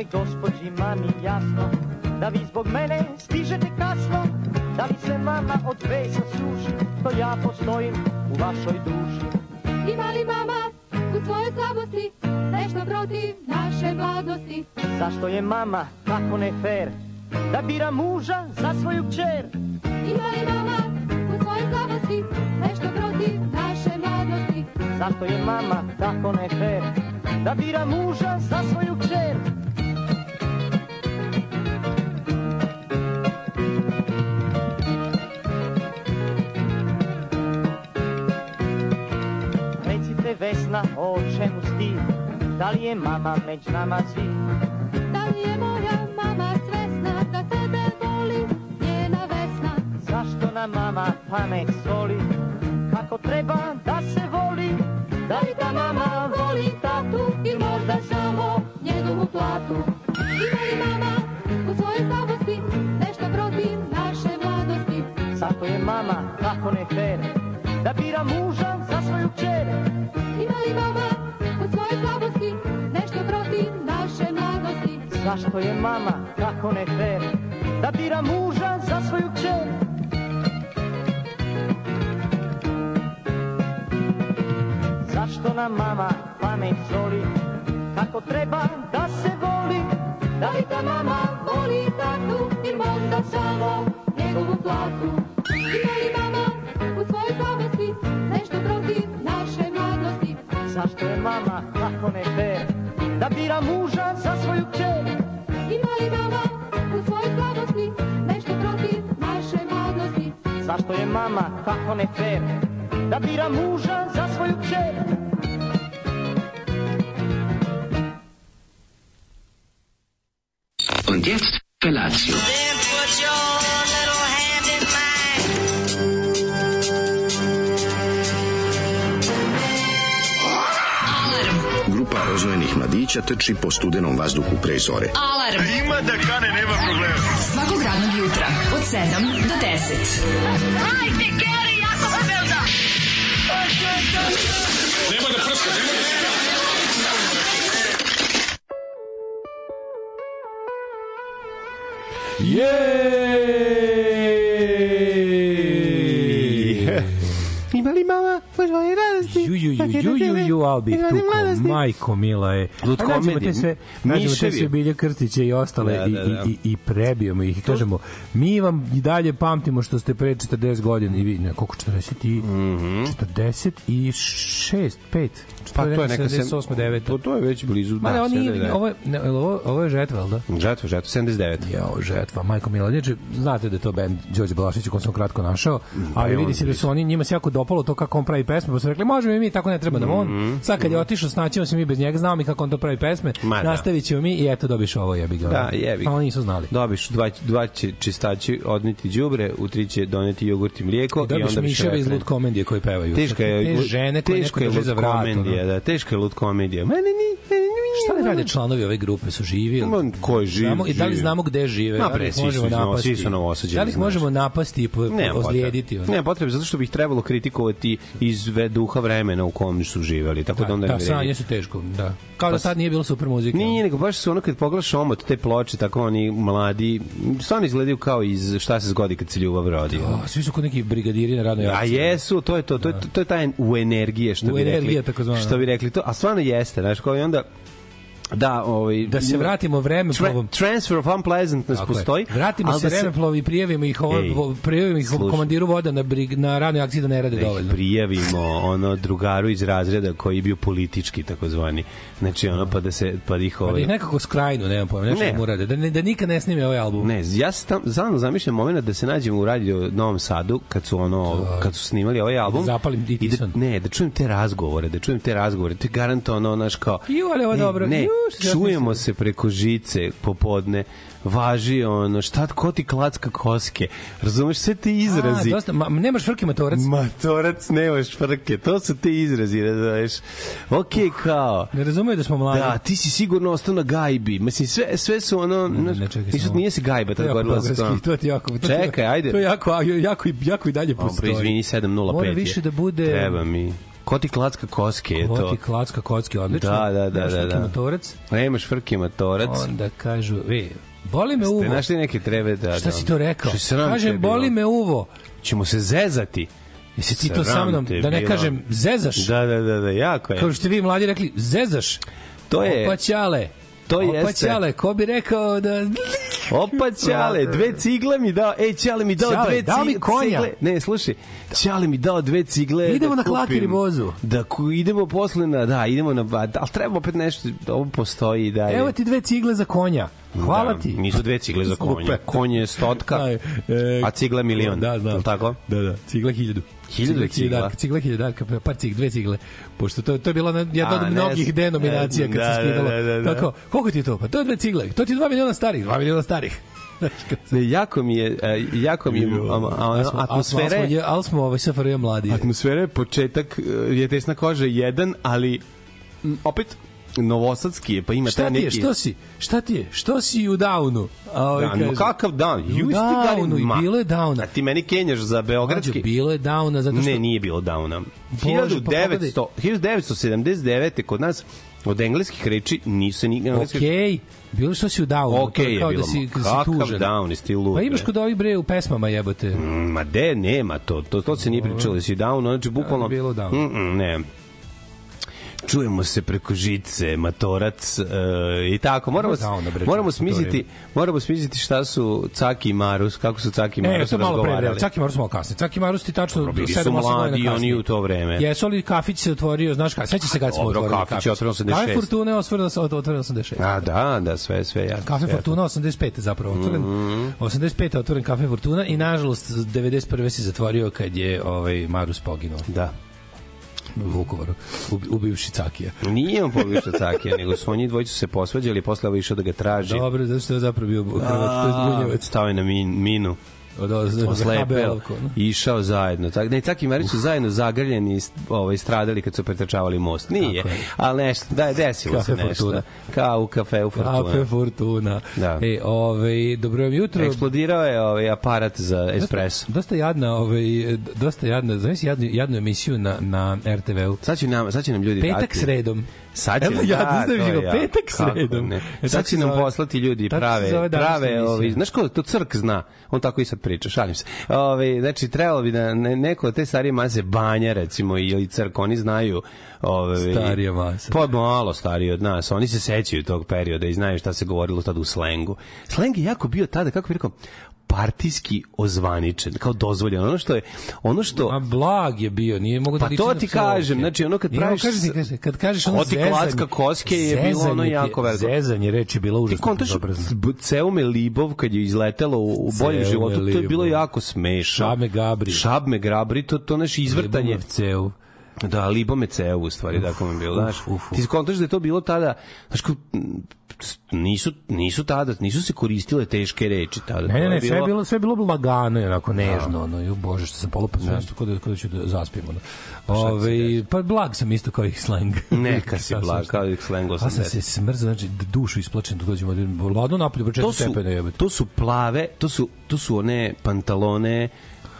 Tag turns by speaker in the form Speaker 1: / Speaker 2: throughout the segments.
Speaker 1: je gospođi mami jasno Da vi zbog mene stižete kasno Da li se mama od besa suši To ja postojim u vašoj duši
Speaker 2: Ima li mama u svojoj slabosti Nešto protiv naše mladosti
Speaker 1: Zašto je mama tako nefer Da bira muža za svoju kćer
Speaker 2: Ima li mama u svojoj slabosti Nešto protiv naše mladosti
Speaker 1: Zašto je mama tako nefer da bira muža za svoju kćer. svesna o čemu sti, da li je mama među nama svi?
Speaker 2: Da li je moja mama svesna da tebe voli, njena vesna?
Speaker 1: Zašto nam mama pamet soli, kako treba da se voli?
Speaker 2: Da li ta mama voli tatu i možda samo njegovu platu?
Speaker 1: Ima li
Speaker 2: mama u
Speaker 1: svojoj slabosti
Speaker 2: nešto
Speaker 1: protiv
Speaker 2: naše
Speaker 1: mladosti? Zato je mama tako ne fer, da bira muža za svoju kćer. Zašto je mama tako ne fer Da bira muža za svoju kćer Zašto nam mama pamet soli Kako treba da se voli Da li ta
Speaker 2: mama
Speaker 1: voli
Speaker 2: tatu I možda samo njegovu platu Ima li mama u svojoj zavesti Nešto protiv naše mladosti
Speaker 1: Zašto je mama tako ne fer bira muža za svoju kćer.
Speaker 2: Ima li mama u svojoj slabosti nešto protiv naše
Speaker 1: mladosti? Zašto je mama tako ne fair da bira muža za svoju kćer?
Speaker 3: Und jetzt Felatio. mladića trči po studenom vazduhu pre zore.
Speaker 4: Alarm! A ima da kane, nema problema.
Speaker 5: Svakog radnog jutra, od
Speaker 2: 7 do 10. Hajde, Keri, jako se da prska, nema da prska! Jej! mama? Možda da?
Speaker 6: ju, ju, pa ju, ju, ju, Albi ih tuko, majko mila je. Lud pa komedije. Sve, nađemo te sve Bilja Krstića i ostale da, da, da. i, da. i, i prebijemo ih i kažemo, mi vam i dalje pamtimo što ste pre 40 godina i vi, ne, koliko 40 i... Mm -hmm. 46, 5. Pa
Speaker 7: to je
Speaker 6: neka 78,
Speaker 7: 9. To, to je već blizu. Ma ne, oni, da, ovo, ne, ovo,
Speaker 6: ovo je žetva, da?
Speaker 7: Žetva, žetva, 79.
Speaker 6: Jo, žetva, majko mila. Znači, znate da je to bend Đorđe Balašić, kom sam kratko našao, mm, ali pa vidi se da su oni, njima se jako dopalo to kako on pravi pesme pa su rekli, možemo i mi meni tako ne treba da on. Mm Sad kad je mhm. otišao, snaćemo se mi bez njega, znao mi kako on to pravi pesme,
Speaker 7: Ma,
Speaker 6: da. nastavit ćemo mi i eto dobiš ovo jebi ga.
Speaker 7: Da, jebi ga.
Speaker 6: Oni nisu znali.
Speaker 7: Dobiš dva, dva će čistači odniti đubre, u tri će doneti jogurt i mlijeko
Speaker 6: i,
Speaker 7: i onda miševe iz lud
Speaker 6: komedije koji pevaju.
Speaker 7: Teška je te žene koje teška je lud komedija, da, teška je lud komedija.
Speaker 6: Mene ni, ni Šta li rade članovi ove grupe? Su živi? Ili?
Speaker 7: Ko je živ? Znamo,
Speaker 6: I da li znamo gde žive?
Speaker 7: Ma pre, da svi
Speaker 6: su, napasti, svi su novosađeni. Da li možemo napasti i ozlijediti?
Speaker 7: Ne, potrebe, zato što bih trebalo kritikovati iz duha vremena vremena u kom su živeli. Tako da,
Speaker 6: da
Speaker 7: onda
Speaker 6: da, sad jesu teško, da. Kao pa, da sad nije bilo super muzike. Nije,
Speaker 7: nego baš su ono kad pogledaš omot te ploče, tako oni mladi, stvarno izgledaju kao iz šta se zgodi kad se ljubav rodi.
Speaker 6: Da, svi su kod neki brigadiri na radnoj akciji.
Speaker 7: A da. jesu, to je to, to, da. to, to je taj u energije, što u bi energije,
Speaker 6: rekli. Tako zvano.
Speaker 7: Što bi rekli to, a stvarno jeste, znaš, kao i onda da, ovaj,
Speaker 6: da se vratimo
Speaker 7: vremeplovom. Tra, transfer of unpleasantness
Speaker 6: Tako postoji. Je. Vratimo se vremeplovom da i prijavimo ih, ovo, ej, prijavimo ih slušaj. komandiru voda na, brig, na ranoj akciji da ne rade da dovoljno.
Speaker 7: Prijavimo ono drugaru iz razreda koji je bio politički takozvani. Znači ono pa da se pa da ih ovaj...
Speaker 6: Pa da ovaj- ih nekako skrajno, nemam pojma, nešto ne. mora da, da, da nikad ne snime ovaj album.
Speaker 7: Ne, ja sam znam zamišljam momenat da se nađemo u radio Novom Sadu kad su ono to, kad su snimali ovaj da album. Da
Speaker 6: zapalim i
Speaker 7: da, ne, da čujem te razgovore, da čujem te razgovore. To je garant ono naš kao.
Speaker 6: Ju, ali ovo ne, dobro.
Speaker 7: Ne,
Speaker 6: ju
Speaker 7: Čujemo se preko žice popodne važi ono, šta, ko ti klacka koske? Razumeš, sve te izrazi. A,
Speaker 6: dosta, ma, nemaš frke matorac?
Speaker 7: Matorac, nemaš frke, to su te izrazi, razumeš. Ok, kao. Ne razumeju
Speaker 6: da smo mladi.
Speaker 7: Da, ti si sigurno ostao na gajbi. Mislim, sve, sve su ono, ne, ne, čekaj, nisu, nije si gajba, tako
Speaker 6: govorila za to. To ti jako, to čekaj, ajde. To je jako, jako, jako, jako i dalje
Speaker 7: postoji. Dobro, izvini, 7.05 Mora više
Speaker 6: da bude...
Speaker 7: Treba mi. Koti klacka koske je to. Koti
Speaker 6: klacka koske, odlično. Da, da, da. Nemaš da, da. motorac.
Speaker 7: Nemaš frki motorac.
Speaker 6: Onda kažu, e, boli me
Speaker 7: uvo.
Speaker 6: Ste
Speaker 7: našli neke treve da...
Speaker 6: Šta da, si to rekao?
Speaker 7: Kaže,
Speaker 6: boli me uvo.
Speaker 7: Ćemo se zezati.
Speaker 6: Jesi ti to sa mnom, da ne bilo. kažem, zezaš?
Speaker 7: Da, da, da, da, jako je. Kao
Speaker 6: što vi mladi rekli, zezaš?
Speaker 7: To je...
Speaker 6: Opaćale. To Opa, jeste. Ćale, ko bi rekao da...
Speaker 7: Opa, Ćale, dve cigle mi dao. Ej, Ćale mi
Speaker 6: dao Ćale, dve
Speaker 7: dao
Speaker 6: mi
Speaker 7: konja. cigle. Ne, slušaj, Ćale mi dao dve cigle. Da
Speaker 6: idemo da na klakiri bozu.
Speaker 7: Da, ku, idemo posle na, da, idemo na, ali treba opet nešto, ovo postoji da.
Speaker 6: Evo ti dve cigle za konja. Hvala da, ti.
Speaker 7: Nisu dve cigle za konja. Konje je stotka, e, a cigla milion. Da, da. Tako?
Speaker 6: Da, da, cigla hiljadu. Hiljada cigla. Cigla da, da par cig, dve cigle. Pošto to, to je bila jedna od mnogih denominacija kad
Speaker 7: da,
Speaker 6: se skidalo.
Speaker 7: Da, da, da, Tako,
Speaker 6: koliko ti je to? Pa to je dve cigle. To ti je 2 miliona starih, 2 miliona starih.
Speaker 7: Ne, jako mi je, e, jako mi je
Speaker 6: atmosfera... Ali smo ovaj
Speaker 7: SFRJ mladi. Atmosfera je početak e, je tesna koža jedan, ali opet novosadski je, pa ima
Speaker 6: šta taj neki... Šta ti je, što si? Šta ti je? Što si u downu?
Speaker 7: A da, ovaj da, kaže, no kakav down? You u downu,
Speaker 6: i bilo je
Speaker 7: downa. A ti meni kenjaš za beogradski? Mađo,
Speaker 6: bilo je downa, zato što...
Speaker 7: Ne, nije bilo downa. Bože, 1900, pa 1979. kod nas od engleskih reči nisu ni engleske.
Speaker 6: Okej. Okay. Bilo što si u downu, okay, da, da si,
Speaker 7: kakav si down is still loop.
Speaker 6: Pa imaš kod ovih bre u pesmama jebote.
Speaker 7: Mm, ma de, nema to. To, to se nije pričalo, da si down, znači bukvalno...
Speaker 6: Da, bilo down. Mm,
Speaker 7: mm, ne čujemo se preko žice, matorac uh, i tako. Moramo, breče, da moramo smisliti moramo smisliti šta su Caki i Marus, kako su Caki i e, Marus e, to malo pre, da,
Speaker 6: Caki i Marus malo kasnije. Caki i Marus ti tačno 7-8 godina kasnije. oni u to vreme. Jesu li kafić se otvorio, znaš kada, seća se kada smo otvorili kafić.
Speaker 7: Kafić je 86. Kafe
Speaker 6: Fortuna je otvoreno 86. A,
Speaker 7: da, da, sve, sve. Ja,
Speaker 6: kafe sve, Fortuna 85. zapravo otvoren. Mm -hmm. 85. otvoren Kafe Fortuna i nažalost 91. se zatvorio kad je ovaj, Marus poginuo.
Speaker 7: Da
Speaker 6: u Vukovaru, ubivši Cakija.
Speaker 7: Nije on pobivša Cakija, nego su oni dvojicu se posvađali, posle ovo išao da ga traži.
Speaker 6: Dobro, što je zapravo bio krvačko
Speaker 7: zbunjevac. Stao je na min, minu
Speaker 6: od, od slepeo,
Speaker 7: išao zajedno. Tak, ne, tak i Marić su zajedno zagrljeni ovaj, stradali kad su pretrčavali most. Nije, ali nešto, da, desilo kafe
Speaker 6: se
Speaker 7: nešto. Fortuna. Kao u kafeu Fortuna.
Speaker 6: Kafe Fortuna. Da. E, ovaj, dobro vam jutro.
Speaker 7: Eksplodirao je ovaj aparat za espresso. Dosta,
Speaker 6: dosta jadna, ovaj, dosta jadna, znaš jadnu, jadnu emisiju na, na RTV-u.
Speaker 7: Sad, nam, sad će nam ljudi
Speaker 6: Petak dati. sredom.
Speaker 7: Sad će,
Speaker 6: ja
Speaker 7: da, znam, da, petak sredom. Ne. E, sad će nam poslati ljudi prave, prave, ovi, znaš ko, to crk zna. On tako i sad priča, šalim se. Ovi, znači, trebalo bi da ne, neko od te starije maze banja, recimo, ili crk, oni znaju
Speaker 6: Ove, starije maze
Speaker 7: Pa malo stariji od nas. Oni se sećaju tog perioda i znaju šta se govorilo tad u slengu. Sleng je jako bio tada, kako bih rekao, partijski ozvaničen, kao dozvoljeno. Ono što je ono što A
Speaker 6: blag je bio, nije mogu da
Speaker 7: Pa to ti kažem, ovdje. znači ono kad praviš
Speaker 6: kaže, ti
Speaker 7: kaže,
Speaker 6: kad kažeš
Speaker 7: ono zezanje, klacka koske je bilo ono jako veliko.
Speaker 6: Zezanje reči bilo užasno. Ti kontaš
Speaker 7: me Libov kad je izletelo u, u boljem životu, to je bilo jako smešno. Šabme Gabri. Šabme Gabri, to to naše izvrtanje.
Speaker 6: ceo.
Speaker 7: Da, Libome ceo u stvari, da kako mi bilo, znaš. Uf, uf. Ti kontaš da je to bilo tada, znaš, nisu, nisu tada, nisu se koristile teške reči tada.
Speaker 6: Ne, ne, ne, sve je bilo, sve je bilo lagano onako da. nežno, no ono, ju bože, što se polupao, da. isto kod, kod ću da zaspijem, ono. Pa Ove, ovaj, pa blag sam isto kao ih slang.
Speaker 7: Neka si blag, kao
Speaker 6: ih
Speaker 7: slang 80.
Speaker 6: Ja sam se smrzao, znači, dušu isplačen dođemo do ladno napolju, pa četiri stepene jebate.
Speaker 7: To su plave, to su, to su one pantalone,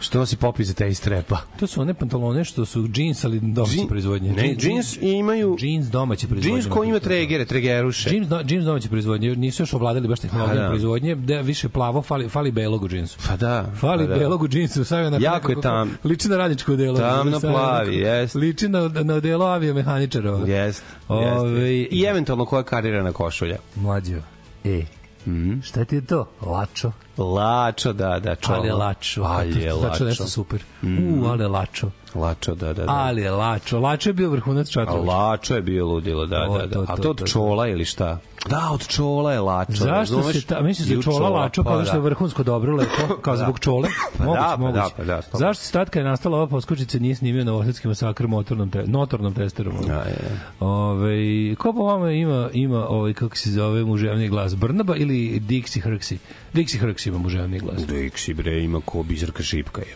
Speaker 7: Što nosi popi za te iz trepa.
Speaker 6: To su one pantalone što su džins, ali domaće Džin, proizvodnje. Ne,
Speaker 7: džins imaju...
Speaker 6: Džins domaće proizvodnje.
Speaker 7: Džins koji ima tregere, tregeruše.
Speaker 6: Džins, do, džins domaće proizvodnje. Nisu još ovladali baš tehnologijom da. proizvodnje. Da, više plavo, fali, fali belog u džinsu.
Speaker 7: Pa da.
Speaker 6: Fali pa da. belog u džinsu.
Speaker 7: je na jako je tam.
Speaker 6: Liči na radničko delo.
Speaker 7: Tamno plavi, jest.
Speaker 6: Liči na, na delo avio mehaničara. Jest,
Speaker 7: jest.
Speaker 6: Ovaj,
Speaker 7: I eventualno koja na košulja.
Speaker 6: Mlađo. E, Mm -hmm. Šta ti je to? Lačo.
Speaker 7: Lačo, da, da,
Speaker 6: čolo. Ale lačo. Mhm. Ali je lačo. Lačo nešto super. Mm -hmm. U, ale lačo.
Speaker 7: Lačo, da, da, da.
Speaker 6: Ali Lačo, Lačo je bio vrhunac Čatrovića.
Speaker 7: Lačo je bio ludilo, da, o, da, da. To, to, A to od Čola ili šta? Da, od čola je lačo. Zašto
Speaker 6: razumeš? se ta, misliš da čola, čola lačo, pa, pa da. što je vrhunsko dobro lepo, kao pa da. zbog čole? Moguće, da, pa moguće. Da, pa, da, da stop. Zašto se tatka je nastala ova poskočica nije snimio na Ohridski masakr motornom, te, notornom testerom?
Speaker 7: Da, je.
Speaker 6: Ove, ko po vama ima, ima ovaj, kako se zove, muževni glas? Brnaba ili Dixi Hrksi? Dixi Hrksi ima muževni glas.
Speaker 7: Dixi, bre, ima ko bizarka šipka je.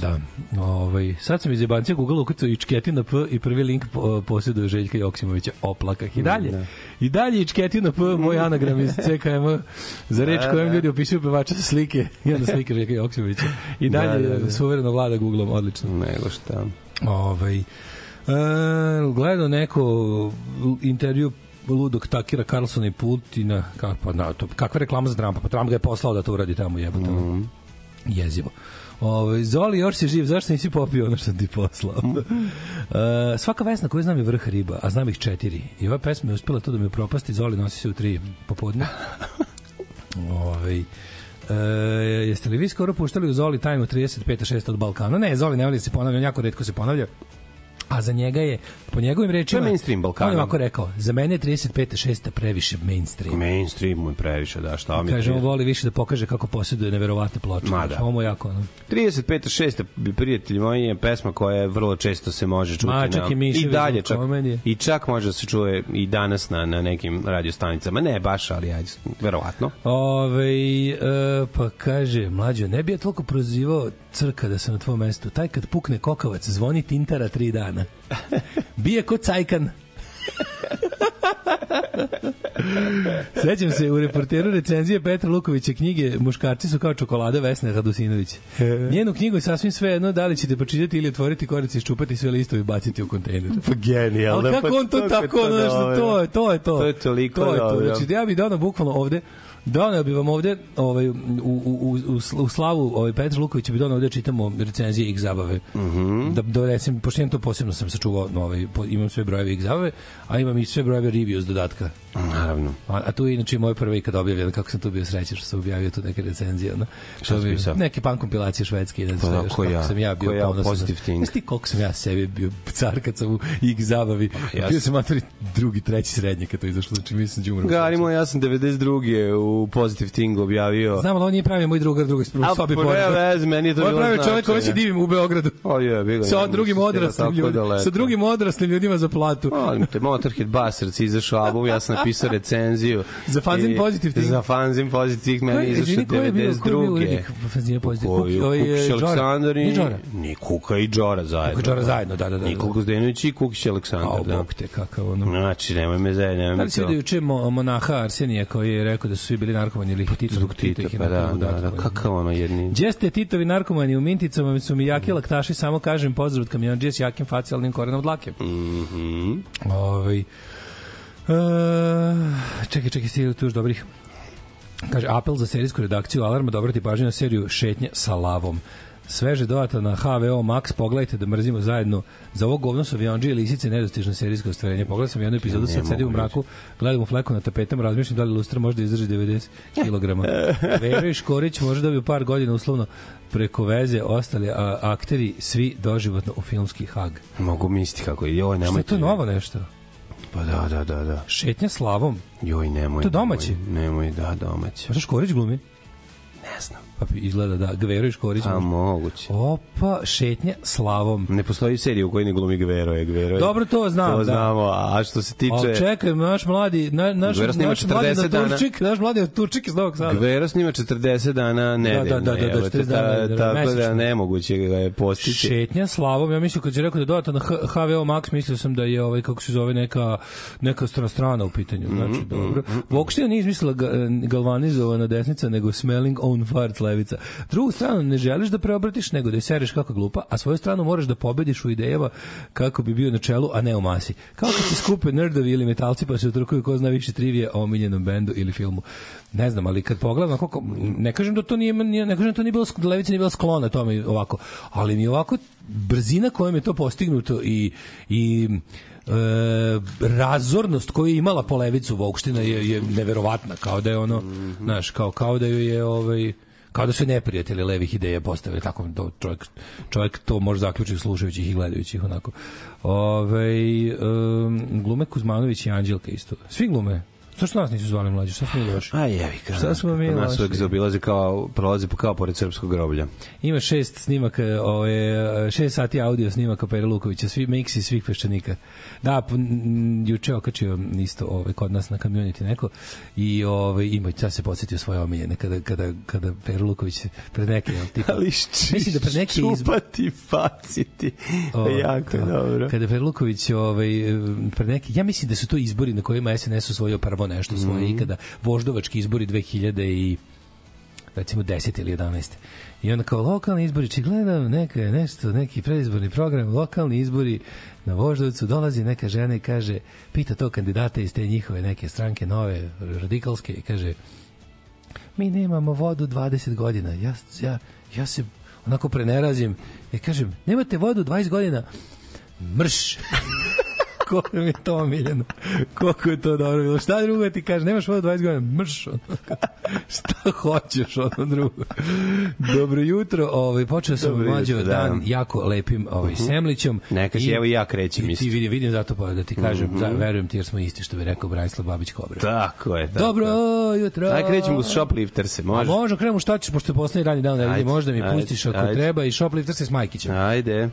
Speaker 6: Da. ovaj, sad sam iz Jebancija Google ukucao Ičketi na P i prvi link posjeduje Željka Joksimovića. Oplakah i dalje. Da. I dalje i na P, moj anagram iz CKM za reč da, kojom da. ljudi opisuju pevača sa slike i onda slike Željka Joksimovića. I da, dalje da, da, da. suvereno vlada Googleom, odlično. Nego šta. Ovaj, Uh, gledao neko intervju ludog Takira Carlsona i Putina, kak, pa, na, to, kakva reklama za Trumpa, pa Trump ga je poslao da to uradi tamo jebote. Mm -hmm. Jezivo. Ovaj Zoli još se živ, zašto nisi popio ono što ti poslao? uh, svaka vesna koju znam je vrh riba, a znam ih četiri. I ova pesma je uspela to da mi propasti, Zoli nosi se u tri popodne. ovaj E, jeste li vi skoro puštali u Zoli Time od 35. 6. od Balkana? Ne, Zoli ne valja da se ponavlja, jako redko se ponavlja. A za njega je, po njegovim rečima...
Speaker 7: To je mainstream Balkana. On je
Speaker 6: ovako rekao, za mene je 35. 6. previše mainstream.
Speaker 7: Mainstream mu je previše, da, šta mi
Speaker 6: Kaže, on voli više da pokaže kako posjeduje neverovatne ploče. Ma da. Ovo jako, ono.
Speaker 7: 35. 6. prijatelji moji je pesma koja je vrlo često se može čuti. Ma,
Speaker 6: čak na, i, mi i dalje,
Speaker 7: čak, I čak može da se čuje i danas na, na nekim radiostanicama. Ne baš, ali ajde, verovatno.
Speaker 6: Ove, e, pa kaže, mlađo, ne bi ja toliko prozivao crka da sam na tvom mestu. Taj kad pukne kokavac, zvoni tintara tri dana cajkana. Bije ko cajkan. Sećam se u reporteru recenzije Petra Lukovića knjige Muškarci su kao čokolada Vesne Radusinović. Njenu knjigu je sasvim sve jedno da li ćete počitati ili otvoriti korice, i iščupati sve listove i baciti u kontejner.
Speaker 7: Pa genijalno.
Speaker 6: Ali kako pa on to tako, to, to, to, to, je to. To je to.
Speaker 7: To je to.
Speaker 6: To je to. Znači, ja bih dao na bukvalno ovde Doneo bi vam ovde ovaj, u, u, u, u slavu ovaj, Petra Lukovića bi doneo ovde čitamo recenzije X zabave. Mm -hmm. da, da recimo, pošto to posebno sam sačuvao, ovaj, imam sve brojeve X zabave, a imam i sve brojeve reviews dodatka
Speaker 7: Naravno.
Speaker 6: A, a tu je inače moje prve ikad objavljeno, kako sam tu bio srećan što sam objavio tu neke recenzije. Ono.
Speaker 7: Šta si pisao?
Speaker 6: Neke pan kompilacije švedske. Ne pa, da,
Speaker 7: ko ja,
Speaker 6: sam ja bio ja,
Speaker 7: Positive thing. Znaš
Speaker 6: ti koliko sam ja sebi bio car kad sam u ih zabavi. Ah, ja bio sam matori drugi, treći, srednje kad to izašlo. Znači, mislim, džumro.
Speaker 7: Da Garimo, ja sam 92. u Positive thing objavio.
Speaker 6: Znam, ali on nije pravi moj drugar, drugi spravo.
Speaker 7: A, sobi pa ne, vez, meni je
Speaker 6: to bilo pravio čovjek koji se divim u Beogradu.
Speaker 7: O,
Speaker 6: je,
Speaker 7: bilo, sa
Speaker 6: drugim odraslim ljudima. Sa drugim odraslim ljudima za platu.
Speaker 7: Molim te, Motorhead Bastards izašao album, ja sam
Speaker 6: napisao
Speaker 7: recenziju.
Speaker 6: za fanzin i, pozitiv ting. Za
Speaker 7: fanzin pozitiv ting,
Speaker 6: meni izašao 92.
Speaker 7: je pozitiv.
Speaker 6: Koji, Kuk, Kukić Aleksandar i...
Speaker 7: Ni Kuka i Džora zajedno. Kuka i
Speaker 6: Džora da. zajedno, da, da, da.
Speaker 7: da. Nikola Gozdenović i Kukić Aleksandar, da. Bog te, kakav ono. Znači, nemoj me zajedno, nemoj da me to. Da li si
Speaker 6: vidio juče monaha Arsenija koji je rekao da su svi bili narkomani ili pa, Tito, zbog
Speaker 7: Tita, pa da, da, da, kakav ono
Speaker 6: jedni. Gdje ste Titovi narkomani u Minticama su mi jaki laktaši, samo kažem pozdrav od kamionđija s jakim facijalnim korenom dlake.
Speaker 7: Mhm. Ovaj
Speaker 6: Uh, čekaj, čekaj, stigli tu još dobrih. Kaže, apel za serijsku redakciju Alarma dobro ti pažnju na seriju Šetnje sa lavom. Sveže dodata na HVO Max, pogledajte da mrzimo zajedno. Za ovo govno su Vionđe i Lisice nedostižno serijsko ostvarenje. Pogledao sam jednu epizodu, sad sedim u mraku, gledam u fleku na tapetama, razmišljam da li lustra može da izdrži 90 kg. Vero i Škorić može da bi par godina uslovno preko veze ostali a, akteri svi doživotno u filmski hag.
Speaker 7: Mogu misliti kako je. Ovo, nemojte... Što je to novo nešto? Pa da, da, da, da.
Speaker 6: Šetnja slavom.
Speaker 7: Joj, nemoj.
Speaker 6: To domaći.
Speaker 7: Nemoj, nemoj da, domaći.
Speaker 6: Pa što Škorić glumi?
Speaker 7: Ne znam.
Speaker 6: Pa izgleda da Gvero i Škorić.
Speaker 7: A moguće.
Speaker 6: Opa, šetnja slavom.
Speaker 7: Ne postoji serija u kojoj ne glumi Gvero, e, je Gvero.
Speaker 6: Dobro to znam. To
Speaker 7: da. znamo, a što se tiče
Speaker 6: A čekaj, naš mladi, na, naš Gvero snima 40 dana. Turčik, naš mladi Turčik iz Novog Sada. Gvero
Speaker 7: snima 40 dana nedeljno. Da, da, da, da, da 40 dana.
Speaker 6: Tako da nemoguće
Speaker 7: ga je postići. Šetnja
Speaker 6: slavom, ja mislim kad si rekao da dodata na HVO Max, mislio sam da je ovaj kako se zove neka neka strana u pitanju, znači mm -hmm. dobro. Vokštija mhm, mhm. nije izmislila e, galvanizovana desnica, nego smelling on farts plevica. Drugu stranu ne želiš da preobratiš, nego da je sereš kako glupa, a svoju stranu moraš da pobediš u idejama kako bi bio na čelu, a ne u masi. Kao kad se skupe nerdovi ili metalci pa se utrkuju ko zna više trivije o omiljenom bendu ili filmu. Ne znam, ali kad pogledam, koliko, ne kažem da to nije, ne kažem da to nije bilo, da levica nije bila sklona tome ovako, ali mi ovako brzina kojom je to postignuto i, i e, razornost koju je imala Polevicu Vokština je, je neverovatna, kao da je ono, mm -hmm. znaš, kao, kao da ju je ovaj, kao da su neprijatelji levih ideja postavili tako do čovjek čovjek to može zaključiti slušajući i gledajući onako. Ovaj um, glume Kuzmanović i Anđelka isto. Svi glume Zašto nas nisu zvali mlađi? Šta smo mi loši?
Speaker 7: Aj, pa jevi,
Speaker 6: kao. Šta smo
Speaker 7: mi loši? Nas zaobilaze kao, prolaze kao pored srpskog groblja.
Speaker 6: Ima šest snimaka, ove, ovaj, šest sati audio snimaka Pere Lukovića, svi miksi svih peščanika. Da, juče okačio isto ove, ovaj, kod nas na community neko i ove, ovaj, ima, ja se podsjetio svoje omiljene kada, kada, kada Pere Luković pred neke, jel,
Speaker 7: tipa, Ali šči, mislim da pred neke izbore... Čupati faciti, o, jako kao, dobro.
Speaker 6: Kada Pere Luković, ove, pred neke, ja mislim da su to izbori na kojima SNS osvojio parvon nešto mhm. svoje mm -hmm. ikada. Voždovački izbori 2000 i recimo 10 ili 11. I onda kao lokalni izbori, či gledam neka, nešto, neki predizborni program, lokalni izbori na Voždovcu, dolazi neka žena i kaže, pita to kandidata iz te njihove neke stranke nove, radikalske, i kaže, mi nemamo vodu 20 godina, ja, ja, ja se onako prenerazim i kažem, nemate vodu 20 godina, mrš! Koliko mi je to omiljeno. Koliko je to dobro bilo. Šta drugo ti kaže, nemaš vodu 20 godina, mrš. Ono. Šta hoćeš ono drugo. Dobro jutro, ovaj, počeo sam Dobro mlađo jutro, da. dan da. jako lepim ovaj, uh mhm. -huh. semlićom.
Speaker 7: Neka si, evo i ja krećem isto. Ti
Speaker 6: vidim, vidim zato pa da ti kažem, mm -hmm. da, verujem ti jer smo isti što bi rekao Brajslav Babić Kobra.
Speaker 7: Tako
Speaker 6: je.
Speaker 7: Tako.
Speaker 6: Dobro jutro. Aj krećemo uz shoplifter se, može. A može, krenemo šta ćeš, pošto je poslednji radni dan, da vidim, možda mi ajde, pustiš ako ajde. treba i shoplifter se s Majkićem. Ajde.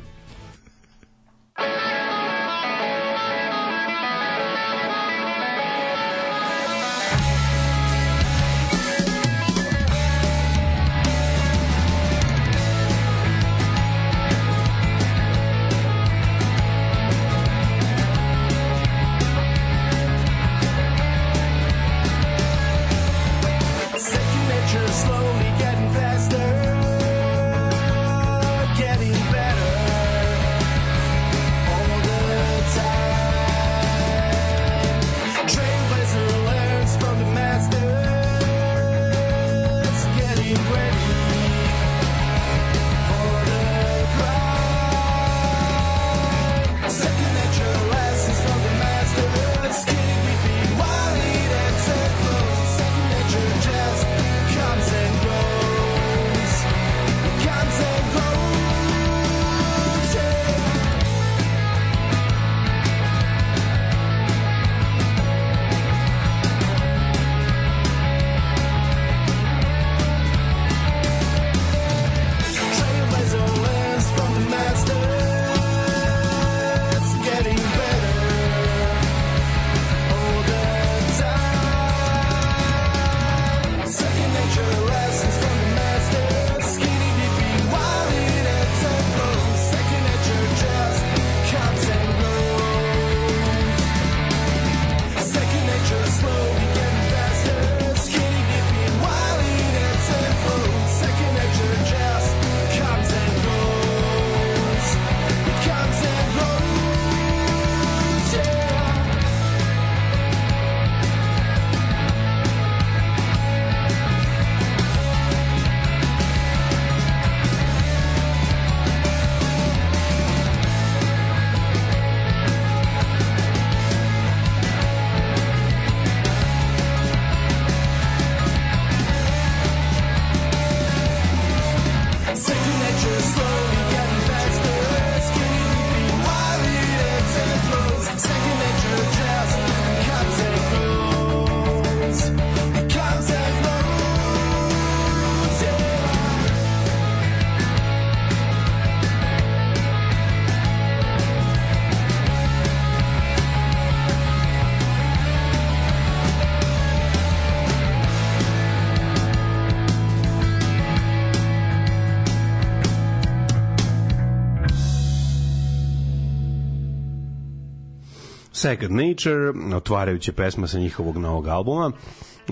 Speaker 7: Second Nature, otvarajuća pesma sa njihovog novog albuma.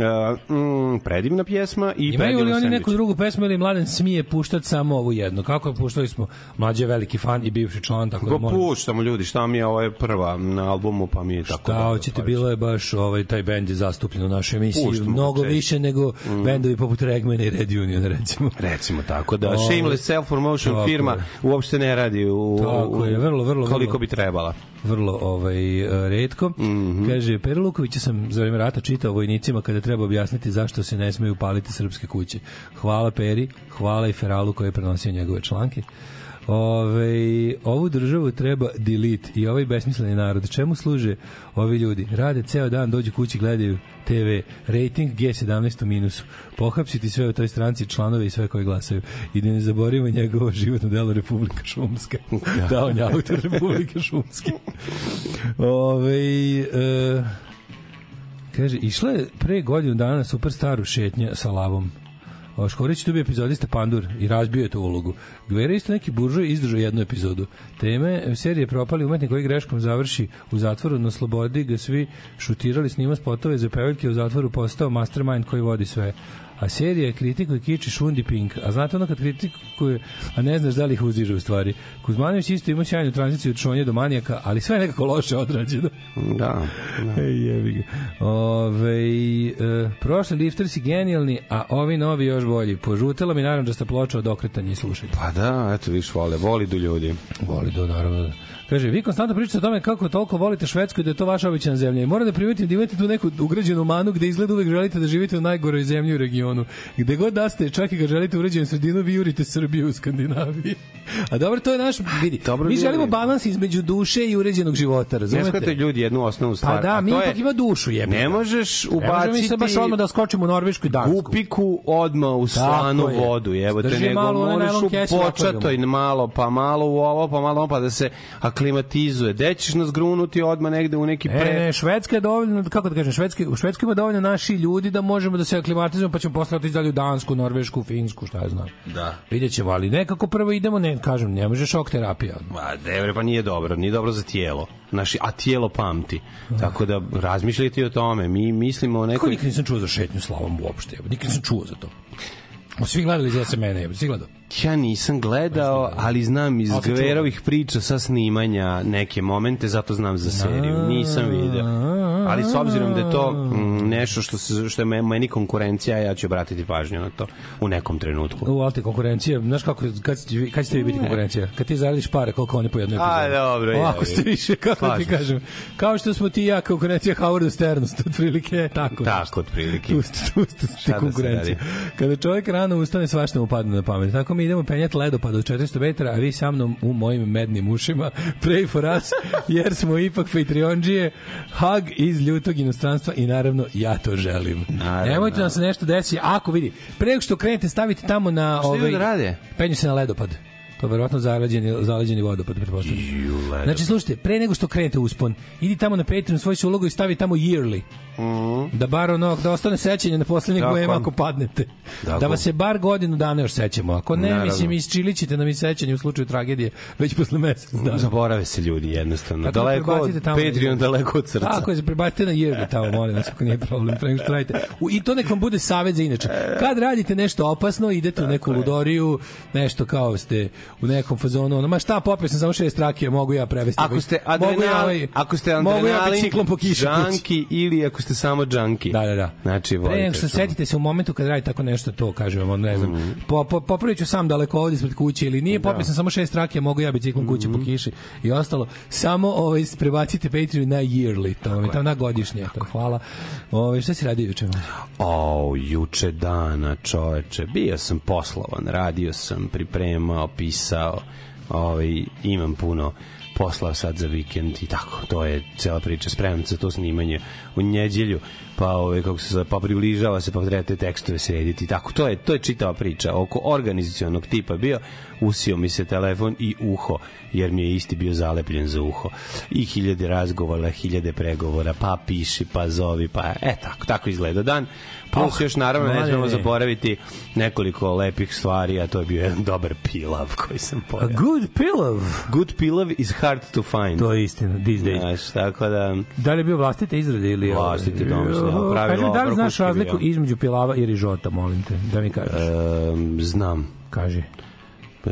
Speaker 7: Uh, mm, predivna pjesma i Imaju
Speaker 6: li oni neku drugu pjesmu ili Mladen smije puštati samo ovu jednu? Kako je puštali smo? Mlađe veliki fan i bivši član, tako Go da
Speaker 7: moram... puštamo ljudi,
Speaker 6: šta
Speaker 7: mi je ovo je prva na albumu, pa mi je tako... Šta da,
Speaker 6: hoćete, bilo je baš, ovaj, taj bend je zastupljen u našoj emisiji, puštamo mnogo češće. više nego mm. bendovi poput Regmana i Red Union, recimo.
Speaker 7: Recimo, tako da, o, ovaj, Shameless Self-Promotion tako. firma uopšte ne radi u, tako u, je, vrlo, vrlo, koliko vrlo, bi trebala.
Speaker 6: Vrlo ovaj, e, retko Mm -hmm. Kaže, Perlukovića sam za vreme rata čitao vojnicima kada treba treba objasniti zašto se ne smeju paliti srpske kuće. Hvala Peri, hvala i Feralu koji je prenosio njegove članke. Ove, ovu državu treba delete i ovaj besmisleni narod. Čemu služe ovi ljudi? Rade ceo dan, dođu kući, gledaju TV. Rating G17 u minusu. Pohapsiti sve u toj stranci članove i sve koji glasaju. I da ne zaboravimo njegovo životno delo Republika Šumska. Da, on je autor Republike Šumske. Ove, e, Kaže, išla je pre godinu dana superstaru šetnja sa lavom. Škorić tu bio epizodista Pandur i razbio je tu ulogu. Gvera isto neki buržuje izdržao jednu epizodu. Teme serije propali umetnik koji greškom završi u zatvoru, na slobodi ga svi šutirali, snima spotove za pevaljke u zatvoru postao mastermind koji vodi sve a serija kritiku i Kiči Šundi Pink. A znate ono kad kritikuje, a ne znaš da li ih uzdiže u stvari. Kuzmanović isto ima sjajnu tranziciju od šonje do manijaka, ali sve je nekako loše odrađeno.
Speaker 7: Da. da.
Speaker 6: Ej, jebi ga. Ove, e, prošli lifter si genijalni, a ovi novi još bolji. Požutela mi naravno da ste ploča od okretanja i slušanja.
Speaker 7: Pa da, eto viš, vole, voli do ljudi.
Speaker 6: Voli do, naravno. Kaže, vi konstantno pričate o tome kako toliko volite Švedsku i da je to vaša obična zemlja. I moram da primetim da imate tu neku ugrađenu manu gde izgleda uvek želite da živite u najgoroj zemlji u regionu. Gde god da ste, čak i kad želite uređenu sredinu, vi jurite Srbiju u Skandinaviji. A dobro, to je naš, vidi, dobro, mi želimo balans između duše i uređenog života, razumete? Ne
Speaker 7: shvate ljudi jednu osnovnu pa stvar.
Speaker 6: Pa da, mi ipak je, ima dušu, jebno.
Speaker 7: Ne možeš ubaciti... Ne možemo mi se baš
Speaker 6: odmah da skočimo u Norvešku i Dansku.
Speaker 7: Gupiku odmah u slanu je. vodu, te, nego moraš u da počatoj malo, pa malo u ovo, pa malo pa da se... A klimatizuje. Gde ćeš nas grunuti odma negde u neki e, pre... E, ne,
Speaker 6: Švedska je dovoljno, kako da kažem, Švedska, u Švedskoj ima dovoljno naši ljudi da možemo da se aklimatizujemo, pa ćemo posle otići dalje u Dansku, Norvešku, Finsku, šta ja znam.
Speaker 7: Da.
Speaker 6: Vidjet ćemo, ali nekako prvo idemo, ne, kažem, ne može šok terapija.
Speaker 7: Ma, devre, pa nije dobro, nije dobro za tijelo. Naši, a tijelo pamti. Tako da razmišljajte o tome. Mi mislimo o nekoj... Kako
Speaker 6: nikad nisam čuo za šetnju slavom uopšte? Nikad nisam čuo za to. Svi gledali za se mene, svi gledao.
Speaker 7: Ja nisam gledao, ali znam iz Gverovih priča sa snimanja neke momente, zato znam za seriju. Nisam video ali s obzirom da je to mm. nešto što, se, što je meni konkurencija, ja ću obratiti pažnju na to u nekom trenutku. U,
Speaker 6: ali te konkurencija, znaš kako, kad, kad ćete vi biti konkurencija? Kad ti zaradiš pare, koliko oni po jednoj epizodi?
Speaker 7: A, dobro.
Speaker 6: Ovako ste više, kako ti kažem. Kao što smo ti ja konkurencija Howardu Sternu, to otprilike tako.
Speaker 7: Tako, otprilike.
Speaker 6: Tu, tu, tu, da konkurencija. Kada čovjek rano ustane, svašta mu padne na pamet. Tako mi idemo penjati ledopad od 400 metara, a vi sa mnom u mojim mednim ušima. Pray for us, jer smo ipak Patreonđije. Hug is iz ljutog inostranstva i naravno ja to želim.
Speaker 7: Naravno. Nemojte da
Speaker 6: se nešto desi. Ako vidi, pre nego što krenete stavite tamo na... Šta
Speaker 7: ovaj,
Speaker 6: da
Speaker 7: rade?
Speaker 6: Penju se na ledopad. To je verovatno zarađeni, zalađeni vodopad, pretpostavljam. Znači, slušajte, pre nego što krenete uspon, idi tamo na Patreon svoju ulogu i stavi tamo yearly Mm. Da bar ono, da ostane sećanje na poslednjeg dakle. boema ako padnete. Dakle. Da vas se bar godinu dana još sećamo. Ako ne, Naravno. mislim, isčilićete nam i sećanje u slučaju tragedije već posle meseca dana.
Speaker 7: Zaborave se ljudi jednostavno. Tako daleko da od Patreon, daleko od srca.
Speaker 6: Tako, se prebacite na Jirgu tamo, molim vas, ako nije problem, pre U, I to nek vam bude savet za inače. Kad radite nešto opasno, idete u neku ludoriju, nešto kao ste u nekom fazonu, ono, ma šta, popio sam samo šest rakija, mogu ja prevesti.
Speaker 7: Ako ste adrenalin, ja, ovaj, ako ste
Speaker 6: adrenalin, mogu ja biciklom
Speaker 7: ovaj po kiši žanki, ili ako ste ste samo džanki.
Speaker 6: Da, da, da.
Speaker 7: Znači, volite. Pre nego što
Speaker 6: setite se u momentu kad radi tako nešto, to kažem vam, ne znam. Mm. Po, po, popravit ću sam daleko ovde ispred kuće ili nije, da. samo šest trake, mogu ja biciklom kuće mm po mhm. kiši i ostalo. Samo ovaj, prebacite Patreon na yearly, to vam je tamo na godišnje. Tako, hvala. Ove, ovaj, šta si radio juče?
Speaker 7: O, juče dana, čoveče. Bio sam poslovan, radio sam, pripremao, pisao. Ovaj, imam puno posla sad za vikend i tako. To je cela priča. Spremam za to snimanje u njeđelju, pa ove, ovaj, kako se pa približava se, pa treba te tekstove srediti tako. To je, to je čitava priča oko organizacionog tipa bio usio mi se telefon i uho, jer mi je isti bio zalepljen za uho. I hiljade razgovora, hiljade pregovora, pa piši, pa zovi, pa e, tako, tako izgleda dan. Plus oh, još naravno ne smemo zaboraviti nekoliko lepih stvari, a to je bio jedan dobar pilav koji sam pojao. A
Speaker 6: good pilav.
Speaker 7: Good pilav is hard to find.
Speaker 6: To je istina, these days. Znaš,
Speaker 7: tako da...
Speaker 6: Da li je bio vlastite izrade ili...
Speaker 7: Vlastite domišljeno.
Speaker 6: Pravi da li znaš razliku bio. između pilava i rižota, molim te, da mi kažeš? E,
Speaker 7: znam.
Speaker 6: Kaži.
Speaker 7: E,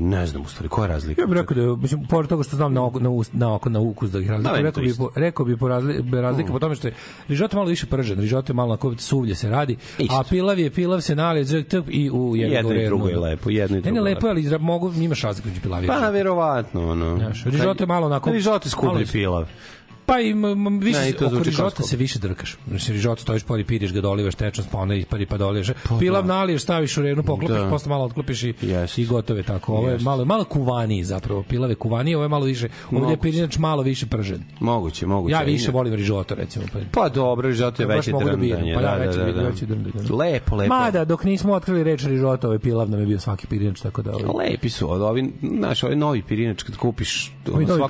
Speaker 7: ne znam u stvari, koja je razlika?
Speaker 6: Ja bih rekao da, mislim, pored toga što znam na, oko, na, na, oko, na ukus da ih razlika, da, rekao, bih po, rekao bih po razli, razlika mm. po tome što je rižota malo više pržen, rižota malo na kojem suvlje se radi, Isto. a pilav je pilav se nalije džek tep i u jednu jedno
Speaker 7: i drugo
Speaker 6: je lepo, jedno
Speaker 7: i drugo. Ne,
Speaker 6: ne lepo, ali mogu, imaš razliku među pilav. Pa,
Speaker 7: verovatno, ono. Znaš,
Speaker 6: rižota je malo na
Speaker 7: Rižota je skuplji pilav.
Speaker 6: Pa i više
Speaker 7: ne, oko rižota
Speaker 6: se više drkaš. Mislim rižot stojiš pori piriš ga dolivaš trečno pa onda ispari pa doliješ. Pa, da. Pilav da. naliješ, staviš u renu, poklopiš, da. posle malo otklopiš i yes. i gotovo tako. Ovo je yes. malo malo kuvaniji zapravo, pilave kuvanije, ovo je malo više. Ovde je pirinač malo više pržen.
Speaker 7: Moguće, moguće.
Speaker 6: Ja više volim rižoto recimo.
Speaker 7: Pa, pa dobro, rižoto je veće Da, drndanje. Pa da, da, da, veće, da, da, veće drndanje. Lepo, lepo.
Speaker 6: Mada dok nismo otkrili reč rižoto, ovaj pilav nam je bio svaki pirinač tako da. Ovaj. Lepi
Speaker 7: su, ovi, znaš,
Speaker 6: ovaj novi
Speaker 7: pirinač kad kupiš,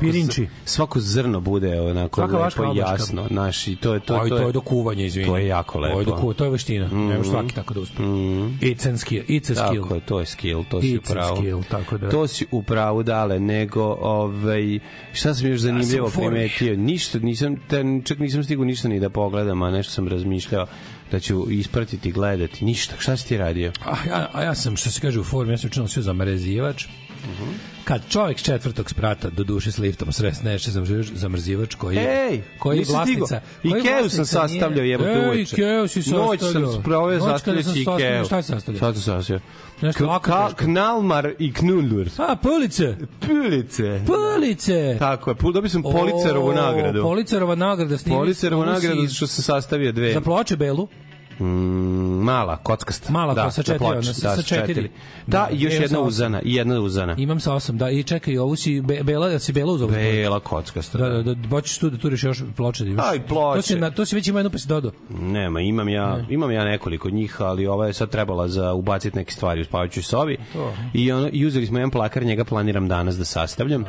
Speaker 6: pirinči.
Speaker 7: svako zrno bude onako onako Svaka lepo i jasno. Naš, i to, je, to,
Speaker 6: to,
Speaker 7: to,
Speaker 6: to je do kuvanja, izvini.
Speaker 7: To je jako lepo. To je,
Speaker 6: do kuva, to
Speaker 7: je
Speaker 6: veština. Mm -hmm. Ne mhm. svaki
Speaker 7: tako da uspe. Mm -hmm. It's, an skill. It's a skill. Tako je, to je skill, to si It's upravo. Skill, tako da. To si upravo dale, nego ovaj, šta sam još zanimljivo ja primetio? Ništa, nisam, ten, čak nisam stigu ništa ni da pogledam, a nešto sam razmišljao da ću ispratiti, gledati, ništa. Šta si ti radio?
Speaker 6: A ja, a ja sam, što se kaže u formi, ja sam učinio sve za marezivač. -huh. Kad čovjek s četvrtog sprata do duše s liftom sresne neče zamrzivač koji
Speaker 7: Ej, koji vlasnica i
Speaker 6: keo sam sastavljao jebote
Speaker 7: uveče. Ikeu si sastavljao. Noć sam
Speaker 6: proveo sastavljajući Ikeu. Šta si sastavljao? Šta
Speaker 7: si sastavljao? Nešto ovako Knalmar i Knuldur.
Speaker 6: A, police.
Speaker 7: Pulice.
Speaker 6: Pulice.
Speaker 7: Tako je, dobio sam Policerovu nagradu.
Speaker 6: Policerova nagrada.
Speaker 7: Policerova nagrada što se sastavio dve. Za
Speaker 6: ploče belu.
Speaker 7: Mm, mala, kockasta.
Speaker 6: Mala, da, pa sa četiri, ploč, ona, sa, da, sa četiri. četiri.
Speaker 7: Da, da još jedna uzana, i jedna uzana.
Speaker 6: Imam sa osam, da, i čekaj, ovu si be,
Speaker 7: bela,
Speaker 6: si bela uz
Speaker 7: Bela kockasta. Da, da,
Speaker 6: da, boćeš da, tu da turiš još ploče da imaš. Aj,
Speaker 7: ploče. To si,
Speaker 6: na, to si već ima jednu pa dodao.
Speaker 7: Nema, imam ja, ne. imam ja nekoliko njih, ali ova je sad trebala za ubaciti neke stvari u spavajućoj sobi. To. I, ono, I uzeli smo jedan plakar, njega planiram danas da sastavljam.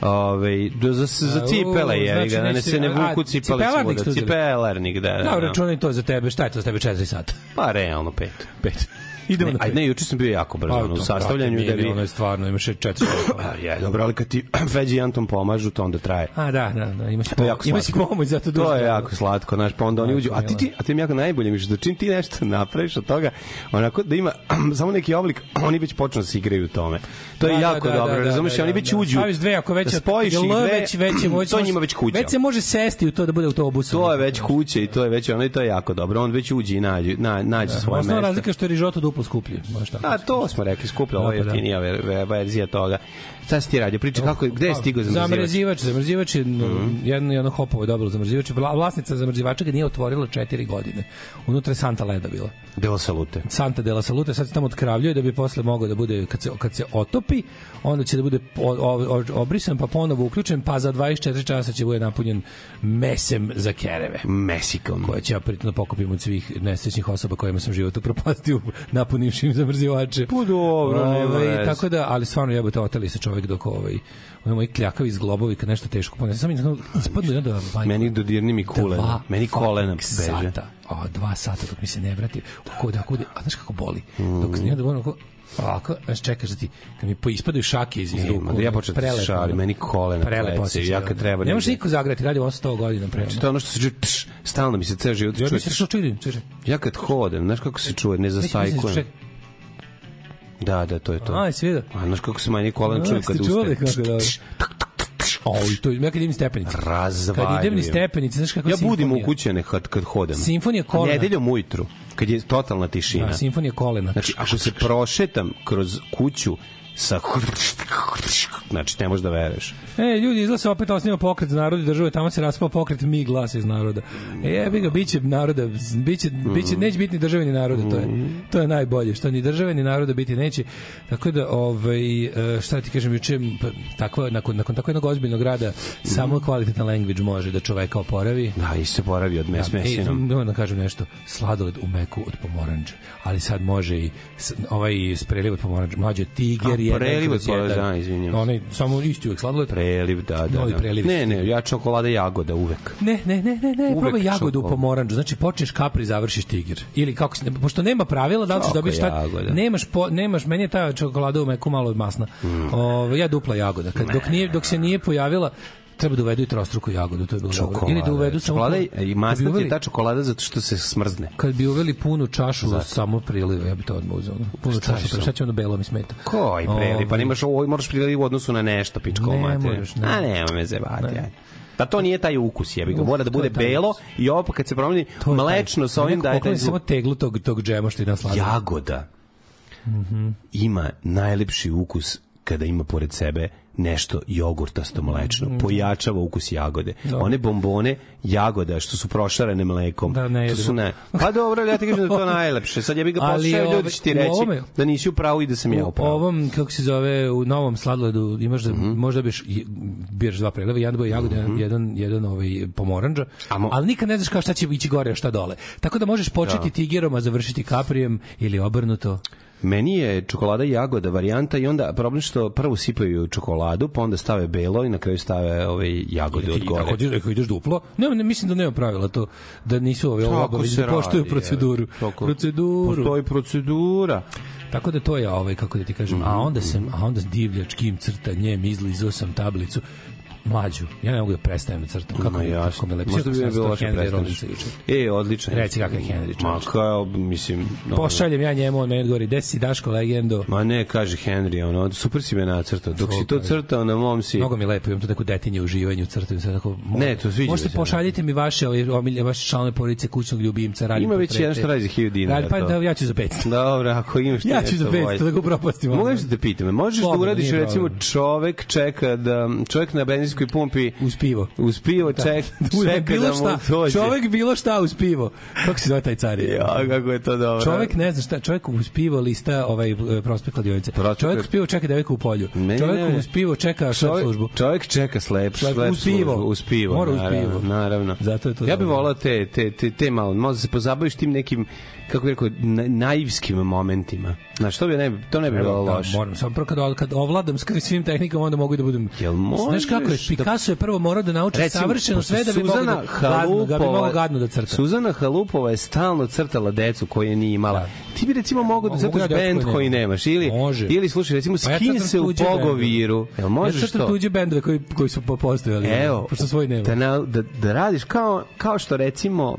Speaker 7: Ove, do, za, za cipele je, znači, ga, da ne se ne vuku cipele. Cipelarnik, cipelarnik,
Speaker 6: da, da, da. Da, računaj to za tebe, šta je to za tebe 24 sata.
Speaker 7: Pa realno
Speaker 6: 5.
Speaker 7: 5. Idemo ne, ajde, ne, juče sam bio jako brzo pa, u sastavljanju. da bi... Ono
Speaker 6: je stvarno, imaš
Speaker 7: četiri. ja, dobro, ali kad ti Feđi i Anton pomažu, to onda traje. A,
Speaker 6: da, da,
Speaker 7: da imaš, to je jako imaš pomoć,
Speaker 6: zato duže. To
Speaker 7: je jako slatko, znaš, pa onda oni uđu. A ti, ti, a ti mi jako najbolje mišliš da čim ti nešto napraviš od toga, onako da ima samo neki oblik, oni već počnu da se igraju u tome. To je da, da jako da, da, dobro, da, razumeš? Da, oni već da. uđu. Staviš
Speaker 6: dve ako već da
Speaker 7: spojiš ih
Speaker 6: dve,
Speaker 7: već veće moći. To njima već kuća.
Speaker 6: Već se može sesti u to da bude autobus.
Speaker 7: To je već kuća i to je već ono i to je jako dobro. On već uđe i nađe na nađe da, svoje mesto. Osnovna
Speaker 6: razlika što
Speaker 7: je
Speaker 6: rižoto duplo skuplje,
Speaker 7: baš tako. A to smo rekli, skuplje, ovo je jeftinija verzija toga. Šta si ti radio? Priča kako, gde je stigao
Speaker 6: zamrzivač? Zamrzivač, zamrzivač je, mhm. jedno, jedno hopovo je dobilo zamrzivač. vlasnica zamrzivača ga nije otvorila četiri godine. Unutra je Santa Leda bila.
Speaker 7: Dela Salute.
Speaker 6: Santa Dela Salute, sad se tamo otkravljuje da bi posle mogao da bude, kad se, kad se otopi, onda će da bude obrisan, pa ponovo uključen, pa za 24 časa će bude napunjen mesem za kereve.
Speaker 7: Mesikom.
Speaker 6: Koje će ja pritno da pokupim od svih nesrećnih osoba kojima sam život upropastio napunivšim zamrzivače.
Speaker 7: Pa dobro, ne, Ove, ovaj,
Speaker 6: Tako da, ali stvarno jebote, oteli se čovjek čovek dok ovaj ovaj moj kljakav iz globovi kad nešto teško ponese. Samo jedno ispadlo jedno da bajko.
Speaker 7: Meni dodirni mi da, kolena. Dva, meni kolena beže. Sata.
Speaker 6: O, dva sata dok mi se ne vrati. Kod, da, kod, da- a znaš kako boli? Mm. Dok se ne da onako, Ovako, znaš, čekaš da ti, kad mi ispadaju šake iz, iz ruku. Da
Speaker 7: ja počet prelepo, šari, meni kolena prelepo se, ja kad treba... Ne
Speaker 6: možeš niko zagrati, radi ovo 100 godina prema.
Speaker 7: Znači, to ono što se čuje, stalno mi se ceo život čuje. Ja mi se što čujem, čuje. Ja kad hodem, znaš kako se čuje, ne zastajkujem. Da, da, to je to.
Speaker 6: Aj, svi da.
Speaker 7: A, znaš kako se manji kolan da, čuje
Speaker 6: kad
Speaker 7: ustane.
Speaker 6: Kako, da. O, to ja kad idem stepenice.
Speaker 7: Razvaljujem.
Speaker 6: Kad idem ni stepenice, znaš kako Ja
Speaker 7: budim u kući kad, kad hodam.
Speaker 6: Simfonija kolena.
Speaker 7: Nedeljom ujutru, kad je totalna tišina.
Speaker 6: Da, simfonija
Speaker 7: kolena. Znači, ako se prošetam kroz kuću sa znači ne možeš da veruješ
Speaker 6: E, ljudi, izgleda se opet osnio pokret za narod i države, tamo se raspao pokret mi glas iz naroda. E, bi ga, biće naroda, biće, biće, mhm. neće biti ni države ni naroda, to je, mhm. to je najbolje, što ni države ni naroda biti neće. Tako da, ovaj, e, šta ti kažem, juče, pa, tako, nakon, nakon tako jednog ozbiljnog rada, samo mhm. kvalitetan language može da čoveka oporavi.
Speaker 7: Da, i se oporavi od mes
Speaker 6: mesinom. Da, e, da kažem nešto, sladoled u meku od pomoranđe, ali sad može i ovaj preliv
Speaker 7: od
Speaker 6: pomoranđe, mlađe tiger
Speaker 7: je. Preliv od pomoranđe, da,
Speaker 6: izvinjam. Onaj, samo isti uvek sladoled. Pre
Speaker 7: preliv, da, da. Novi da. preliv. Ne, ne, ja čokolada jagoda uvek.
Speaker 6: Ne, ne, ne, ne, ne, uvek probaj jagodu po pomoranđu. Znači počneš kapri, završiš tigir. Ili kako se, pošto nema pravila, da li ćeš dobiti šta, nemaš, po, nemaš, meni je ta čokolada u meku malo masna. Mm. Ove, ja dupla jagoda. Kad, dok, nije, dok se nije pojavila, treba da uvedu i trostruku jagodu, to je bilo čokolada. Ili da uvedu
Speaker 7: čokolada samo... i masna uveli... je ta čokolada zato što se smrzne.
Speaker 6: Kad bi uveli punu čašu zato. samo priliva, ja bih to odmah uzeo. Punu šta čašu, šta će ono belo mi smeta.
Speaker 7: Koji preliv? Pa ovaj. nemaš ovo, moraš priliv u odnosu na nešto, pičko ne, mate. Moraš, ne. A nema me zebati, ne. Pa to nije taj ukus, jebi ga. Mora da bude belo i ovo kad se promeni mlečno sa ovim dajte. taj... Samo teglu
Speaker 6: tog, tog džema što je nasladno.
Speaker 7: Jagoda. Mm -hmm. ima najlepši ukus kada ima pored sebe nešto jogurtasto mlečno. Mm. Pojačava ukus jagode. Da. One bombone jagoda što su prošarene mlekom. Da, ne, to su ne. Pa dobro, ja ti kažem da to najlepše. Sad ja bih ga pošao, ljudi ovaj, će ti reći ovome, da nisi u pravu i da sam ja u pravu.
Speaker 6: ovom, kako se zove, u novom sladoledu imaš da, mm -hmm. možda biš, biraš dva preleva, jedan boje jagode, mm -hmm. jedan, jedan ovaj, pomorandža Amo... ali nikad ne znaš kao šta će ići gore, a šta dole. Tako da možeš početi da. tigirom, a završiti kaprijem ili obrnuto.
Speaker 7: Meni je čokolada jagoda varijanta i onda problem što prvo sipaju čokoladu, pa onda stave belo i na kraju stave ovaj jagode
Speaker 6: od gore. Ako ideš, ako ideš duplo, ne, ne, mislim da nema pravila to, da nisu ove obavezni, da poštuju proceduru. Toko, proceduru. Postoji
Speaker 7: procedura.
Speaker 6: Tako da to je ovaj kako da ti kažem, a mhm. onda sam a onda divljačkim crtanjem izlizao sam tablicu mlađu. Ja ne mogu da prestajem da crtam. Kako
Speaker 7: je, kako mi lepo. Možda bi bilo loše prestaniš. E, odlično.
Speaker 6: Reci kakav je Henry. Ma
Speaker 7: kao, mislim...
Speaker 6: No, Pošaljem ja njemu, on meni odgovori, gde si Daško legendo?
Speaker 7: Ma ne, kaže Henry, ono, super si me nacrtao. Dok si to crtao na mom si...
Speaker 6: Mnogo mi lepo, imam to tako detinje u živanju, crtam se tako...
Speaker 7: Ne, to sviđa
Speaker 6: Možete da. pošaljite mi vaše, ove, omilje, vaše članove porodice kućnog ljubimca, radim
Speaker 7: Ima već jedan što radi za 1000 dinara.
Speaker 6: Pa, da, ja ću za 500.
Speaker 7: Dobro, ako
Speaker 6: imaš ti Ja ću za 500, da ga upropastimo.
Speaker 7: Možeš da te pitam, možeš da uradiš, recimo, čovek čeka da, čovek na benzinsku benzinskoj pumpi
Speaker 6: uz pivo.
Speaker 7: Uz pivo da. ček, čeka bilo da mu šta, dođe.
Speaker 6: Čovek bilo šta uz pivo. Kako se zove taj car?
Speaker 7: Ja, kako je to dobro.
Speaker 6: Čovek ne zna šta, čovek uz pivo lista ovaj e, prospekt kladionice. Čovek uz pivo čeka devojku u polju. Meni čovek uz pivo čeka šlep službu.
Speaker 7: Čovek čeka slep, slep, uz pivo. uz pivo. Mora uz pivo. Naravno.
Speaker 6: Zato je to.
Speaker 7: Ja bih volao te te te te malo, možda se pozabaviš tim nekim kako rekao, na, naivskim momentima. Znaš, što bi ne, to ne bi bilo
Speaker 6: da, loše. Da, moram, samo prvo kad, kad ovladam svim tehnikama, onda mogu i da budem...
Speaker 7: Jel možeš Znaš kako
Speaker 6: je, da- Picasso je prvo morao da nauči recimo, savršeno sve da bi da Suzana mogu da, Halupova, gadno, gadno da crta.
Speaker 7: Suzana Halupova je stalno crtala decu koje nije imala. Da. Ti bi recimo mogao da crtaš da bend koji nemaš. Ili, može. ili slušaj, recimo, pa skin ja se u pogoviru.
Speaker 6: Jel možeš ja to? Ja tuđe bendove koji, koji su postojali. Evo, da, pošto svoj
Speaker 7: nema. Da, da, da radiš kao, kao što recimo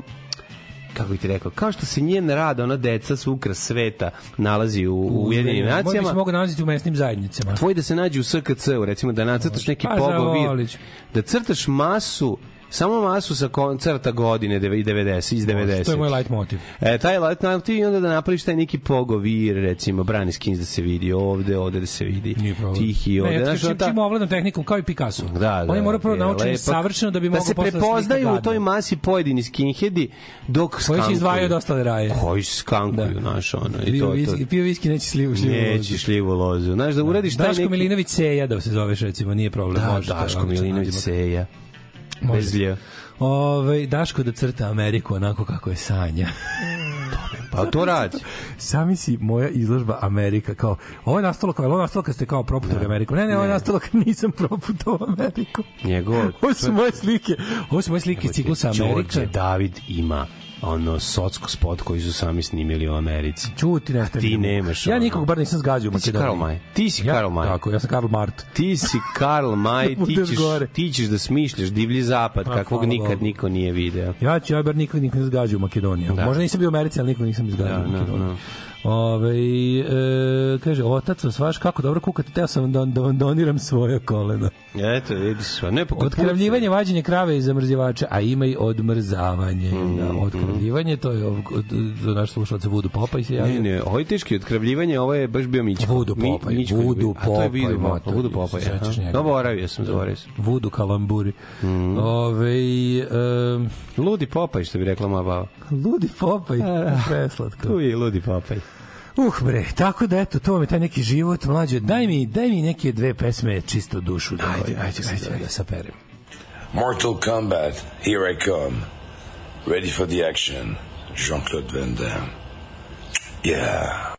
Speaker 7: kako bih ti rekao, kao što se njen rad, ona deca su ukras sveta, nalazi u, u Ujedinim nacijama.
Speaker 6: Možda bi
Speaker 7: se
Speaker 6: mogu nalaziti u mesnim zajednicama.
Speaker 7: Tvoj da se nađe u SKC-u, recimo da nacrtaš pa neki pa, pogovir, da crtaš masu Samo masu sa koncerta godine 90, iz 90.
Speaker 6: To je moj light motiv.
Speaker 7: E, taj light motiv i onda da napraviš taj neki pogovir, recimo, brani skins da se vidi ovde, ovde da se vidi. Nije problem. Tihi ovde. Ne,
Speaker 6: znaš, čim, ta... čim tehnikom, kao i Picasso. Da, da. On je prvo naučiti lepak, savršeno da bi mogli da se
Speaker 7: prepoznaju u toj masi pojedini skinheadi dok skankuju. Koji se izdvajaju od ostale da raje. Koji skankuju, da. znaš, ono.
Speaker 6: I to, to. Pio viski, neće slivu, slivu
Speaker 7: neće lozu. Neće slivu lozu. Znaš, da, da. uradiš
Speaker 6: da. taj neki... Daško Milinović Seja da se zoveš, recimo, nije problem. Da,
Speaker 7: da Daško Milinović Seja. Bez lje. Ove,
Speaker 6: ovaj, Daško da crta Ameriku onako kako je sanja.
Speaker 7: Pa to radi.
Speaker 6: Sami si moja izložba Amerika kao ovo je nastalo kao ovo nastalo kad ste kao proputali ne. Da. Ameriku. Ne, ne, ovo je nastalo kad nisam proputao Ameriku.
Speaker 7: Njegov. Ovo su moje
Speaker 6: slike. Ovo su moje slike iz ciklusa Amerika. Đorđe
Speaker 7: David ima ono socsko spot koji su sami snimili u Americi.
Speaker 6: Ćuti ne
Speaker 7: Ti nemaš.
Speaker 6: Ja nikog bar nisam zgazio u Makedoniji.
Speaker 7: Karl Maj. Ti si
Speaker 6: Karl Maj. Tako, ja sam Karl Mart.
Speaker 7: Ti si Karl Maj, ti ćeš, ti ćeš da smišljaš divlji zapad A, pa, kakvog nikad Bogu. niko nije video.
Speaker 6: Ja ću ja bar nikog nikog zgazio u Makedoniji. Da. Možda nisam bio u Americi, ali nikog nisam zgazio da, u da, Makedoniji. No, da. no. Ove, e, kaže, otac, svaš kako dobro kukate, teo sam da, da vam doniram svoje koleno.
Speaker 7: Eto,
Speaker 6: vidiš, a
Speaker 7: ne pokaput.
Speaker 6: Pa odkravljivanje, vađenje krave i zamrzivača, a ima i odmrzavanje. Mm, da, mm. odkravljivanje, to je do naš slušalac Vudu Popaj se
Speaker 7: javio. Ne, ne, ovo je teški odkravljivanje, ovo je baš bio Mićko.
Speaker 6: Vudu Popaj, Mi, Mićko, Vudu Popaj. Vudu
Speaker 7: Popaj, Vudu Popaj. Zaboravio sam, zaboravio sam.
Speaker 6: Vudu Kalamburi. Mm. Ove,
Speaker 7: um, Ludi Popaj, što bi rekla moja baba.
Speaker 6: Ludi Popaj, preslatko.
Speaker 7: Tu je Ludi Popaj.
Speaker 6: Uh bre, tako da eto, to vam je taj neki život, mlađe. Daj mi, daj mi neke dve pesme čisto dušu.
Speaker 7: Da, ajde, ovaj, ajde, ajde, da, ajde, da saperem. Mortal Kombat, here I come. Ready for the action. Jean-Claude Van Damme. Yeah.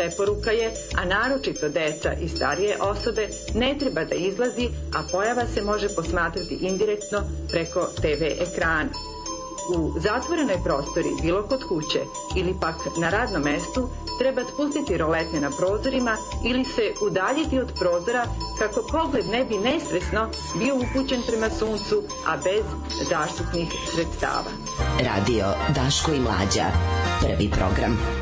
Speaker 7: preporuka je, a naročito deca i starije osobe, ne treba da izlazi, a pojava se može posmatrati indirektno preko TV
Speaker 8: ekrana. U zatvorenoj prostori, bilo kod kuće ili pak na radnom mestu, treba spustiti roletne na prozorima ili se udaljiti od prozora kako pogled ne bi nesvesno bio upućen prema suncu, a bez zaštitnih sredstava. Radio Daško i Mlađa. Prvi program.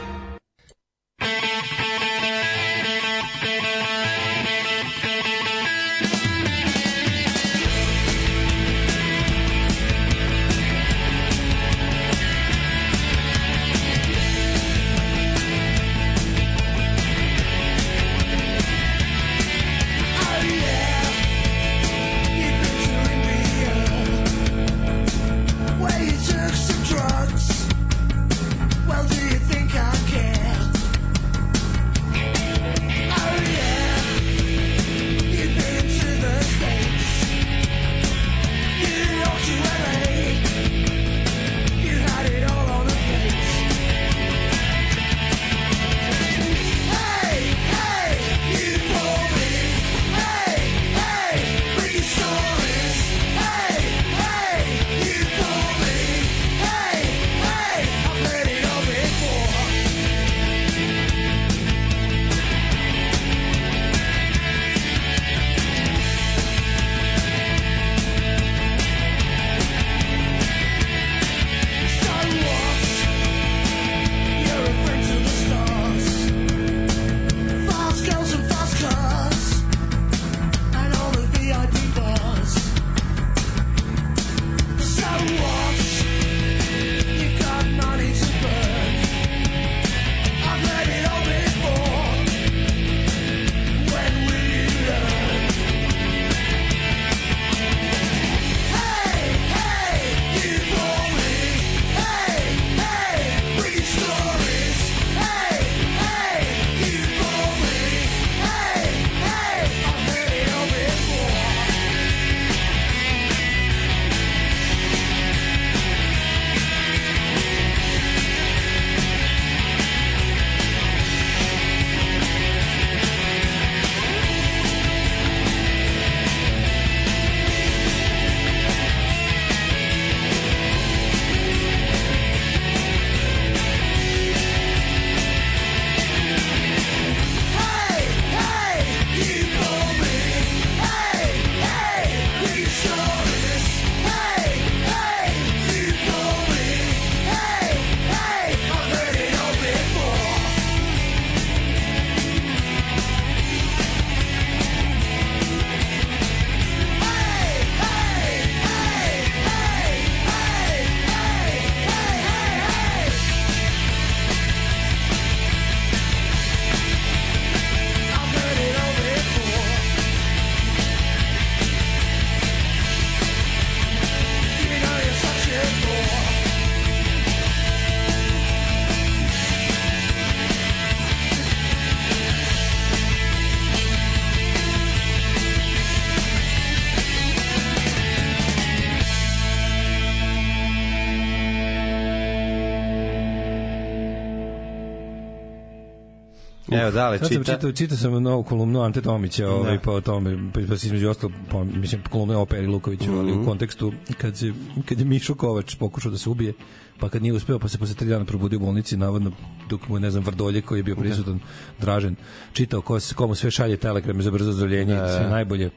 Speaker 8: evo, dale, čita. čitao,
Speaker 9: čitao sam novu kolumnu Ante Tomića, da. ovaj, da. pa o tome, pa, pa između ostalo, pa, mislim, kolumna o Peri Lukoviću, mm -hmm. ali u mhm. kontekstu kad, je, kad je Mišo Kovač pokušao da se ubije, pa kad nije uspeo, pa se posle tri dana probudio u bolnici, navodno, dok mu je, ne znam, Vrdolje koji je bio da. prisutan, okay. Dražen, čitao ko, komu sve šalje telegrame za brzo zdravljenje, da, sve najbolje,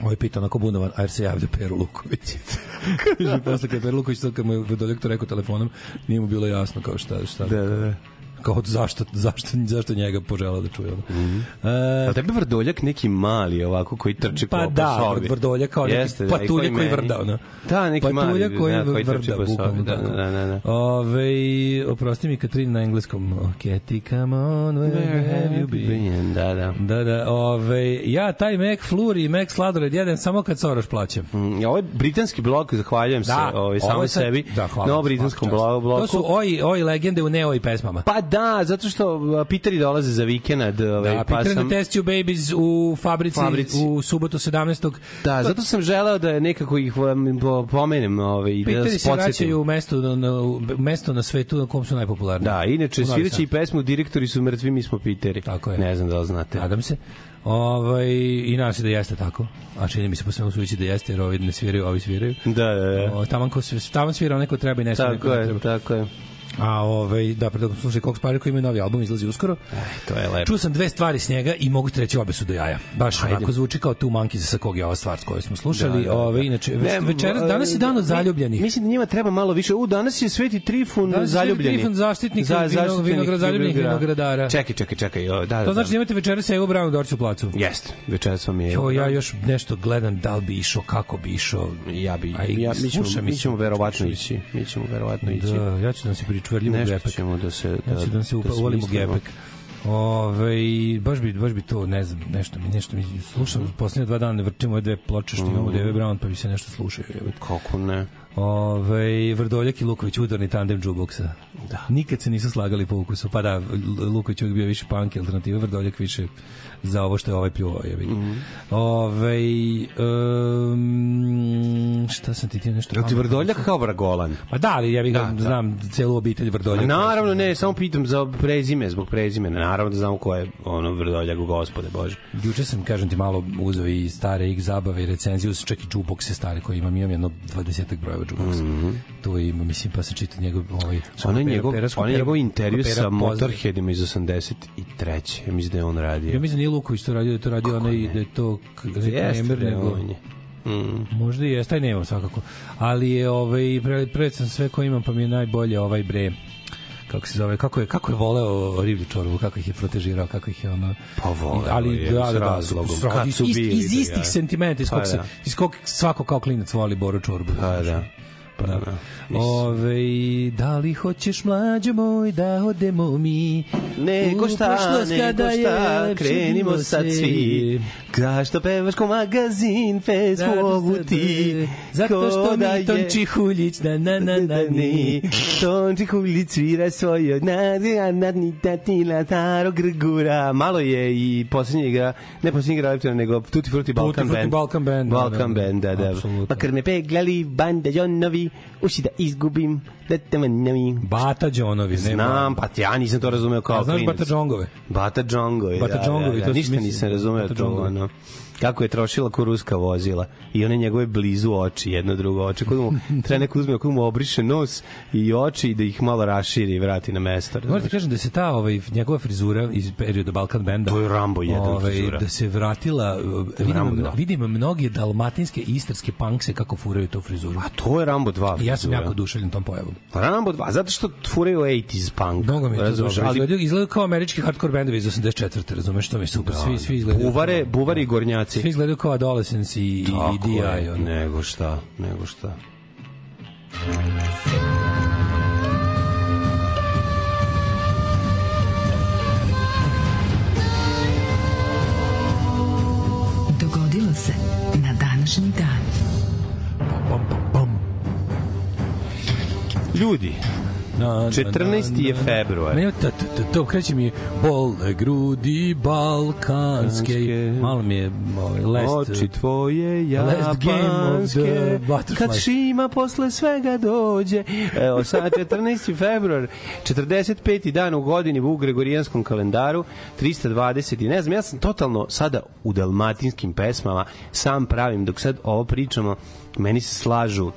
Speaker 9: Ovo je pitao onako bunovan, a jer se javlja Pero Luković. Kaže, posle kad je Pero Luković, to kad mu je doktor rekao telefonom, nije mu bilo jasno kao šta, šta. Da, da, da kao zašto, zašto, zašto njega požela da čuje. Mm
Speaker 8: -hmm. e, A tebe Vrdoljak neki mali ovako koji trči
Speaker 9: pa
Speaker 8: po, da, po sobi?
Speaker 9: Pa da, Vrdoljak kao neki Jeste, da, patulja
Speaker 8: koji,
Speaker 9: koji vrda. Ono.
Speaker 8: Da, neki patulja mali koji, da, koji vrda,
Speaker 9: po sobi. Da, da, da, da, da. Ove, oprosti mi Katrin na engleskom. Okay, come on, where have you been?
Speaker 8: Da, da.
Speaker 9: Da, da. Ove, ja taj Mac Flurry i Mac Sladored jedem samo kad Soroš plaćem.
Speaker 8: Mm, ovo je britanski blok, zahvaljujem da, se ovaj, samo sebi. Da, hvala. Na britanskom bloku.
Speaker 9: To su oj, oj legende u ne oj pesmama.
Speaker 8: Pa da, Da, zato što Piteri dolaze za vikend.
Speaker 9: Ovaj, da,
Speaker 8: pa
Speaker 9: Piteri sam... Test You Babies u fabrici, fabrici. u subotu 17.
Speaker 8: Da, pa- zato sam želeo da nekako ih pomenem. Ovaj, Piteri da se vraćaju
Speaker 9: u mesto na, mesto na svetu na kom su najpopularni.
Speaker 8: Da, inače, sviraći i pesmu Direktori su mrtvi, mi smo Piteri.
Speaker 9: Tako je.
Speaker 8: Ne znam da li znate.
Speaker 9: Nadam se. Ovaj, I nadam se da jeste tako. A čini mi se po svemu suvići da jeste, jer ovi ne sviraju, ovi sviraju.
Speaker 8: Da, da, da. O,
Speaker 9: taman, ko, taman svira onaj treba i ne svira. Da tako je,
Speaker 8: tako je.
Speaker 9: A ovaj da predlog slušaj Cox Parker koji ima novi album izlazi uskoro.
Speaker 8: Aj, to je lepo.
Speaker 9: Čuo sam dve stvari s njega i mogu ti obe su do jaja. Baš Ajde. onako zvuči kao tu Monkeys sa kog je ova stvar koju smo slušali. Da, da, ovaj, da. Ove, inače ne, večeras danas je dan od zaljubljenih.
Speaker 8: Mislim da njima treba malo više. U danas je Sveti Trifun danas zaljubljeni. Trifun
Speaker 9: zaštitnik za, vinograd, vinograd, zaljubljenih vinogradara.
Speaker 8: Čekaj, čekaj, čekaj. O, da, da,
Speaker 9: to da. znači da imate večeras Evo Brown Dorci u placu. Jeste. Večeras vam je. Jo, ja još nešto gledam da li bi išao, kako bi išao. Ja bi ja
Speaker 8: mi ćemo mi ćemo verovatno
Speaker 9: ići. Mi ćemo verovatno da, ići. Da, ja ću da se pričam čvrljivu gepek. Nešto ćemo da se... Da, ja ću da se da upa, uvolimo gepek. Ove, baš bi, baš bi to, ne znam, nešto mi, nešto mi slušam, mhm. poslednje dva dana vrtim ove dve ploče što imamo mm. Dave Brown, pa mi se nešto slušaju.
Speaker 8: Kako ne?
Speaker 9: Ove, Vrdoljak i Luković udarni tandem džuboksa. Da. Nikad se nisu slagali po ukusu. Pa da, Luković uvijek bio više punk alternativa, Vrdoljak više za ovo što je ovaj pljuvao. Je mm. Ove, um, šta sam ti ti nešto...
Speaker 8: Jel ti Vrdoljak kao Vragolan?
Speaker 9: Pa da, ali ja bih da, da, znam da. celu obitelj Vrdoljaka.
Speaker 8: Pa naravno, ne, samo pitam za prezime, zbog prezimena naravno da znam ko je ono Vrdoljak, gospode
Speaker 9: Bože. Juče sam, kažem ti, malo uzeo i stare ih zabave i recenziju, čak i džubokse stare koje imam, imam jedno 20 brojeva džuboksa. Mm -hmm. Tu ima, mislim, pa se čita njegov... Ovaj,
Speaker 8: ono je njegov, on je njegov intervju sa Motorheadima iz 83. Ja mislim da
Speaker 9: je
Speaker 8: on radio.
Speaker 9: Ja mislim da nije Luković to radio, da to radio onaj, da je to... Da jeste, on je. Mm. Možda i jeste, taj nemam svakako. Ali je ovaj pre, pre sam sve ko imam pa mi je najbolje ovaj bre kako se zove, kako je, kako je voleo Rivlju Čorovu, kako ih je protežirao, kako ih je ono...
Speaker 8: Pa voleo
Speaker 9: ali, je, da, da, da, iz, iz, da, istih sentimenta, iz pa kog, se, da. iz kog svako kao klinac voli Boru Čorbu.
Speaker 8: Pa, da.
Speaker 9: Pa, da, da. da. Ove, da li hoćeš mlađo moj da odemo mi? Neko šta, neko šta, je, krenimo sad svi. Zašto pevaš ko magazin, pesmovu ti? Zato što da mi Tonči Huljić, na na na na da, ni. Tonči Huljić svira svoje, na na na ni ta ti la taro grgura. Malo je i poslednja igra, ne poslednja igra Leptona, nego Tutti Frutti
Speaker 8: Balkan Band.
Speaker 9: Tutti Frutti Balkan Band.
Speaker 8: Balkan Band, da, da.
Speaker 9: Makar pa me peglali bandajonovi, uši, da izgubim. Da te
Speaker 8: Bata Đonovi. Znam, pa ja nisam to razumeo kao ja,
Speaker 9: znaš klinac. Znaš Bata Džongove?
Speaker 8: Bata Džongovi, Bata Džongovi, da, da, da, da. Ništa nisam razumeo Bata Džongove, no kako je trošila ko ruska vozila i one njegove blizu oči, jedno drugo oči. Kod mu treba neko uzme, kod mu obriše nos i oči da ih malo raširi i vrati na mesto.
Speaker 9: Možete ti kažem da se ta ovaj, njegova frizura iz perioda Balkan Benda
Speaker 8: to je Rambo jedan ovaj, frizura.
Speaker 9: Da se vratila, eh, vidim, da. vidim mnoge dalmatinske i istarske punkse kako furaju tu frizuru.
Speaker 8: A to je Rambo 2 frizura.
Speaker 9: I ja sam jako dušeljen tom pojavom.
Speaker 8: Pa Rambo 2, zato što furaju 80s punk. Mnogo mi je
Speaker 9: to ali izgledaju kao američki hardcore bendovi iz 84. Razumeš, što mi je super. Da, svi, svi da. izgledaju. Buvare,
Speaker 8: buvari da. gornjaci muškarci.
Speaker 9: Svi izgledaju kao Adolescence i, Tako i DI. Je,
Speaker 8: nego šta, nego šta. Dogodilo se na današnji dan. Ljudi, 14. je februar. Ne, to,
Speaker 9: to, to kreće mi bol grudi balkanske. Malo mi je ovaj, lest.
Speaker 8: Oči tvoje japanske.
Speaker 9: Kad šima posle svega dođe. Evo, sad 14. februar, 45. dan u godini u Gregorijanskom kalendaru, 320. I ne znam, ja sam totalno sada u dalmatinskim pesmama sam pravim, dok sad ovo pričamo, meni se slažu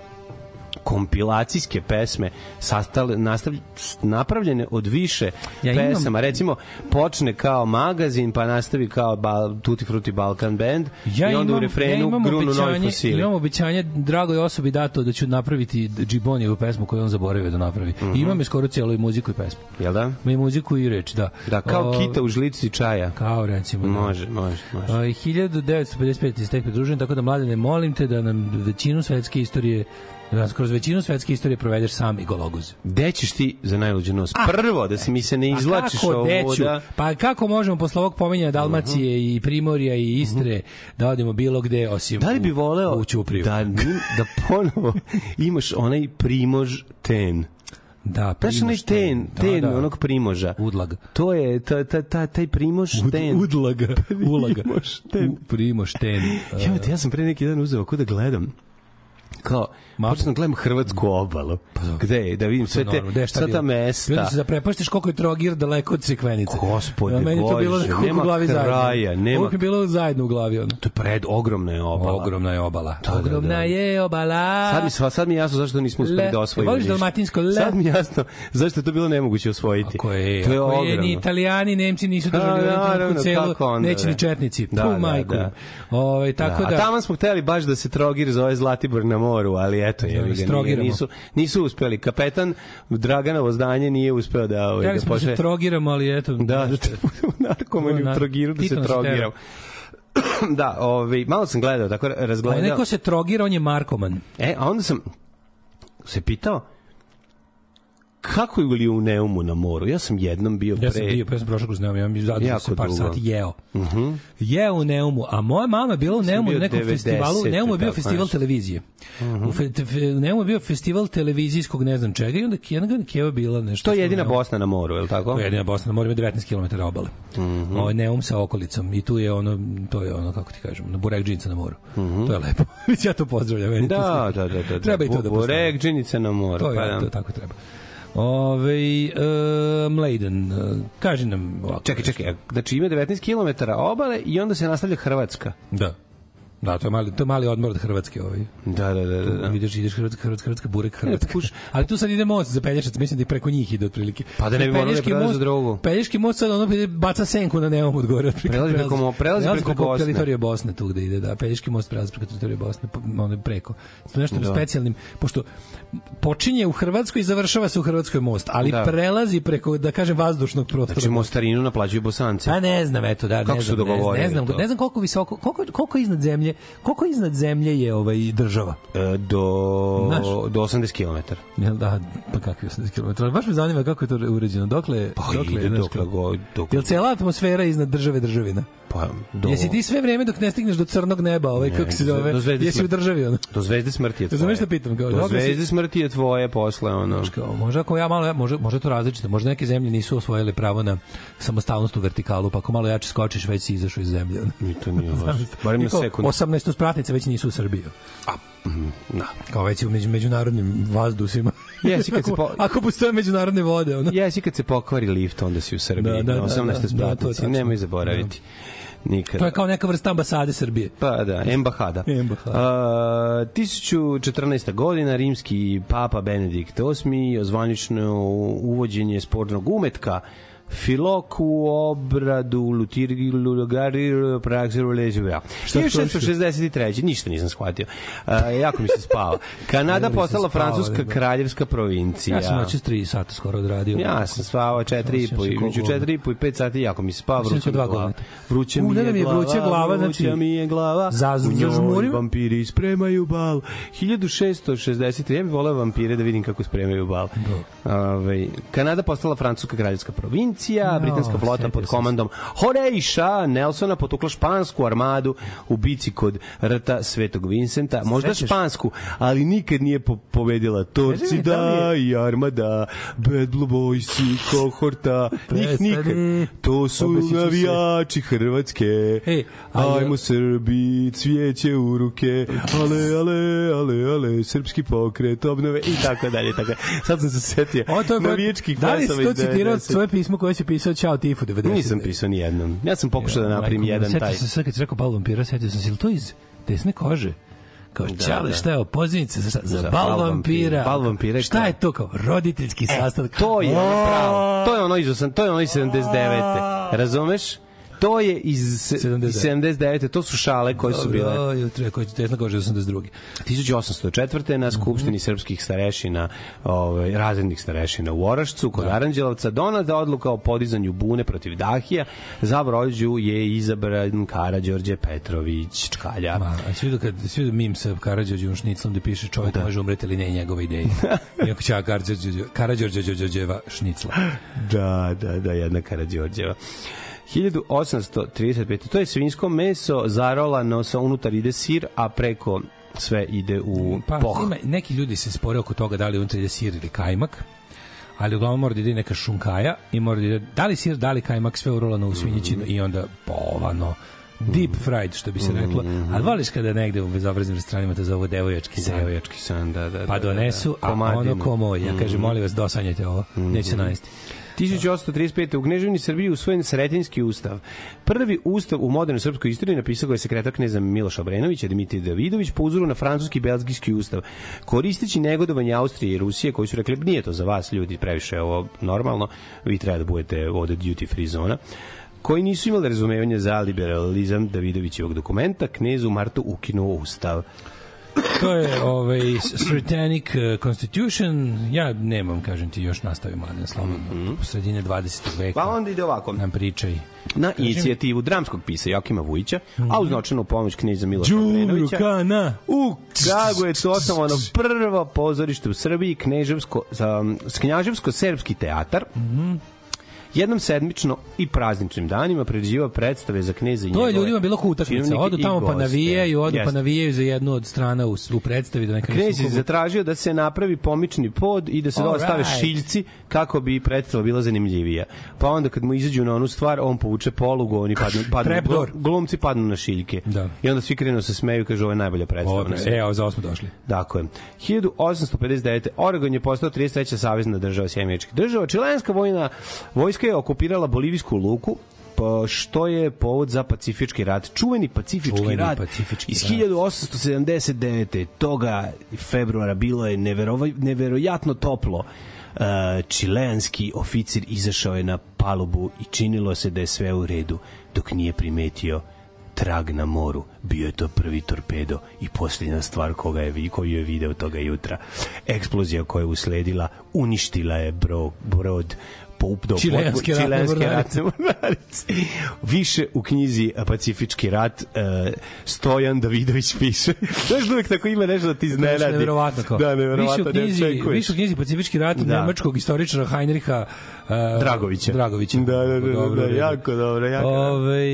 Speaker 8: kompilacijske pesme sastale, nastavlj, napravljene od više ja imam... pesama. Recimo, počne kao magazin, pa nastavi kao ba, Tutti Frutti Balkan Band ja i onda imam, u refrenu ja imam grunu
Speaker 9: novi
Speaker 8: fosili.
Speaker 9: Imam obećanje dragoj osobi dato da ću napraviti Džibonijevu pesmu koju on zaboravio da napravi. Mm -hmm. imam je skoro cijelo i muziku i pesmu.
Speaker 8: Jel
Speaker 9: da? Ma i muziku i reč, da.
Speaker 8: Da, kao o, kita u žlici čaja. Kao
Speaker 9: recimo.
Speaker 8: Da. Može, može, može.
Speaker 9: O, 1955 istekli druženje, tako da mladene, molim te da nam većinu svetske istorije Da, kroz većinu svetske istorije provedeš sam i gologuz.
Speaker 8: Gde ćeš ti za najluđu nos? Prvo, da se mi se ne izlačiš kako, ovo.
Speaker 9: Da... Pa kako možemo posle ovog pomenja Dalmacije uh mhm. -huh. i Primorja i Istre uh -huh. da odemo bilo gde osim da li bi voleo u, u
Speaker 8: Da, da ponovo imaš onaj Primož ten.
Speaker 9: Da, Primož
Speaker 8: ten, ten, ten da, da. onog Primoža.
Speaker 9: Udlag.
Speaker 8: To je ta, ta, ta, taj Primož Ud, ten.
Speaker 9: Udlaga. Ulaga. Primož
Speaker 8: ten. U, primož ten. Uh, ja, e. ja sam pre neki dan uzeo, kuda gledam, kao, Ma, počeo sam da gledam hrvatsku obalu. Pa da. Gde je? Da vidim pa sve te, normalno, ta mesta. I onda
Speaker 9: se zaprepaštiš koliko je Trogir daleko od Crikvenice.
Speaker 8: Gospode, da, meni to bilo nema u glavi kraja,
Speaker 9: nema. Uvijek je bilo zajedno u glavi. Ono.
Speaker 8: To je pred, ogromna je obala.
Speaker 9: Ogromna je obala. Da, ogromna da, da. je obala.
Speaker 8: Sad mi, sva, sad mi jasno zašto nismo uspeli da osvojimo Voliš
Speaker 9: dalmatinsko le? Sad
Speaker 8: mi jasno zašto je to bilo nemoguće osvojiti. Ako je, to je ako je, ni
Speaker 9: italijani, nemci nisu držali da, da, neće ni da. četnici. Da, da, da. Ove, ovaj, tako da. A da-
Speaker 8: tamo smo hteli baš da se Trogir zove Zlatibor na moru, ali eto, da, je ga, strogiramo. nisu, nisu uspeli. Kapetan Draganovo zdanje nije uspeo da... Ovaj, Htjeli da
Speaker 9: smo
Speaker 8: pošle...
Speaker 9: Da se trogiramo, ali eto... Da,
Speaker 8: da te budemo narkomani u trogiru, da se trogiramo da, ovaj, malo sam gledao, tako razgledao. Onaj
Speaker 9: neko se trogira, on je Markoman.
Speaker 8: E, a onda sam se pitao, kako je li u Neumu na moru? Ja sam jednom bio pre...
Speaker 9: Ja sam bio,
Speaker 8: pa
Speaker 9: ja sam prošao kroz Neum, ja mi se par sati, jeo. Uh mhm. -huh. Jeo u Neumu, a moja mama je bila u Neumu na nekom festivalu, u Neumu je bio da, festival nešto. televizije. Uh mhm. -huh. U, fe, Neumu je bio festival televizijskog ne znam čega i onda jedna ga Keva bila nešto...
Speaker 8: To je
Speaker 9: jedina Bosna na moru,
Speaker 8: je li tako? To
Speaker 9: je jedina
Speaker 8: Bosna na
Speaker 9: moru, ima 19 km obale. Uh mhm. -huh. Ovo ovaj, je Neum sa okolicom i tu je ono, to je ono, kako ti kažem, na burek džinca na moru. Uh -huh. To je lepo. ja to pozdravljam.
Speaker 8: Da, da, da, da, da. Treba i to da pozdravljam. Burek džinica na moru. To je, pa, da. to,
Speaker 9: tako treba. Ove, uh, Mladen, uh, kaži nam
Speaker 8: ovako. Čekaj, čekaj, e, znači ima 19 km obale i onda se nastavlja Hrvatska.
Speaker 9: Da. Da, to je mali, to je mali odmor od Hrvatske ovaj. Da,
Speaker 8: da, da, da. da.
Speaker 9: Vidiš, ideš Hrvatska, Hrvatska, Hrvatska, burek, Hrvatska. Kuš, ali tu sad ide most za Peljašac, mislim da i preko njih ide otprilike.
Speaker 8: Pa da ne bi morali da
Speaker 9: prelazi
Speaker 8: drogu.
Speaker 9: Peljaški most sad ono ide baca senku na Neum od gore.
Speaker 8: Prelazi, prelazi preko, prelazi, preko, preko Bosne. teritorije
Speaker 9: Bosne tu gde ide, da. Peljaški most prelazi preko teritorije Bosne, ono preko. To nešto da. specijalnim, pošto počinje u Hrvatskoj i završava se u Hrvatskoj most, ali da. prelazi preko, da kažem, vazdušnog prostora.
Speaker 8: Znači, mostarinu naplaćuju bosanci. Pa
Speaker 9: ne znam, eto, da, Kako ne znam. Su ne, znam, ne znam koliko visoko, koliko, koliko iznad zemlje zemlje. Koliko iznad zemlje je ovaj država?
Speaker 8: E, do, Znaš? do 80 km.
Speaker 9: Jel da, pa kakvi 80 km? Baš me zanima kako je to uređeno. Dokle, pa, dokle, ide, znaš, dokle, go, dokle. Jel cela atmosfera iznad države državina? Pa, do... Jesi ti sve vreme dok ne stigneš do crnog neba, ovaj, ne, kako se zove, do jesi u državi? Ono? Do zvezde
Speaker 8: smrti je
Speaker 9: tvoje.
Speaker 8: Znaš šta pitam? Kao, do zvezde si... smrti je tvoje posle, ono. Znaš,
Speaker 9: kao, možda ako ja malo, može, može to različito, možda neke zemlje nisu osvojile pravo na samostalnost u vertikalu, pa ako malo jače skočiš, već si izašao iz zemlje. Ono.
Speaker 8: Ni to nije važno. Barem na sekundu.
Speaker 9: 18 spratnice već nisu u Srbiju.
Speaker 8: A mhm, da.
Speaker 9: Kao već u među, međunarodnim vazdusima. Jesi kad se po... ako postoje međunarodne vode,
Speaker 8: ono. Jesi kad se pokvari lift, onda si u da, Srbiji. Da, da, da, 18 da, da, spratnici, da, nemoj zaboraviti. Da. Nikada.
Speaker 9: To je kao neka vrsta ambasade Srbije.
Speaker 8: Pa da, embahada. Embahada. Uh, 1014. godina rimski papa Benedikt VIII ozvanično uvođenje spornog umetka Filoku, obradu, lutirgilu, lugariru, praksiru, leđu, ja. 1663. Ništa nisam shvatio. Uh, jako mi se spava. Kanada postala spava, francuska da. kraljevska provincija.
Speaker 9: Ja sam noću 3 sata skoro odradio.
Speaker 8: Ja sam spavao 4 i po, među 4 i po i 5 sati jako mi se spava.
Speaker 9: Da Vruće mi je glava. Vruće mi je glava. Vruće glava, znači. mi je glava. Zažmurim.
Speaker 8: Vampiri spremaju bal. 1663. Ja bih voleo vampire da vidim kako spremaju bal. Ove, ovaj, Kanada postala francuska kraljevska provincija Venecija, no, britanska flota pod komandom Horejša Nelsona potukla špansku armadu u bici kod rta Svetog Vincenta, možda špansku, ali nikad nije po pobedila da Torcida da i armada, Bad Blue Boys i kohorta, njih nikad. To su navijači Hrvatske, hey, ajmo Srbi, cvijeće u ruke, ale, ale, ale, ale, srpski pokret, obnove i tako dalje. Tako. Sad sam se setio. O, to je
Speaker 9: navijačkih Da li si to citirao svoje pismo koje ovaj si pisao Ćao Tifu
Speaker 8: 90. Nisam pisao ni jednom. Ja sam pokušao da ja, da napravim jedan taj. Sjetio
Speaker 9: sam se, kad si rekao Bal vampira, setio sam se, to iz desne kože? kao da, čale, da. šta je opoznica za, za, za
Speaker 8: bal vampira. Bal vampira.
Speaker 9: Šta je to kao roditeljski sastanak? E,
Speaker 8: to je pravo. To je ono iz 8, to Razumeš? To je iz 79. 79. To su šale koje su bile. Da, jo,
Speaker 9: jo, koje je tesna koža 82. 1804.
Speaker 8: na Skupštini mm -hmm. srpskih starešina, ovaj, razrednih starešina u Orašcu, kod da. Aranđelovca, donata odluka o podizanju bune protiv Dahija. Za Vrođu je izabran Karađorđe Petrović Čkalja. Ma,
Speaker 9: a kad svi do mim sa Karađorđem Šnicom gde da piše čovjek da. može umreti ili ne njegove ideja. Iako će Karađorđe Karađorđe Đorđeva šnicla.
Speaker 8: Da, da, da, jedna Karađorđeva. 1835. To je svinjsko meso zarolano sa unutar ide sir, a preko sve ide u pa, poh. Ima,
Speaker 9: neki ljudi se spore oko toga da li unutra ide sir ili kajmak ali uglavnom mora da ide neka šunkaja i mora da ide, da li sir, da li kajmak, sve urolano u svinječinu mm. i onda povano deep fried, što bi se reklo. Mhm. Ali voliš kada negde u bezobraznim restoranima te zovu devojački san.
Speaker 8: Devojački san, da, da. Pa da
Speaker 9: pa donesu, da, da. a ono ko moj. Ja kažem, mhm. molim vas, dosanjajte ovo, mm -hmm. neće mhm. najesti.
Speaker 8: 1835. u Kneževini Srbiji usvojen Sretenjski ustav. Prvi ustav u modernoj srpskoj istoriji napisao ga je sekretar kneza Miloš Obrenović, Dimitrij Davidović, po uzoru na francuski i belgijski ustav, koristeći negodovanje Austrije i Rusije, koji su rekli, nije to za vas ljudi, previše ovo normalno, vi treba da budete ovde duty free zona koji nisu imali razumevanje za liberalizam Davidovićevog dokumenta, knezu Martu ukinuo ustav
Speaker 9: to je ovaj Satanic eh, Constitution. Ja nemam, kažem ti, još nastavi mladen slobodno. Mm -hmm. Sredine 20. veka.
Speaker 8: Pa onda ide ovako.
Speaker 9: Nam pričaj.
Speaker 8: Na kažem, inicijativu dramskog pisa Jakima Vujića, mm -hmm. a uz značajnu mhm. pomoć knjiza Miloša Obrenovića. Kana. U
Speaker 9: Kragu je to osnovano prvo pozorište u Srbiji, knježevsko, za, knjaževsko srpski teatar. Mm -hmm jednom sedmično i prazničnim danima pređiva predstave za kneze i To je ljudima bilo kao utakmica. Odu tamo pa navijaju, odu yes. pa navijaju za jednu od strana u, u predstavi
Speaker 8: da
Speaker 9: neka
Speaker 8: Knez je zatražio da se napravi pomični pod i da se dole stave šiljci kako bi predstava bila zanimljivija. Pa onda kad mu izađu na onu stvar, on povuče polugu, oni padnu, padnu glumci padnu na šiljke. Da. I onda svi krenu da se smeju, i kažu ovo je najbolja predstava. E, ovo, e, evo,
Speaker 9: za
Speaker 8: ovo smo
Speaker 9: došli.
Speaker 8: Dakle, 1859. Oregon je postao 33. savezna država Sjemeničkih država. Čilenska vojna vojska Turska je okupirala bolivijsku luku pa što je povod za pacifički rat. Čuveni pacifički Čuveni rat pacifički iz 1879. toga februara bilo je neverova, neverojatno toplo. E, čilenski oficir izašao je na palubu i činilo se da je sve u redu dok nije primetio trag na moru. Bio je to prvi torpedo i posljednja stvar koga je, koju je video toga jutra. Eksplozija koja je usledila uništila je bro, brod
Speaker 9: po do čilenski rat,
Speaker 8: čilenski rat Više u knjizi Pacifički rat uh, Stojan Davidović piše. Znaš da uvek tako ima nešto da ti da, iznenadi.
Speaker 9: Neverovatno kao. Da, neverovatno. Više u knjizi, ne više u knjizi Pacifički rat da. nemačkog istoričara Heinricha
Speaker 8: e, Dragovića.
Speaker 9: Dragovića.
Speaker 8: Da, da, da, da dobro, da, da jako dobro. Jako.
Speaker 9: Ove,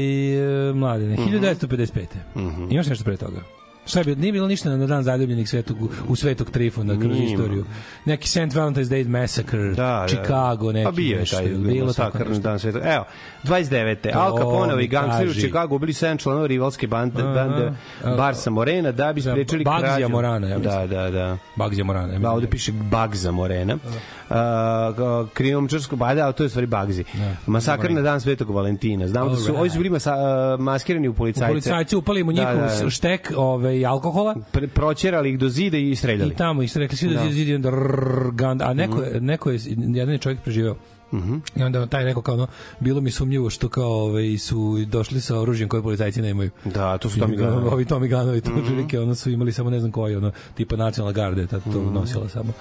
Speaker 9: mladine, 1955. Mm -hmm. Imaš nešto pre toga? Šta bi, nije bilo ništa na dan zaljubljenih svetog, u svetog Trifona kroz Nima. istoriju. Neki St. Valentine's Day Massacre, da, da, da. Chicago, pa neki. Pa bio je taj bilo
Speaker 8: tako nešto. dan svetog. Evo, 29. To Al i gangster u Chicagu bili 7 članova rivalske bande, bande Barsa Morena da bi sprečili
Speaker 9: krađu. Bagzija Morana, ja mislim. Da, da,
Speaker 8: da. Bagzija
Speaker 9: Morana. Ja da,
Speaker 8: ovde piše Bagza Morena. Uh, da. krijomčarsko, ba da, to je stvari Bagzi. Masakr na dan Svetog Valentina. Znamo da su, ovi su bili maskirani u policajce. U policajci
Speaker 9: upali mu njihov štek, ovaj i alkohola.
Speaker 8: Pre, proćerali ih do zida i streljali.
Speaker 9: I tamo ih rekli svi do da. zida, zida onda rrr, gand, a neko, mm. neko je, jedan je čovjek preživeo. Mm -hmm. I onda taj neko kao ono, bilo mi sumnjivo što kao ove, ovaj, su došli sa oružjem koje policajci nemaju.
Speaker 8: Da, to su
Speaker 9: Tommy Ganovi. Ovi Tommy to mm -hmm. žilike, ono su imali samo ne znam koji, ono, tipa nacionalna garde, ta to mm -hmm. nosila samo.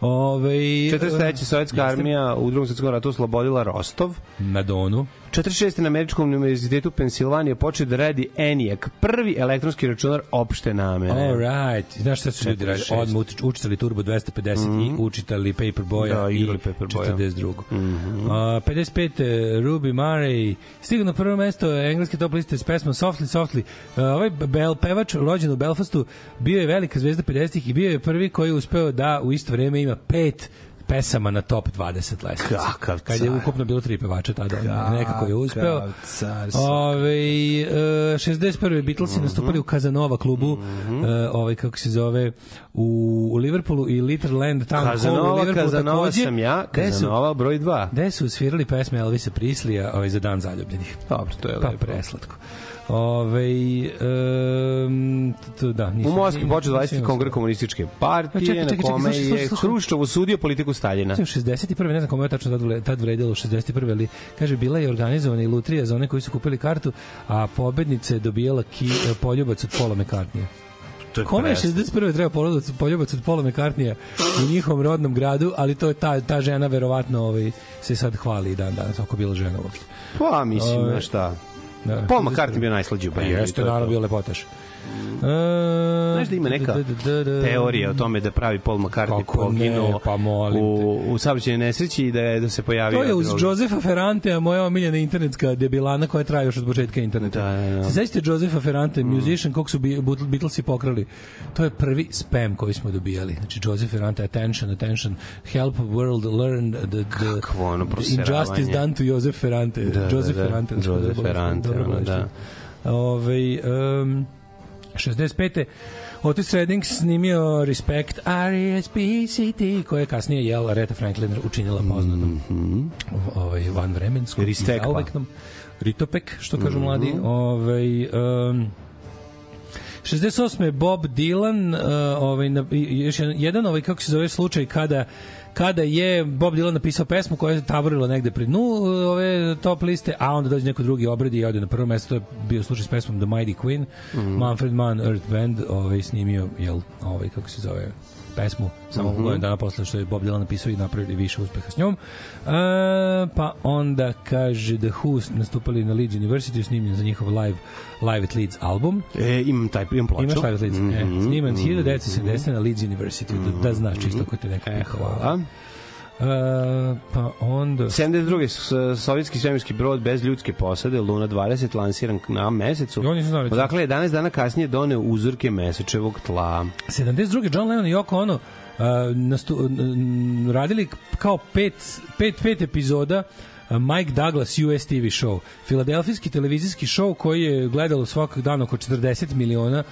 Speaker 9: Ove, ovaj, 43.
Speaker 8: sovjetska jeste... armija u drugom svjetskom ratu oslobodila Rostov.
Speaker 9: Na Donu.
Speaker 8: 46. na Američkom univerzitetu Pensilvanije počeo da radi ENIAC, prvi elektronski računar opšte namene. All
Speaker 9: right. Znaš šta su ljudi radili? Odmah učitali Turbo 250 mm -hmm. i mhm. učitali Paperboya da, i Paperboya. 42. Mm -hmm. A, 55. Eh, Ruby Murray stigao na prvo mesto eh, engleske top liste s pesmom Softly Softly. A, eh, ovaj bel pevač rođen u Belfastu bio je velika zvezda 50-ih i bio je prvi koji je uspeo da u isto vreme ima pet pesama na top 20
Speaker 8: lestvice. Kakav
Speaker 9: car. Kad je ukupno bilo tri pevača tada, Kakav nekako je uspeo. Car, Ove, e, 61. Beatlesi mm -hmm. nastupali u Kazanova klubu, mm -hmm. e, ovaj, kako se zove, u, u Liverpoolu i Litterland Town Kazanova, Hall u Liverpoolu Kazanova
Speaker 8: takođe. sam ja, Kazanova su, broj 2.
Speaker 9: Gde su svirali pesme Elvisa Prislija ovaj, za dan zaljubljenih.
Speaker 8: Dobro, to je pa, lepo. Pa
Speaker 9: preslatko. Ove, um, to, da,
Speaker 8: nisam, u Moskvi počeo 20. kongres komunističke pa partije, čekaj, čekaj, na kome čekaj, je Hruščov usudio politiku Staljina.
Speaker 9: 61. ne znam kome je tačno tad vredilo 61. ali kaže, bila je organizovana i lutrija za one koji su kupili kartu, a pobednica je dobijala ki, e, poljubac od pola mekarnije Kome je 61. treba poljubac, poljubac od Pola McCartneya u njihovom rodnom gradu, ali to je ta, ta žena verovatno ovaj, se sad hvali dan danas, ako bila žena uopšte.
Speaker 8: Pa, mislim, um, šta. Da. Paul McCartney bio najslađi u
Speaker 9: bandu. E, jeste, naravno, bio lepotaš.
Speaker 8: E, Znaš da ima neka teorija o tome da pravi Paul McCartney poginuo pa u, u saobraćajnoj nesreći i da, je, da se pojavio.
Speaker 9: To je uz Josefa Ferrante, a moja omiljena internetska debilana koja traje još od početka interneta. Da, da, da. Se Josefa Ferrante, mm. musician, koliko su Beatlesi pokrali? To je prvi spam koji smo dobijali. Znači, Josef Ferrante, attention, attention, help world learn the, the, ono the injustice done to Josef Ferrante. Da, Josef da, da. Ferrante.
Speaker 8: Znači, Josef Ferrante, da.
Speaker 9: Ove, um, 65. Otis Redding snimio Respect R.E.S.P.C.T. koje je kasnije jel Aretha Franklin učinila poznatom mhm. mm -hmm. ovaj, van vremenskom i zauveknom. Ritopek, što kažu mm -hmm. mladi. Ovaj, um, 68. Bob Dylan, uh, ovaj, na, još jedan, jedan ovaj, kako se zove slučaj kada kada je Bob Dylan napisao pesmu koja je taborila negde pri dnu e, ove top liste, a onda dođe neko drugi obredi i ode na prvo mesto, to je bio slučaj s pesmom The Mighty Queen, mm -hmm. Manfred Mann Earth Band, ovaj, snimio, jel, ovaj, kako se zove, pesmu samo mm -hmm. godinu dana posle što je Bob Dylan napisao i napravili više uspeha s njom. E, pa onda kaže The Who nastupali na Leeds University snimljen za njihov live Live at Leeds album.
Speaker 8: E, imam taj imam plaću. Imaš
Speaker 9: Live at Leeds. Mm -hmm. e, mhm. sniman 1970 mm -hmm. na Leeds University. Da, da znaš čisto ko te neko e, hvala. Uh, pa onda...
Speaker 8: 72. sovjetski svemirski brod bez ljudske posade, Luna 20, lansiran na mesecu. I oni su znali. Dakle, 11 dana kasnije doneo uzorke mesečevog tla.
Speaker 9: 72. John Lennon i Yoko Ono uh, nastu, uh, radili kao pet, pet, pet epizoda e, Mike Douglas US TV show. Filadelfijski televizijski show koji je gledalo svakog dana oko 40 miliona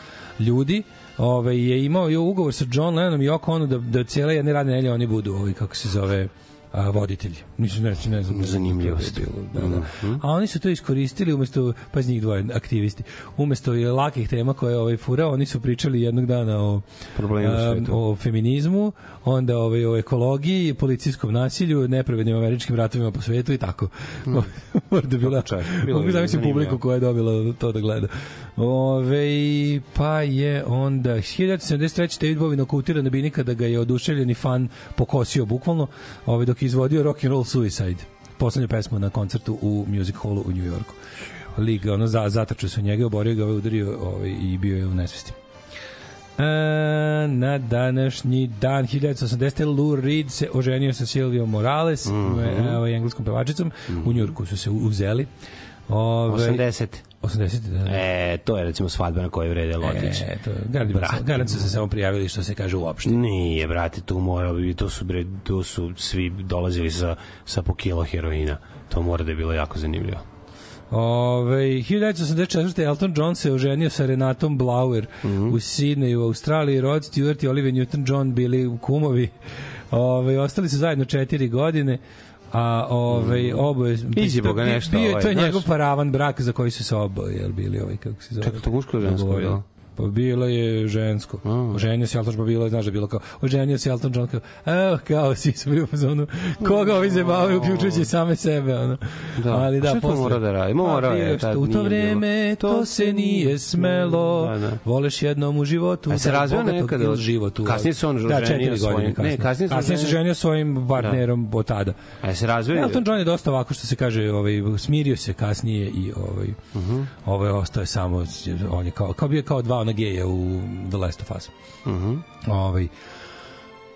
Speaker 9: ljudi. Uh, ovaj, je imao je ugovor sa John Lennonom i Oko Ono da, da cijele jedne radne nedelje oni budu, ovaj, kako se zove, a, voditelj. Nisu znači ne znam. Zanimljivo je Da,
Speaker 8: da. Mm
Speaker 9: -hmm. A oni su to iskoristili umesto pa njih dvoje aktivisti. Umesto je lakih tema koje ovaj fura, oni su pričali jednog dana o
Speaker 8: problemu
Speaker 9: o feminizmu, onda ovaj o ekologiji, policijskom nasilju, nepravednim američkim ratovima po svetu i tako. Mm. Možda bila. Mogu zamisliti publiku koja je dobila to da gleda. Ove, pa je onda 1973. David Bowie nokautiran na binika da ga je oduševljeni fan pokosio bukvalno, ove, dok izvodio rock and roll suicide. Poslednju pesmu na koncertu u Music Hallu u New Yorku. Lig, ono, za, zatrčao se u njega, oborio ga, ovaj udario ovaj, i bio je u nesvesti. E, na današnji dan 1980. Lou Reed se oženio sa Silvio Morales, mm -hmm. ovaj, engleskom pevačicom. Mm -hmm. U Njurku su se uzeli. Ove,
Speaker 8: 80.
Speaker 9: 80. Da, ne.
Speaker 8: Da. E, to je recimo svadba na kojoj vrede
Speaker 9: Lotić. E, to garant su se samo prijavili što se kaže uopšte.
Speaker 8: Nije, brate, tu mora bi to su bre, to su svi dolazili sa sa po kilo heroina. To mora da je bilo jako zanimljivo.
Speaker 9: Ove, 1984. Elton John se oženio sa Renatom Blauer mm -hmm. u Sidneju, u Australiji. Rod Stewart i Olivia Newton-John bili kumovi. Ove, ostali su zajedno četiri godine. A
Speaker 8: ovaj
Speaker 9: mm. oboje
Speaker 8: Iđebo ga nešto. Bio, ovaj,
Speaker 9: to je ovaj, njegov paravan brak za koji su se oboje jel bili ovaj kako se zove.
Speaker 8: Čekaj, to muško žensko,
Speaker 9: jel? Pa bila je žensko. Oh. Oženio se Elton John, pa bila je, znaš da je bilo kao, oženio se Elton John, kao, evo, kao, svi su bili u zonu, koga ovi zabavaju, uključujući same sebe, ono. Da. Ali da,
Speaker 8: posle... to mora da radi? Mora pa, je, tad U
Speaker 9: to vreme
Speaker 8: to
Speaker 9: se nije smelo, da, da. voleš jednom u životu, A se da razvio nekad od životu. Kasnije
Speaker 8: su on da, ženio svojim... Kasnije. Ne, kasnije,
Speaker 9: kasnije
Speaker 8: se
Speaker 9: ženio svojim da. partnerom da. od tada.
Speaker 8: A
Speaker 9: se
Speaker 8: razvio...
Speaker 9: Elton John je dosta ovako, što se kaže, ovaj, smirio se kasnije i ovaj, uh mhm. -huh. ovaj ostao je samo, on je kao, kao bio kao dva ona geja u The Last of Us.
Speaker 8: Mhm.
Speaker 9: Ovaj,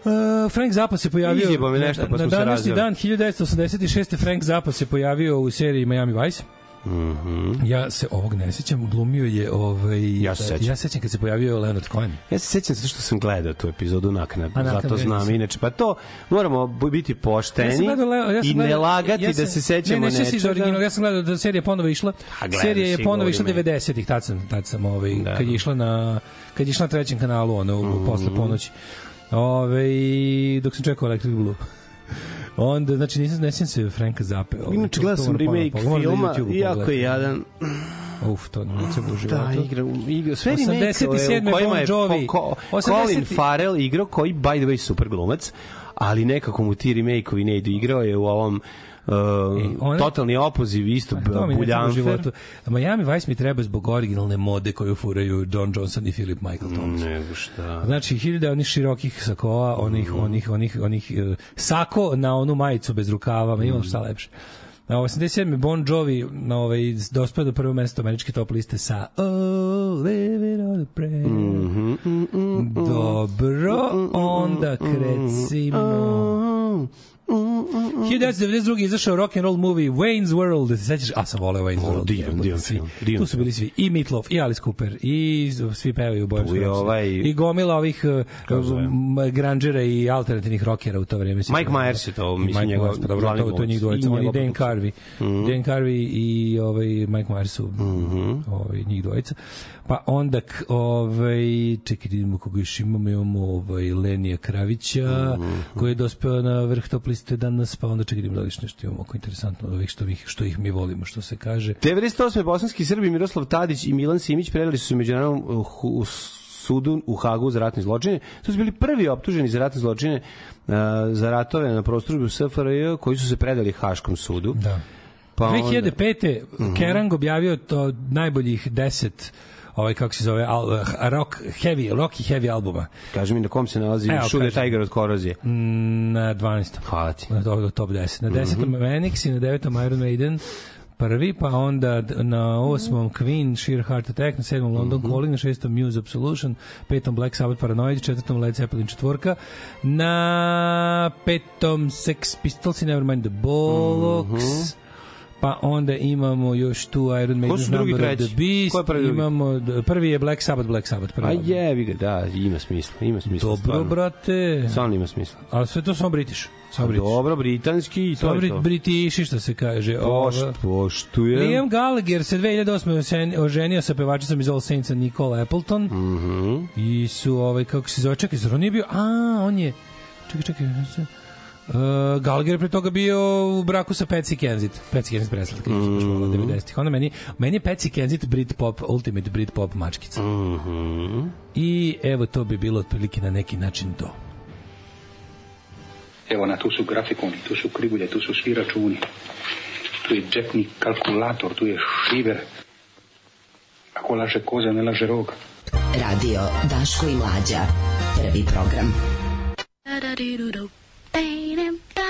Speaker 9: Uh, Frank Zappa se pojavio
Speaker 8: mi nešto,
Speaker 9: pa na, na današnji dan 1986. Frank Zappa se pojavio u seriji Miami Vice.
Speaker 8: Mm
Speaker 9: -hmm. Ja se ovog ne sećam, glumio je ovaj Ja se sećam. Ja sećam kad se pojavio Leonard Cohen.
Speaker 8: Ja
Speaker 9: se
Speaker 8: sećam zato što sam gledao tu epizodu naknadno, naknad, zato znam sam. inače. Pa to moramo biti pošteni ja gledao, ja i ne lagati ja da sam, da se sećamo
Speaker 9: ne, ne,
Speaker 8: nečega.
Speaker 9: Ne, ja sam gledao da serija ponovo išla. Ha, serija je ponovo išla 90-ih, tad sam, tad sam ovaj, da. kad je išla na kad je išla na trećem kanalu, ono, mm -hmm. posle ponoći. Ovaj dok sam čekao Electric Blue. Onda, znači, nisam, ne se Franka Zappe.
Speaker 8: Inače, gledao sam remake filma, jako je jadan.
Speaker 9: Uf, to ne se u Da,
Speaker 8: igra, igra sve remake
Speaker 9: 87. u Jovi, ko,
Speaker 8: Colin Farrell igrao koji, by the way, super glumac, ali nekako mu ti remake-ovi ne idu. Igrao je u ovom uh, one, totalni opoziv isto
Speaker 9: buljanfer. Miami Vice mi treba zbog originalne mode koju furaju Don Johnson i Philip Michael Thompson. Mm,
Speaker 8: šta.
Speaker 9: Znači, hiljada onih širokih sakova, onih, mm. onih, onih, onih, uh, sako na onu majicu bez rukava, mm. imam šta mhm. lepše. Na 87. Ovaj, bon Jovi na ovaj, dospio do prvo mesto američke top liste sa Oh, live it on a prayer. Mm -hmm, mm -hmm, Dobro, mhm, onda krecimo. Mm -hmm, Mm, mm, mm. 1992. izašao rock and roll movie Wayne's World. Se sećaš? A sam voleo Wayne's oh, World.
Speaker 8: Divan, divan film.
Speaker 9: Divan. Tu su bili svi i Meatloaf, i Alice Cooper, i svi pevaju u Rops.
Speaker 8: Ovaj...
Speaker 9: I gomila ovih uh, grandžera i alternativnih rockera u to vreme.
Speaker 8: Mike Myers
Speaker 9: je
Speaker 8: to, mislim, Mike njegov
Speaker 9: pa dobro, to, to njih dvojica. Oni Dan Carvey. Mm. Dan Carvey i ovaj, Mike Myers su mm -hmm. ovaj, njih dvojica. Pa onda, ovaj, čekaj, da vidimo koga još imamo, imamo ovaj, Lenija Kravića, mm -hmm. koji je dospeo na vrh top liste danas, pa onda čekaj, da, da li nešto imamo oko interesantno ovih što, ih, što ih mi volimo, što se kaže.
Speaker 8: 98. bosanski Srbi Miroslav Tadić i Milan Simić predali su se međunarodnom uh, sudu u Hagu za ratne zločine. To su bili prvi optuženi za ratne zločine uh, za ratove na prostoru SFRJ koji su se predali Haškom sudu.
Speaker 9: Da. Pa onda... 2005. Onda... Mhm. Kerang objavio to najboljih 10 ovaj kako se zove al, eh, rock heavy rock i heavy albuma.
Speaker 8: Kaži mi na kom se nalazi e, Evo, Sugar kažem, Tiger od Korozije.
Speaker 9: Mm, na 12.
Speaker 8: Hvala ti.
Speaker 9: Na, na top 10. Na 10. Mm -hmm. Manix mhm. i na 9. Iron Maiden prvi, pa onda na osmom mhm. Queen, Sheer Heart Attack, na sedmom London mm -hmm. Calling, na šestom Muse Absolution, petom Black Sabbath Paranoid, četvrtom Led Zeppelin četvorka, na petom Sex Pistols i Nevermind the Bollocks, mm -hmm pa onda imamo još tu Iron Maiden
Speaker 8: Number drugi, of da the Beast,
Speaker 9: Ko je
Speaker 8: prvi,
Speaker 9: imamo, prvi je Black Sabbath, Black Sabbath. Prvi
Speaker 8: A jebi ga, da, ima smisla, ima smisla.
Speaker 9: Dobro, stvarno. brate.
Speaker 8: Stvarno ima smisla.
Speaker 9: Ali sve to samo British.
Speaker 8: Samo pa British. Dobro, britanski i to Dobri, je to.
Speaker 9: Britiši, što se kaže.
Speaker 8: Pošt, poštuje.
Speaker 9: Liam Gallagher se 2008. oženio sa pevačicom iz All saints Nicole Appleton.
Speaker 8: Mm -hmm.
Speaker 9: I su, ovaj, kako se zove, čekaj, zar on nije bio, a, on je, čekaj, čekaj, čekaj, Uh, Galger je pre toga bio u braku sa Patsy Kenzit. Patsy Kensit preslatka, mm -hmm. 90-ih. Onda meni, meni je Patsy Kenzit Britpop, ultimate Britpop mačkica. Mm -hmm. I evo to bi bilo otprilike na neki način to.
Speaker 10: Evo na, tu su grafikoni, tu su krivulje, tu su svi računi. Tu je džepni kalkulator, tu je šiver. Ako laže koza, ne laže rog.
Speaker 11: Radio Daško i Mlađa. Prvi program. Da, da, di, du, du. Ba-dum, ba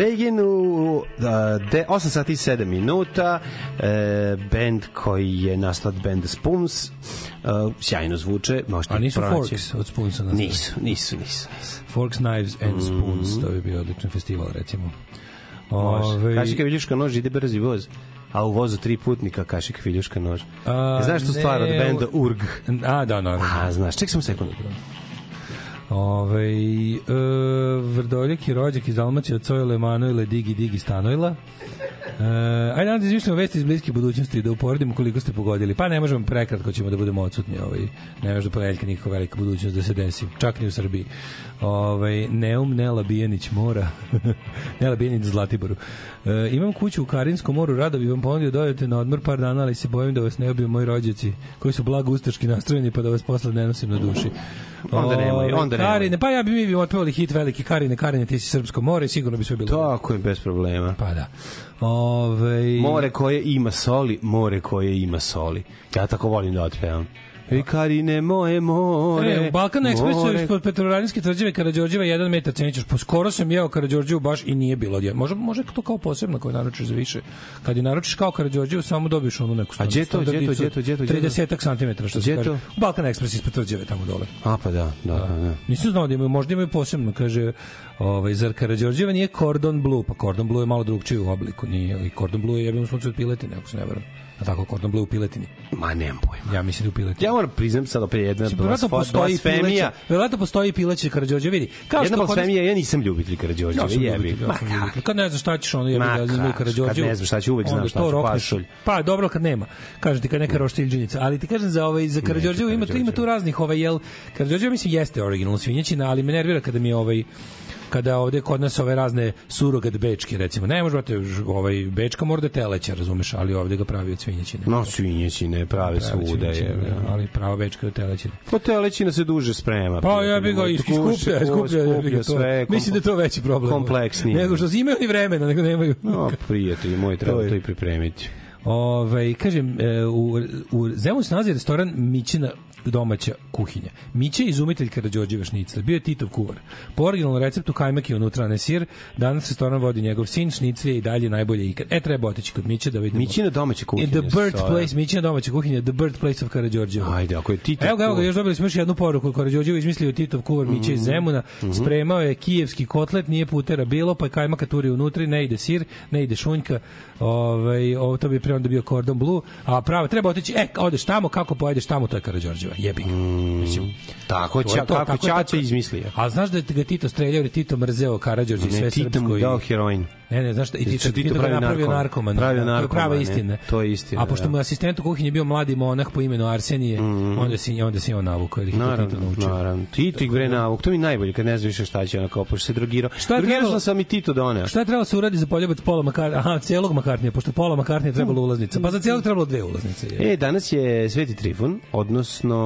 Speaker 8: Bregenu, da, de, 8 sati 7 minuta, e, band koji je nastat band Spoons, uh, sjajno zvuče, možete A nisu
Speaker 9: pronaći. Forks od Spoonsa nastavili?
Speaker 8: Nisu, nisu, nisu.
Speaker 9: Forks, Knives and mm Spoons, to bi bio odličan festival, recimo.
Speaker 8: Ove... Ovaj- Kašika viljuška nož ide brzi voz a u vozu tri putnika kašik viljuška nož. A, znaš tu stvar od benda Urg? A,
Speaker 9: da, naravno.
Speaker 8: A, znaš, ček sam sekundu.
Speaker 9: Vrdoljak i rođak iz Dalmacije od Cojle Manuele Digi Digi Stanojla. E, ajde danas da izmišljamo vesti iz bliske budućnosti da uporedimo koliko ste pogodili. Pa ne možemo prekratko ćemo da budemo odsutni. Ovaj. Ne može do ponedeljka nikako velika budućnost da se desi. Čak ni u Srbiji. Ovaj, Neum Nela Bijenić mora. Nela Bijenić Zlatiboru. E, imam kuću u Karinskom moru. Rado bi vam ponudio dođete da na odmor par dana, ali se bojim da vas ne obiju moji rođaci koji su blago ustaški nastrojeni pa da vas posle ne nosim na duši
Speaker 8: onda ovaj, nemoj, onda nemoj.
Speaker 9: Karine, pa ja bi mi bi otpevali hit veliki Karine, Karine, ti si srpsko more, sigurno bi sve bilo.
Speaker 8: Tako je, bez problema.
Speaker 9: Pa da.
Speaker 8: Ove... Ovaj- more koje ima soli, more koje ima soli. Ja tako volim da otpevam. I Karine moje more. E,
Speaker 9: u Balkan Expressu ispod Petrovaradinske tvrđave Karađorđeva 1 metar cenićaš. Po skoro sam jeo Karađorđevu baš i nije bilo odjedno. Može, može to kao posebno koju naručiš za više. Kad je naručiš kao Karađorđevu samo dobiješ onu neku
Speaker 8: stanu. A gdje gdje to, to, gdje
Speaker 9: to, gdje to? 30 cm što
Speaker 8: se kaže.
Speaker 9: U Balkan Express ispod tvrđave tamo dole.
Speaker 8: A pa da, da, da. da.
Speaker 9: Nisam znao
Speaker 8: da
Speaker 9: imaju, možda imaju posebno, kaže, ovaj, zar Karađorđeva nije Cordon Blue, pa Cordon Blue je malo drugčiji u obliku, nije, i Cordon Blue je jebim sunce od piletine, ako se ne verujem a tako kordon bleu u piletini.
Speaker 8: Ma nemam
Speaker 9: pojma. Ja mislim da u piletini.
Speaker 8: Ja moram priznam sad opet jedna mislim,
Speaker 9: blasfemija. Postoji pileće, verovatno postoji pileće Karađorđe, vidi. Kao jedna blasfemija,
Speaker 8: ja nisam ljubitelj Karađorđe, ja sam
Speaker 9: Ma
Speaker 8: ljubitelj. Kad
Speaker 9: ne znaš šta ćeš, ono jebi ga, ljubitelj Karađorđe.
Speaker 8: Kad ne znaš šta će, uvek
Speaker 9: znaš šta će pašulj. Pa dobro kad nema. Kažete kad neka roštiljđinica, ali ti kažem za ovaj za Karađorđe ima tu ima tu raznih ovaj jel Karađorđe mislim jeste originalno svinjetina, ali me nervira kada mi je ovaj kada ovde kod nas ove razne surogat bečke recimo ne može brate ovaj bečka mora da teleća razumeš ali ovde ga pravi od svinjećine
Speaker 8: no svinjećine prave svuda je da, da.
Speaker 9: ali prava bečka od telećine
Speaker 8: pa telećina se duže sprema
Speaker 9: pa ja bih ga iskuplja iskuplja sve mislim da to veći problem
Speaker 8: kompleksnije
Speaker 9: nego što imaju ni vremena nego nemaju no
Speaker 8: prijatelji moji treba to i pripremiti
Speaker 9: Ove, ovaj, kažem, e, u, u Zemun se nalazi restoran Mićina domaća kuhinja. Mića je izumitelj Karadžođeva šnicla, bio je Titov kuvar. Po originalnom receptu kajmak je unutra ne sir, danas se stvarno vodi njegov sin, šniclje i dalje najbolje ikad. E, treba otići kod Mića da vidimo.
Speaker 8: Mićina domaća e, kuhinja.
Speaker 9: In the birthplace, Mićina domaća kuhinja, the birthplace of Karadžođeva.
Speaker 8: Ajde, ako je Titov
Speaker 9: Evo ga, evo ga,
Speaker 8: još
Speaker 9: dobili smo još jednu poruku. Karadžođevo izmislio Titov kuvar mm -hmm. Mića iz mhm, Zemuna, mm -hmm. spremao je kijevski kotlet, nije putera bilo, pa je kajmaka turi unutra, ne ide sir, ne ide šunjka, ovaj, ovo to bi pre onda bio Cordon blue, a pravo, treba otići, e, odeš tamo, kako pojedeš tamo, to je Karadžođevo jeziva, jebi
Speaker 8: ga. Mm, Mislim, tako će, to, kako će, izmislio.
Speaker 9: A znaš da je ga Tito streljao, jer Tito mrzeo Karadžorđe i sve srpsko. Ne,
Speaker 8: Tito mu dao heroin.
Speaker 9: Ne, ne, zašto? I ti ti to pravi napravio narkoman. Pravio da, narkoman. Prava istina.
Speaker 8: To je istina.
Speaker 9: A pošto mu da. asistent u kuhinji bio mladi monah po imenu Arsenije, mhm. onda si onda si on navukao ili
Speaker 8: naravno, ti to naučio. Naravno. Ti ti gre da. navuk, to mi najbolje kad ne znaš više šta će ona kao pošto se drogirao.
Speaker 9: Šta je sam sam i Tito doneo. Šta je trebalo se uradi za poljubac Pola Makartnija? Aha, celog Makartnija, pošto Pola Makartnija trebalo ulaznica. Pa za celog trebalo dve ulaznice.
Speaker 8: Je. E, danas je Sveti Trifun, odnosno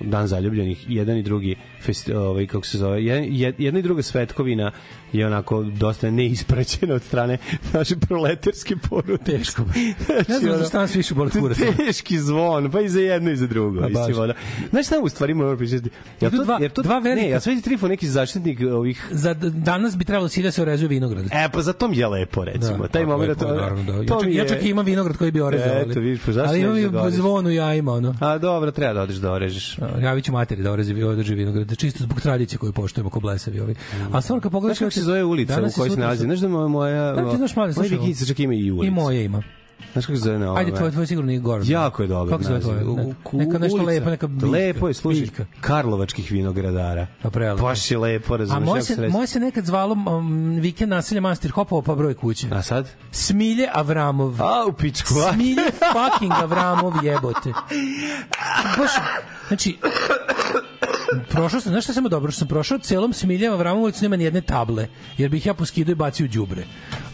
Speaker 8: Dan zaljubljenih, jedan i drugi fest, ovaj kako se zove, jedan, jedna i druga svetkovina je onako dosta neispraćena od strane naše proletarske porude.
Speaker 9: Teško. Znači, ne znam zašto nas više boli kurac.
Speaker 8: Teški zvon, pa i za jedno i za drugo. Pa baš.
Speaker 9: Ono.
Speaker 8: Znaš šta u stvari moram da pričati? Ja to, dva, jer to, dva velika... Ne, ja sve Trifon neki zaštitnik ovih...
Speaker 9: Za, danas bi trebalo svi da se orezuje vinograd.
Speaker 8: E, pa za to mi je lepo, recimo. Da, Taj pa moment, lepo, da, naravno, da. Ja, čak, je... ja čak
Speaker 9: imam vinograd koji bi orezao. Eto, vidiš, pa zašto Ali imam da zvonu ja ima, ono.
Speaker 8: A dobro, treba da odeš da orežeš.
Speaker 9: Ja ću materi da orezi, održi vinograd, čisto zbog tradicije koju poštujemo ko blesavi ovi. Mm. A stvarno kad pogledaš,
Speaker 8: se zove ulica u kojoj se nalazi? Znaš da moja... Kako ti znaš mali slušaj? Moja Vikica čak ima i ulicu. I moje ima. Znaš kako se zove
Speaker 9: ova? Ajde, tvoj, tvoj sigurno nije Goran.
Speaker 8: Da. Jako je dobro.
Speaker 9: Kako
Speaker 8: se zove tvoje?
Speaker 9: Neka nešto lepo, neka biljka. Lepo je, služi
Speaker 8: Karlovačkih vinogradara. Pa prelepo. Baš je lepo,
Speaker 9: razumiješ. A moje se, moje se nekad zvalo um, vikend naselje Master Hopova pa broj kuće.
Speaker 8: A sad?
Speaker 9: Smilje Avramov.
Speaker 8: A, u pičku.
Speaker 9: Smilje fucking Avramov jebote. Baš, znači, prošao sam, znaš šta samo dobro, što sam prošao celom Smiljem Avramovicu, nema ni jedne table, jer bih ja poskidao i bacio u đubre.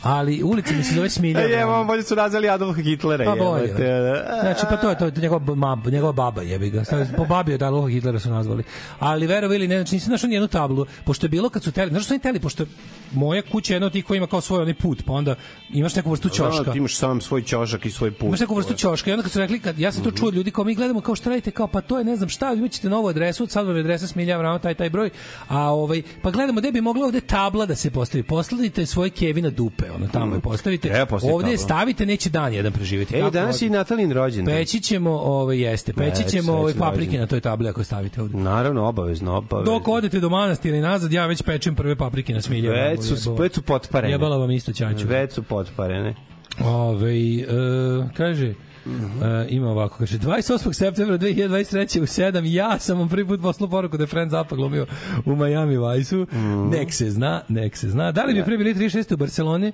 Speaker 9: Ali ulica mi se zove Smilja. Evo,
Speaker 8: bolje su nazvali Adolf Hitlera. Pa bolje. Jebate, da.
Speaker 9: da. Znači, pa to je to, njegova, mab, njegova baba jebi ga. Stavis, po babi od Adolfa Hitlera su nazvali. Ali verovali ne, znači nisam našao jednu tablu, pošto je bilo kad su teli, znači su oni teli, pošto moja kuća je jedna od tih koja ima kao svoj onaj put, pa onda imaš neku vrstu da, ćoška.
Speaker 8: Da, imaš sam svoj ćošak i svoj put. Imaš
Speaker 9: neku vrstu da. ćoška i onda kad su rekli, kad, ja sam to mhm. čuo ljudi kao mi gledamo kao šta radite, kao pa to je ne znam šta, imaćete novu adresu, sad vam je adresa smiljava ramo taj taj broj, a ovaj, pa gledamo gde bi mogla ovde tabla da se postavi. Postavite svoje kevi na dupe, ono tamo je mhm. postavite. E, ovde stavite, neće da dan jedan preživeti. Evo
Speaker 8: danas je i Natalin
Speaker 9: rođen. Peći ćemo, ovaj jeste, peći ćemo ove ovaj, paprike na toj tabli ako stavite ovde.
Speaker 8: Naravno, obavezno, obavezno.
Speaker 9: Dok odete do manastira i nazad, ja već pečem prve paprike na smilju.
Speaker 8: Već su, već su potparene.
Speaker 9: Jebala vam isto ćaću. Već su
Speaker 8: potparene.
Speaker 9: Ove, e, kaže, Mm -hmm. uh, ima ovako, kaže, 28. septembra 2023. u 7, ja sam vam prvi put poslao poruku da je Franz Zappa glumio u Miami Vice-u. Mm -hmm. Nek se zna, nek se zna. Da li bi yeah. prebili 36. u Barceloni?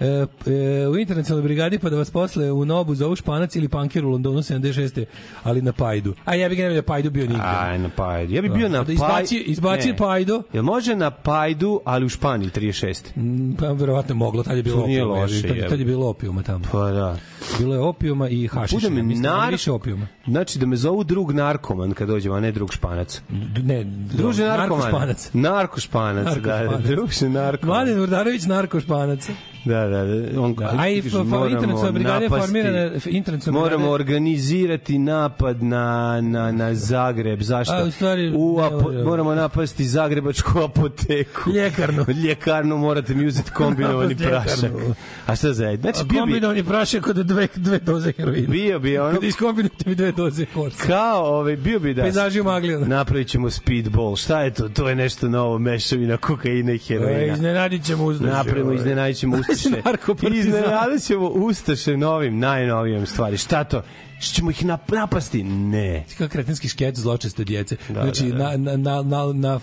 Speaker 9: e, e, u internacionalnoj brigadi pa da vas posle u Nobu zovu Španac ili Panker u Londonu 76. ali na Pajdu. A ja bih ne da Pajdu bio nigde.
Speaker 8: Aj, na Pajdu. Ja
Speaker 9: bih
Speaker 8: da. bio na Pajdu. Izbaci,
Speaker 9: izbaci Pajdu.
Speaker 8: Jel može na Pajdu, ali u Španiji 36. Mm,
Speaker 9: pa verovatno moglo, tad je bilo opijuma. Tad, tad je bilo opijuma tamo.
Speaker 8: Pa da.
Speaker 9: Bilo je opijuma i hašiša. Budem nar... više opijuma.
Speaker 8: Znači da me zovu drug narkoman kad dođem, a ne drug španac.
Speaker 9: D ne, druže narkoman. Narkošpanac.
Speaker 8: Narkošpanac, narkošpanac.
Speaker 9: da, da, narkoman. Mladen Vrdanović narkošpanac.
Speaker 8: Da, da, da. On, da.
Speaker 9: A i brigade formirane je formirana...
Speaker 8: Moramo organizirati napad na, na, na Zagreb. Zašto? A, u stvari, u apo, ne, moramo napasti zagrebačku apoteku.
Speaker 9: Ljekarnu.
Speaker 8: Ljekarnu morate mi uzeti kombinovani prašak. A šta zajedno?
Speaker 9: Znači, kombinovani prašak od dve, dve doze heroina.
Speaker 8: Bio
Speaker 9: bi ono... Kada iskombinujete mi dve doze
Speaker 8: horca. Kao, ovaj, bio bi da...
Speaker 9: Pejzaži u Maglijana.
Speaker 8: Napravit ćemo speedball. Šta je to? To je nešto novo, mešavina kokaina i heroina. E,
Speaker 9: iznenadit ćemo uzduše. Napravimo,
Speaker 8: iznenadit ćemo ustaše. Ovaj. Iznenadit ćemo ustaše novim, najnovijom stvari. Šta to? što ćemo ih napasti? Ne.
Speaker 9: Kako kretenski škeć zločeste djece. Da, znači, da, da. Na, na, na, na,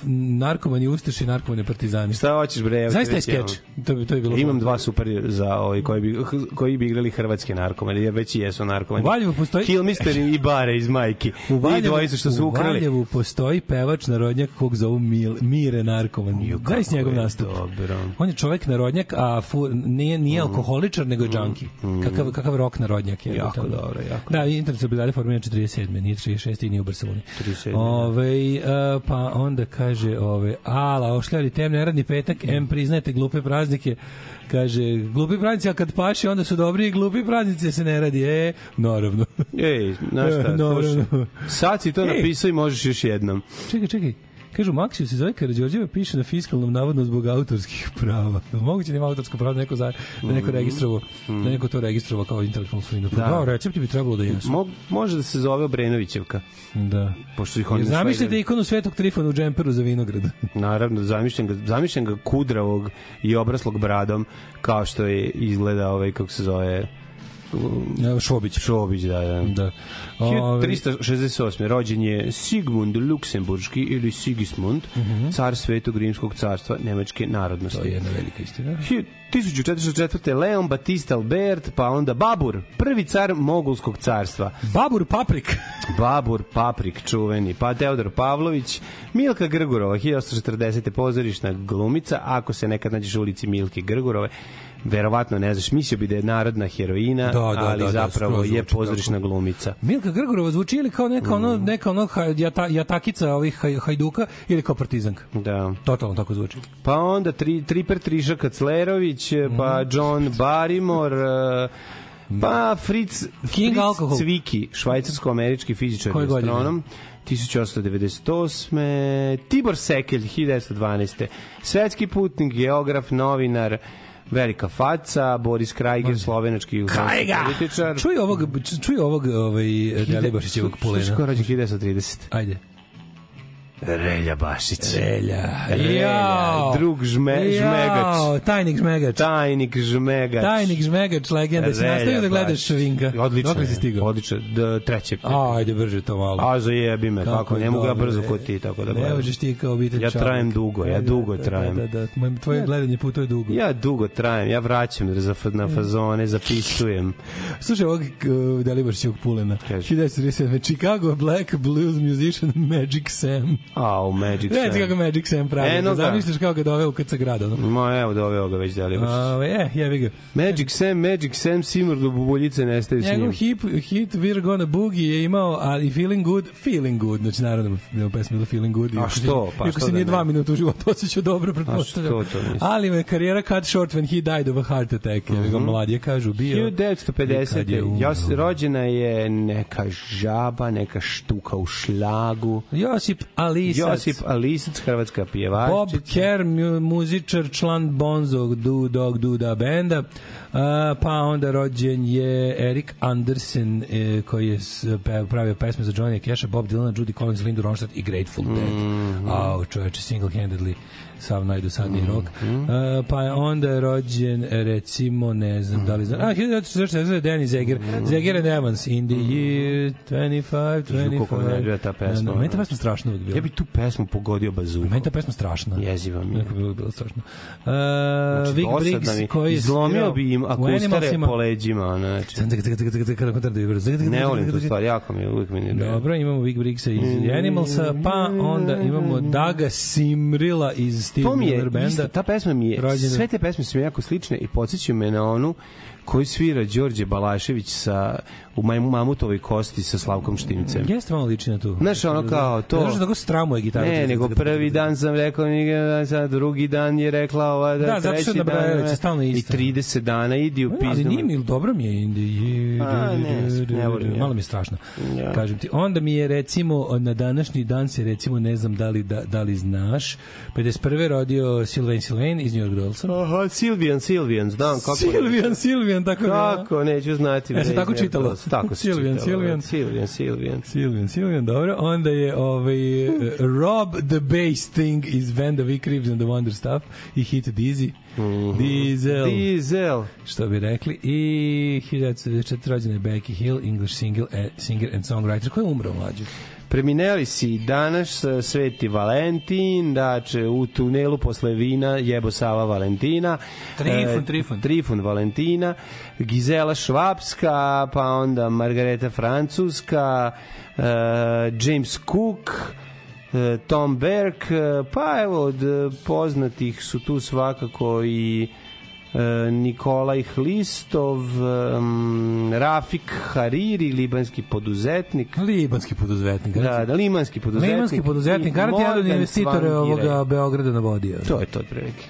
Speaker 9: narkomani ustaši, narkomani partizani.
Speaker 8: Šta hoćeš bre?
Speaker 9: Zaista taj skeč?
Speaker 8: To bi, to bi bilo Imam dva super za ovaj, koji, bi, koji bi igrali hrvatske narkomani, jer već i jesu narkomani.
Speaker 9: U Valjevu postoji...
Speaker 8: Kilmister i Bare iz Majki.
Speaker 9: U
Speaker 8: Valjevu,
Speaker 9: I što su
Speaker 8: ukrali. U Valjevu
Speaker 9: postoji pevač narodnjak kog zovu Mil, Mire narkoman. Daj s njegov nastup.
Speaker 8: Dobro.
Speaker 9: On je čovek narodnjak, a fu, nije, nije mm. alkoholičar, nego je mm. džanki. Mm. Kakav, kakav rok narodnjak je.
Speaker 8: Jako dobro, jako da,
Speaker 9: da, Inter se obdalje formirana 47. Nije 36. i nije u
Speaker 8: Barceloni. 37.
Speaker 9: Ove, a, pa onda kaže, ove, ala, ošljari tem radni petak, M priznajte glupe praznike, kaže, glupi praznici, a kad paši, onda su dobri, glupi praznici da se ne radi, e, naravno. Ej, znaš šta, naravno.
Speaker 8: Slušaj, sad si to e, napisao i možeš još jednom.
Speaker 9: Čekaj, čekaj. Kažu, Maksiju se zove Karadžorđeva, piše na fiskalnom navodno zbog autorskih prava. Da moguće da ima autorsko pravo da neko, za, da neko mm-hmm. registrovo, da neko to registrovo kao intelektualnu svojinu. Da. Kao recepti bi trebalo da jesu. Mo,
Speaker 8: može da se zove Obrenovićevka.
Speaker 9: Da.
Speaker 8: Pošto ih oni
Speaker 9: Zamislite ikonu Svetog Trifona u džemperu za vinograd.
Speaker 8: Naravno, zamišljam ga, zamišljam ga kudravog i obraslog bradom, kao što je izgleda ovaj, kako se zove,
Speaker 9: E, Šobić.
Speaker 8: Šobić, da, da. da. 368. rođen je Sigmund Luksemburški ili Sigismund, uh mhm. -huh. car Svetog Rimskog carstva Nemačke narodnosti.
Speaker 9: To je jedna velika istina.
Speaker 8: 1404. Leon Batista Albert, pa onda Babur, prvi car Mogulskog carstva.
Speaker 9: Babur Paprik.
Speaker 8: Babur Paprik, čuveni. Pa Teodor Pavlović, Milka Grgurova, 1840. pozorišna glumica, ako se nekad nađeš u ulici Milke Grgurove, verovatno ne znaš, mislio bi da je narodna heroina, da, da, ali da, da, zapravo da, je pozorišna kako. glumica.
Speaker 9: Milka Grgorova zvuči ili kao neka ono, mm. neka ono haj, jata, jatakica ovih haj, hajduka ili kao partizanka. Da. Totalno tako zvuči.
Speaker 8: Pa onda tri, Triper Triša Kaclerović, eh, pa mm. pa John Barrymore, eh, Pa mm. Fritz, King Fritz Alkohol. Cviki, švajcarsko-američki fizičar i astronom. 1898. Tibor Sekelj, 1912. Svetski putnik, geograf, novinar, velika faca, Boris Krajger, slovenački političar.
Speaker 9: Čuj ovog, čuj ovog ovaj, Delibašićevog polena. Što
Speaker 8: je rođen 1930?
Speaker 9: Ajde.
Speaker 8: Relja
Speaker 9: Bašić. Relja. Relja.
Speaker 8: Drug žme, jao. žmegač.
Speaker 9: Tajnik žmegač.
Speaker 8: Tajnik žmegač.
Speaker 9: Tajnik žmegač, legenda. Relja si nastavio da gledaš Švinka.
Speaker 8: Odlično. Dokle si stigao? Odlično. Da, treće. A,
Speaker 9: ajde, brže to malo. A,
Speaker 8: jebi me. Kako, ne mogu ja brzo e, kod ti, tako da
Speaker 9: gledam. Ne možeš
Speaker 8: ti kao biti Ja trajem dugo, ja da, dugo da,
Speaker 9: da,
Speaker 8: trajem. Da, da, da.
Speaker 9: Tvoje ja. gledanje putuje dugo.
Speaker 8: Ja dugo trajem, ja vraćam za, na fazone, zapisujem.
Speaker 9: Slušaj, ovog uh, Dalibašićog Pulena. Kaže. 1937. Chicago Black Blues Musician Magic Sam.
Speaker 8: A, u
Speaker 9: Magic Sam. Reci
Speaker 8: kako Magic
Speaker 9: Sam pravi. Eno
Speaker 8: da
Speaker 9: ga. Zamisliš kako ga doveo u sa grada. No?
Speaker 8: Ma, evo, doveo ga već delio. A,
Speaker 9: e, jevi ga.
Speaker 8: Magic Sam, Magic Sam, Simur do buboljice nestaju s njim. Njegov
Speaker 9: hip, hit We're Gonna Boogie je imao, ali Feeling Good, Feeling Good. Znači, naravno, je pesma bila Feeling Good.
Speaker 8: A što?
Speaker 9: Pa što se da nije dva minuta u životu osjećao dobro, pretpostavljam. A što to nisi? Ali me karijera cut short when he died of a heart attack. Mm -hmm. ga mhm. mladije kažu, bio.
Speaker 8: 1950. Jas, rođena je neka žaba, neka štuka u šlagu.
Speaker 9: Josip Al Alisac.
Speaker 8: Josip Alisac, hrvatska pjevačica.
Speaker 9: Bob Kerr, muzičar, član Bonzo Do Dog Duda benda. Uh, pa onda rođen je Erik Andersen, eh, koji je pravio pesme za Johnny Cash, Bob Dylan, Judy Collins, Lindu Ronstadt i Grateful Dead. Mm -hmm. Au, čoveče, single-handedly sav najdosadniji mm -hmm. rok. Uh, pa je onda rođen, recimo, ne znam mm -hmm. da li znam, a, 1940 Denis Eger, mm -hmm. Zeger and Evans, in the mhm. year 25, 25.
Speaker 8: Kako ne ta pesma. Da, da. meni
Speaker 9: ta pesma strašna uvijek bila.
Speaker 8: Ja bi tu pesmu pogodio bazuku. Meni
Speaker 9: ta pesma strašna.
Speaker 8: Jeziva mi.
Speaker 9: Nekako
Speaker 8: bi
Speaker 9: bilo strašno.
Speaker 8: Uh, e, znači, Vic Briggs mi. koji je Izlomio bi im akustare po leđima. Znači. Da ne
Speaker 9: volim
Speaker 8: tu stvar, jako mi je, uvijek mi
Speaker 9: Dobro, imamo Vic Briggsa iz Animalsa, pa onda imamo Daga Simrila iz Steve Miller Benda. Isto,
Speaker 8: ta pesma mi je, sve te pesme su mi jako slične i podsjećaju me na onu koju svira Đorđe Balašević sa u mamutovoj kosti sa Slavkom Štimcem.
Speaker 9: Jeste malo liči na tu.
Speaker 8: Znaš, ono kao to.
Speaker 9: Znaš, da stramo je
Speaker 8: gitara. Ne, nego da prvi dan sam rekao, sad drugi dan je rekla ova, da, da treći zato dan. Da, stalno isto. I 30 dana idi u pizdu. Ali
Speaker 9: nije mi, dobro mi je. A,
Speaker 8: ne, ne volim.
Speaker 9: Malo mi je strašno. Kažem ti, onda mi je recimo, na današnji dan se recimo, ne znam da li, da, da li znaš, 51. rodio Sylvain Sylvain iz New York Dolls.
Speaker 8: Aha,
Speaker 9: Silvian,
Speaker 8: Silvian, znam
Speaker 9: kako Silvian, Silvian, Silvijan, tako
Speaker 8: da. Kako, neću znati. E, ja
Speaker 9: se tako čitalo.
Speaker 8: Tako se Silvijan,
Speaker 9: čitalo. Silvijan. Silvijan, Silvijan. Silvijan, Silvijan, dobro. Onda je ovaj, Rob the Bass Thing iz Vanda V. Cribs and the Wonder Stuff i Hit Dizzy. Mm -hmm. Diesel. Diesel. Što bi rekli. I 1994. rođena je Becky Hill, English single, eh, singer and songwriter, koja je umrao mlađe.
Speaker 8: Premineli si danas e, Sveti Valentin, da će u tunelu posle vina jebo Sava Valentina.
Speaker 9: Trifun, e, Trifun.
Speaker 8: Trifun Valentina, Gizela Švapska, pa onda Margareta Francuska, e, James Cook, e, Tom Berg, e, pa evo od poznatih su tu svakako i Eh, Nikolaj Hlistov, um, Rafik Hariri, libanski poduzetnik.
Speaker 9: Libanski poduzetnik.
Speaker 8: Da, da, libanski
Speaker 9: poduzetnik. Libanski poduzetnik, garanti jedan investitor ovoga Beograda na vodi.
Speaker 8: To je to, prilike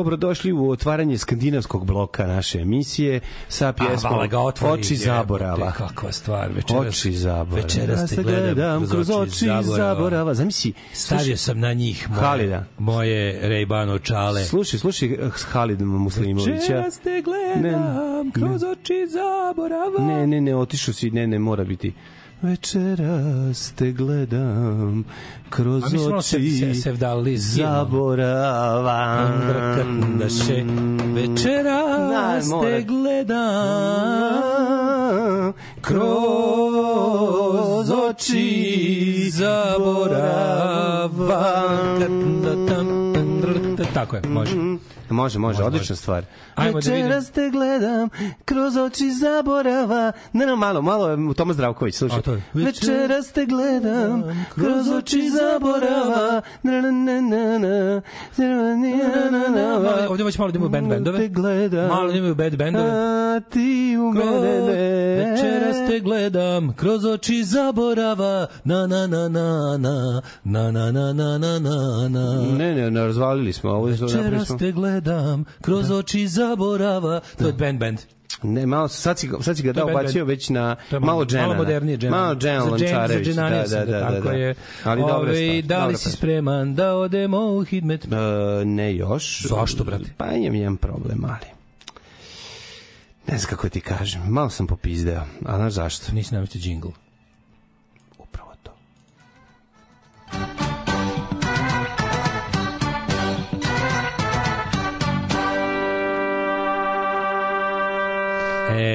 Speaker 8: dobrodošli u otvaranje skandinavskog bloka naše emisije sa pjesmom A, ga otvori, Oči zaborava. Kakva stvar, večeras. Oči zaborava. Večeras te gledam, gledam kroz oči, zaborava. zaborava. Zamisli, stavio sam na njih moje, Halida. moje Rejbano čale. Slušaj, slušaj eh, Halid Muslimovića. Večeras te gledam ne, kroz ne. oči zaborava. Ne, ne, ne, otišao si, ne, ne, mora biti večeras te gledam kroz oči se, sevdali zaboravam drkandaše večeras te gledam kroz oči zaboravam tako je može Može, može, odlična stvar. Večeras te gledam kroz oči zaborava. Ne, ne, malo, malo Toma Zdravković, slušaj. Večeras te gledam kroz oči zaborava. Na na na na na. Ovde već malo da imaju band bendove. Malo da imaju band bendove. A ti u mene ne. Večeras te gledam kroz oči zaborava. Na na na na na na na na na na na. Ne, ne, ne, razvalili smo. Ovo je Večeras te gledam gledam kroz da. oči zaborava. To je da. band band. Ne, malo, sad si, sad si ga dao bacio već na malo, malo džena. Malo da. modernije džena. Malo džena Lončarević. Za da, da, da, da, da. je. Ali Ove, dobra ovaj, stvar. Da li si spreman da odemo u hitmet? E, ne još. Zašto, brate? Pa imam jedan problem, ali ne znam kako ti kažem, malo sam popizdeo, a znaš zašto?
Speaker 9: Nisi namestio džingl.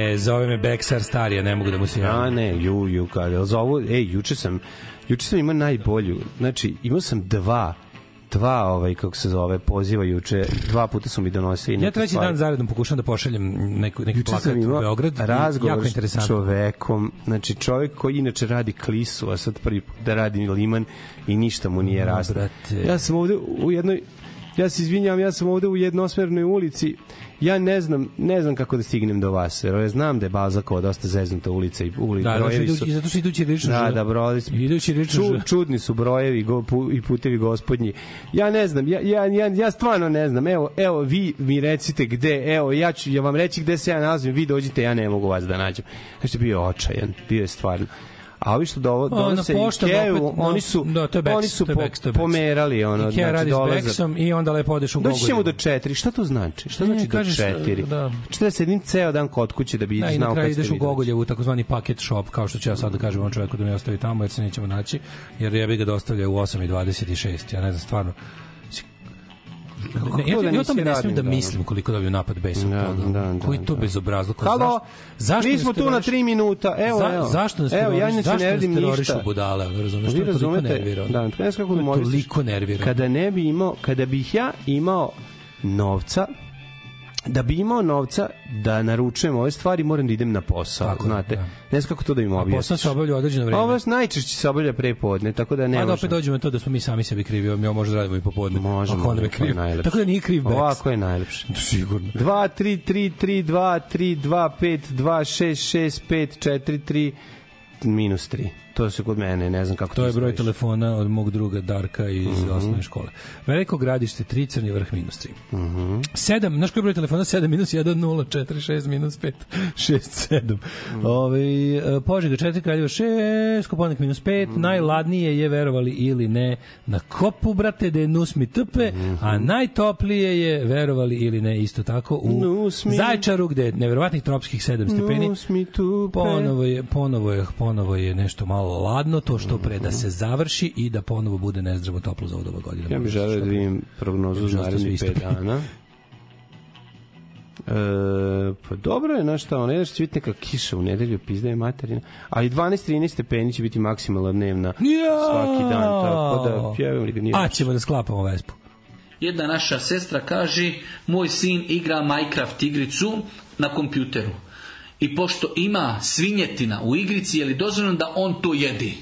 Speaker 9: me, zove me Beksar starija, ne mogu da mu se javim. A
Speaker 8: ne, ju, ju, kada, zovu, ej, juče sam, juče sam imao najbolju, znači, imao sam dva dva ovaj kako se zove poziva juče dva puta su mi donosili
Speaker 9: Ja treći dan zaredom pokušavam da pošaljem neku neki juče plakat u Beograd
Speaker 8: razgovor sa čovekom znači čovek koji inače radi klisu a sad prvi da radi liman i ništa mu nije mm, raslo. Ja sam ovde u jednoj Ja se izvinjam, ja sam ovde u jednosmernoj ulici. Ja ne znam, ne znam kako da stignem do vas, jer ja znam da je Bazakova dosta zeznuta ulica i ulica. Da, da, brojevi da,
Speaker 9: su, i zato što idući rečno.
Speaker 8: Da, da, brojevi su.
Speaker 9: Idući rečno. Ču,
Speaker 8: čudni su brojevi go, pu, i putevi gospodnji. Ja ne znam, ja, ja, ja, ja stvarno ne znam. Evo, evo vi mi recite gde, evo ja ću ja vam reći gde se ja nalazim, vi dođite, ja ne mogu vas da nađem. Znači bio očajan, bio je stvarno a ovi što do, donose poštom, Ikeu, opet, oni su, da, to je backs, oni su to je backs, to je pomerali. Ono, Ikea znači, radi
Speaker 9: dolaze. s Beksom i onda lepo odeš u Gogoljevo. Doći ćemo
Speaker 8: do četiri, šta to znači? Šta ne, znači kažeš, do četiri? Da. Šta znači da se sedim ceo dan kod kuće da bi da, znao kad ste
Speaker 9: vidjeti?
Speaker 8: ideš
Speaker 9: u Gogoljevu, takozvani paket shop, kao što ću ja sad da kažem ovom čoveku da me ostavi tamo, jer se nećemo naći, jer ja bih ga dostavljao u 8.26, ja ne znam stvarno Ne, ja, ja, da ja o tome ne smijem da mislim koliko dobiju napad besa da, Da, da, koji to da. bezobrazluk.
Speaker 8: Halo, zašto mi smo tu na 3 minuta. Evo, za, evo. Zašto nas evo, ja zašto ne radim ništa.
Speaker 9: budale, razumeš? Pa vi razumete?
Speaker 8: Da, ne znam kako da Toliko
Speaker 9: nervira.
Speaker 8: Kada ne bi imao, kada bih ja imao novca, da bi imao novca da naručujem ove stvari, moram da idem na posao, tako, znate. Da. Ne znam kako to da im objasniš.
Speaker 9: Posao
Speaker 8: se
Speaker 9: obavlja određeno vreme.
Speaker 8: Ovo najčešće se obavlja pre podne, tako da ne
Speaker 9: može. A da opet dođemo to da smo mi sami sebi krivi, mi možemo možda radimo i popodne. Možemo, ako on je kriv. Najlepše. Tako da nije kriv Bex. Ovako
Speaker 8: je najlepše.
Speaker 9: Sigurno.
Speaker 8: 2, 3, 3, 3, 2, 3, 2, 5, 2, 6, 6, 5, 4, 3, minus 3. To se kod mene, ne znam kako
Speaker 9: to je broj staviš. telefona od mog druga Darka iz mm -hmm. osnovne škole. Veliko gradište, 3 crni vrh minus 3. Mm -hmm. 7, znaš koji je broj telefona? 7 minus 1, 0, 4, 6, minus 5, 6, 7. Mm -hmm. Ove, Požega 4, Kraljevo 6, Koponik minus 5, mm -hmm. najladnije je, verovali ili ne, na kopu, brate, da je nusmi trpe, mm -hmm. a mhm. najtoplije je, verovali ili ne, isto tako, u nusmi. Zajčaru, gde je neverovatnih tropskih 7 stepeni. Nusmi tupe. Ponovo je, ponovo je, ponovo je nešto malo malo ladno, to što pre da se završi i da ponovo bude nezdravo toplo za ovo doba godina. Ja
Speaker 8: bih želeo
Speaker 9: da
Speaker 8: vidim prognozu za narednih 5 dana. E, pa dobro je, znaš šta, ono je će kiša u nedelju, pizda je materina. Ali 12-13 stepeni će biti maksimalna dnevna ja! svaki dan, tako da pjevam li
Speaker 9: ga nije. A ćemo da sklapamo vespu.
Speaker 12: Jedna naša sestra kaže, moj sin igra Minecraft igricu na kompjuteru i pošto ima svinjetina u igrici, je li dozvoljeno da on to jedi?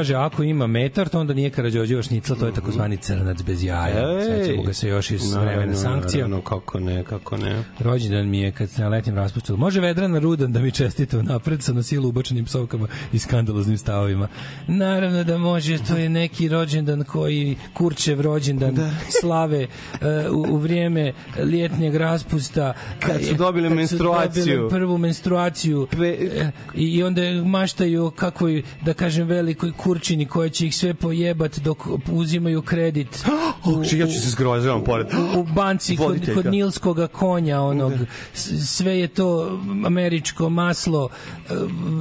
Speaker 8: kaže, ako ima metar, to onda nije Karadžođeva šnicla, to je takozvani crnac bez jaja. Sećamo ga se još iz no, vremena sankcija. No, kako ne, kako ne. Rođendan mi je kad se na letnjem raspustu. Može Vedrana Rudan da mi čestita napred sa na silu ubačenim psovkama i skandaloznim stavovima. Naravno da može, to je neki rođendan koji Kurčev rođendan da. slave uh, u, u vrijeme ljetnjeg raspusta. Kad su eh, dobili kad menstruaciju. dobili prvu menstruaciju. Pe... Eh, I onda maštaju kako, da kažem, velikoj kur kurčini koji će ih sve pojebat dok uzimaju kredit. U, u, ja ću se zgrozavam pored. U, banci kod, kod Nilskoga konja onog. Da. Sve je to američko maslo eh,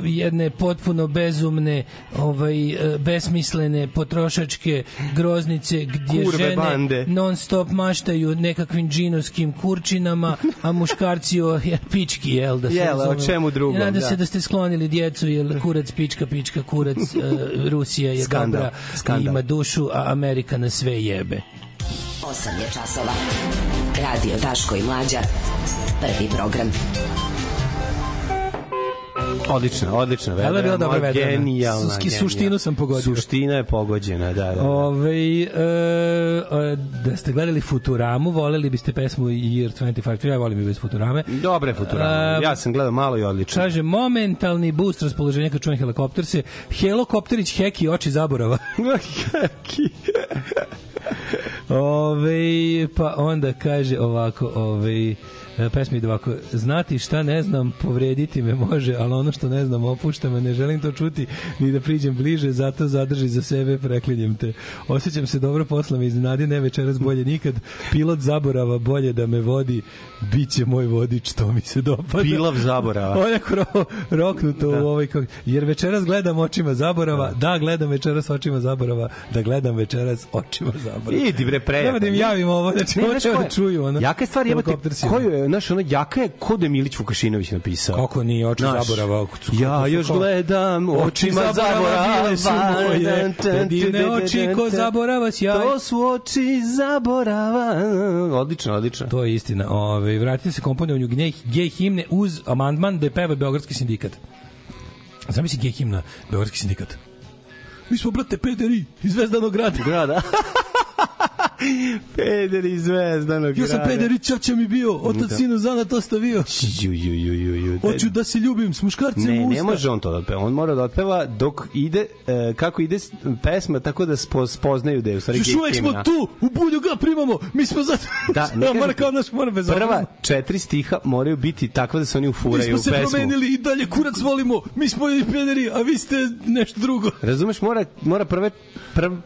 Speaker 8: jedne potpuno bezumne, ovaj eh, besmislene potrošačke groznice gdje Kurve žene bande. non stop maštaju nekakvim džinovskim kurčinama, a muškarci o pički, jel da se Jela, o čemu drugom? Nadam da. se da ste sklonili djecu, jel kurac pička, pička, kurac uh, Rusija je skandal, dobra skandal. i ima dušu, a Amerika na sve jebe. 8 je časova. Radio Daško i Mlađa. Prvi program. Odlično, odlično. Vedra je bila dobro vedrena. Genijalna, Suski, Suštinu sam pogodio. Suština je pogođena, da, da. da. Ove, e, e, da ste gledali Futuramu, voleli biste pesmu Year 25, ja volim i bez Futurame. Dobre Futurame, e, ja sam gledao malo i odlično. Kaže, momentalni boost raspoloženja kad čujem helikopter se, helokopterić heki oči zaborava. Heki. ove, pa onda kaže ovako, ove, E, pesmi ide da ovako, znati šta ne znam, povrediti me može, ali ono što ne znam opušta me, ne želim to čuti ni da priđem bliže, zato zadrži za sebe, preklinjem te. Osećam se dobro posla me iznadi, ne večeras bolje nikad, pilot zaborava bolje da me vodi, biće moj vodič, to mi se dopada. Pilav zaborava. Onako ro, roknuto da. u ovaj, jer večeras gledam očima zaborava, da, da gledam večeras očima zaborava, da gledam večeras očima zaborava. Idi bre, prejavim. Nema da im javim ovo, znači, ne, hoće da čuju. Ono, Jaka stvar je, koju je znaš, ono, jaka je ko da je Milić Vukašinović napisao. Kako nije, oči znaš, zaborava. Ja još ko... gledam, očima zaborava. Bile su moje, predivne oči ko zaborava sjaj. To su oči zaborava. Odlično, odlično. To je istina. Ove, vratite se komponovanju gej himne uz amandman da peva Beogradski sindikat. Zamisli gej himna, Beogradski sindikat. Mi smo, brate, pederi iz Zvezdanog grada. Grada. Peder iz Zvezdanog grada. Ja sam peder i čača mi bio, otac da. sinu zana to stavio. Ju, ju, ju, ju, ju. Hoću da se ljubim s muškarcem ne, u usta. Ne, ne može on to da peva. On mora da otpeva dok ide, e, kako ide pesma, tako da spo, spoznaju da je u stvari gej Uvek smo tu, u bulju ga primamo, mi smo zato... Da, ne ja, mora kao naš, mora bez Prva četiri stiha moraju biti takva da se oni ufuraju u pesmu. Mi smo se promenili i dalje kurac volimo, mi smo pederi, a vi ste nešto drugo. Razumeš, mora, mora prve, prve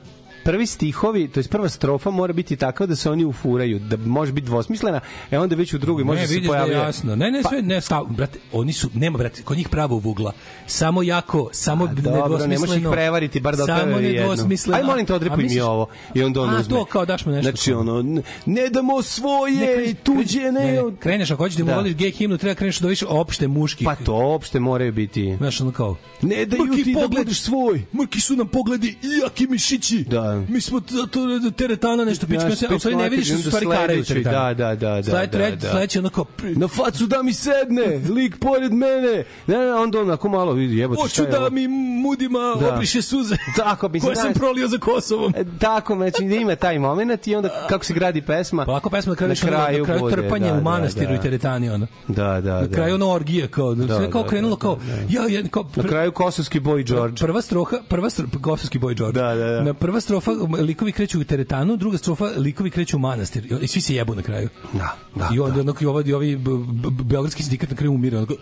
Speaker 8: prvi stihovi, to je prva strofa mora biti takva da se oni ufuraju, da može biti dvosmislena, e onda već u drugoj može se pojaviti. Ne, Da, da jasno. Ne, ne, pa- sve, ne, stav, brate, oni su, nema, brate, kod njih pravo vugla. Samo jako, samo A, nedvosmisleno. Dobro, ne možeš ih prevariti, bar da samo nedvosmisleno. Aj, molim te, odrepuj mi ovo. I onda on A, uzme. to, kao daš mu nešto. Znači, ono, ne damo svoje, ne, kreni, tuđe, ne. ne, ne kreneš, ako hoćeš da mu voliš da. gej himnu, treba da kreneš da više opšte muški. Pa to opšte moraju biti. Znaš, ono kao. Ne daju ti da gledaš svoj. Mrki su nam pogledi, jaki mišići. Da, da. mi smo da teretana nešto pička se, ali ne vidiš su da stvari karaju Da, Da, da, da. da, da, da. Sledeće onako... Na facu da mi sedne, lik pored mene. Ne, ne, onda onako malo vidi, jebote. Hoću da mi mudima da. obriše suze tako, bi koje sam prolio za Kosovom. E, tako, znači da ima taj moment i onda kako se gradi pesma. Pa ako pesma da krene na kraju, kraju trpanje u manastiru i teretani ono. Da, da, da. Na kraju ono orgija kao, sve kao krenulo kao, ja, jedan, kao, na kraju kosovski boj George. Prva stroha, prva stroha, kosovski boj George. Da, da, da. Na prva stroha strofa likovi kreću u teretanu, druga strofa likovi kreću u manastir i svi se jebu na kraju. Da, da. I onda da. onako i ovi, ovaj, ovi ovaj beogradski sindikat na kraju umire. Onako,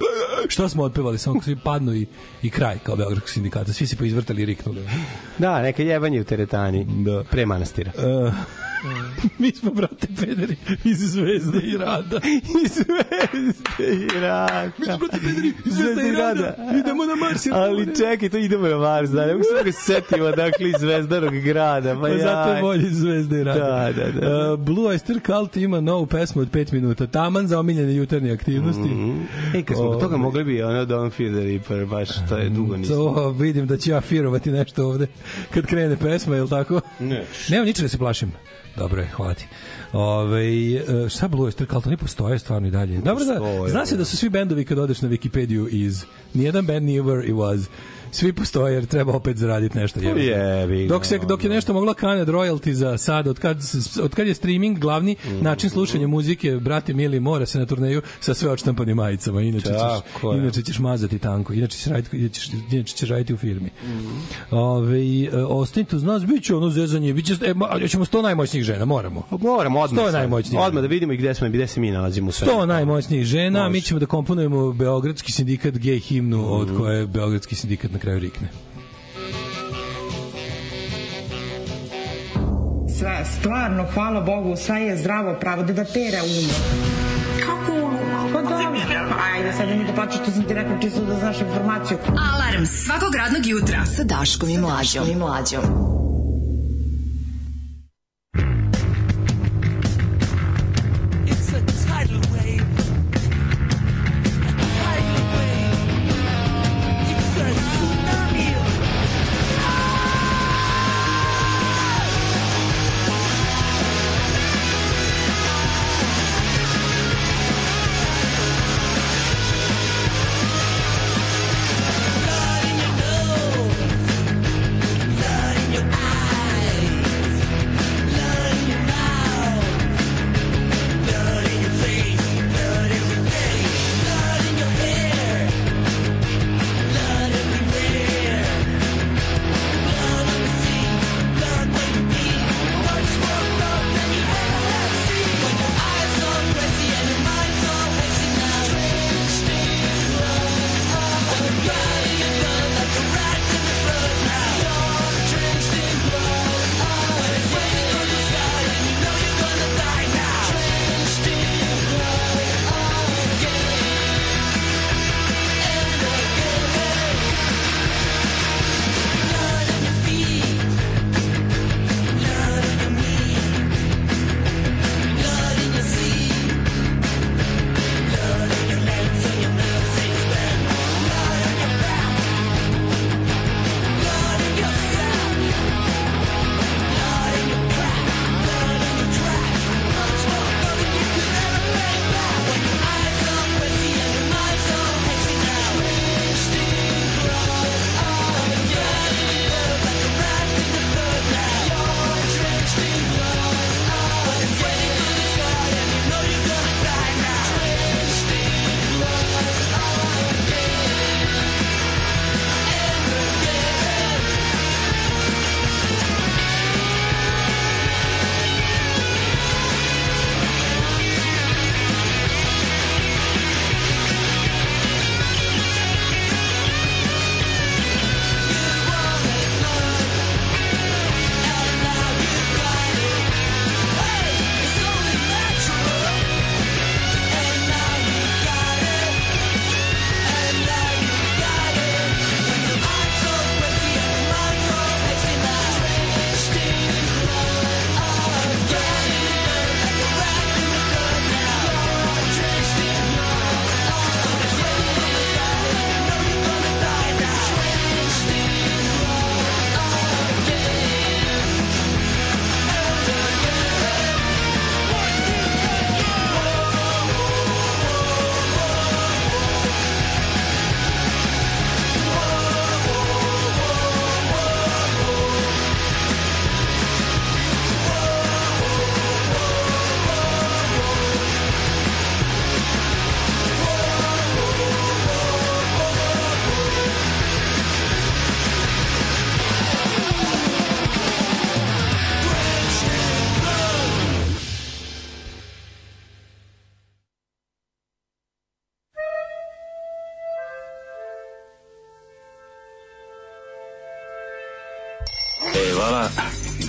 Speaker 8: šta smo otpevali, samo svi padnu i, i kraj kao beogradski sindikat, Svi se poizvrtali i riknuli. Da, neka jebanje u teretani da. pre manastira. Uh, Mi smo, brate, pederi iz Zvezde i Rada. iz Zvezde i Rada. Mi smo, brate, pederi iz Zvezde i Rada. Idemo na Mars. Ali čekaj, to idemo na Mars, da. Ne mogu se da ga setimo, dakle, iz Zvezdanog grada. Pa, pa zato je bolje iz Zvezde i Rada. Da, da, da, da. Uh, Blue Oyster Cult ima novu pesmu od 5 minuta. Taman za omiljene jutarnje aktivnosti. Mm -hmm. E, kad smo o, toga ovaj. mogli bi ono Don Feeder i par, baš to je dugo nisam. To vidim da ću ja firovati nešto ovde kad krene pesma, je li tako? Ne. Nema ničega da se plašim. Dobro je, hvala ti. Ove, e, šta Blue Oyster Cult, oni postoje stvarno i dalje. Dobro da, zna se da. da su svi bendovi kad odeš na Wikipediju iz... Nijedan band nije where it was svi postoje jer treba opet zaraditi nešto. Pa je, dok, se, dok je nešto mogla Kanad royalty za sad, od kad, od kad je streaming glavni mhm. način slušanja muzike, brate mili, mora se na turneju sa sve odštampanim majicama, inače ćeš, inače ćeš mazati tanko, inače ćeš raditi, inače, inače ćeš raditi u firmi. Mhm. Ove, i e, uz nas, bit će ono zezanje, biće e, ma, ćemo sto najmoćnijih žena, moramo. Pa moramo, odmah. sto najmoćnijih. Odmah da vidimo i gde, smo, i gde se mi nalazimo. Sve. sto najmoćnijih žena, Može. mi ćemo da komponujemo Beogradski sindikat gay himnu, mm. od mhm. koje je Beogradski sindikat na kraju rikne.
Speaker 13: Sva, stvarno, hvala Bogu, sva je zdravo pravo, da pa da pera umo. Kako umo? Pa dobro, ajde, sad da mi da plaću što sam ti rekao čisto da znaš informaciju. Alarm svakog radnog jutra sa Daškom i Mlađom. Daškom i Mlađom.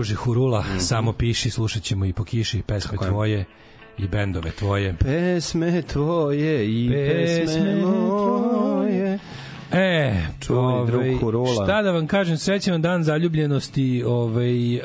Speaker 8: druže Hurula, mm -hmm. samo piši, slušat ćemo i po kiši pesme Tako tvoje. i bendove tvoje. Pesme tvoje i pesme, pesme moje. E, čuveni ovaj, drug Hurola. Šta da vam kažem, srećan dan zaljubljenosti, ovaj, uh,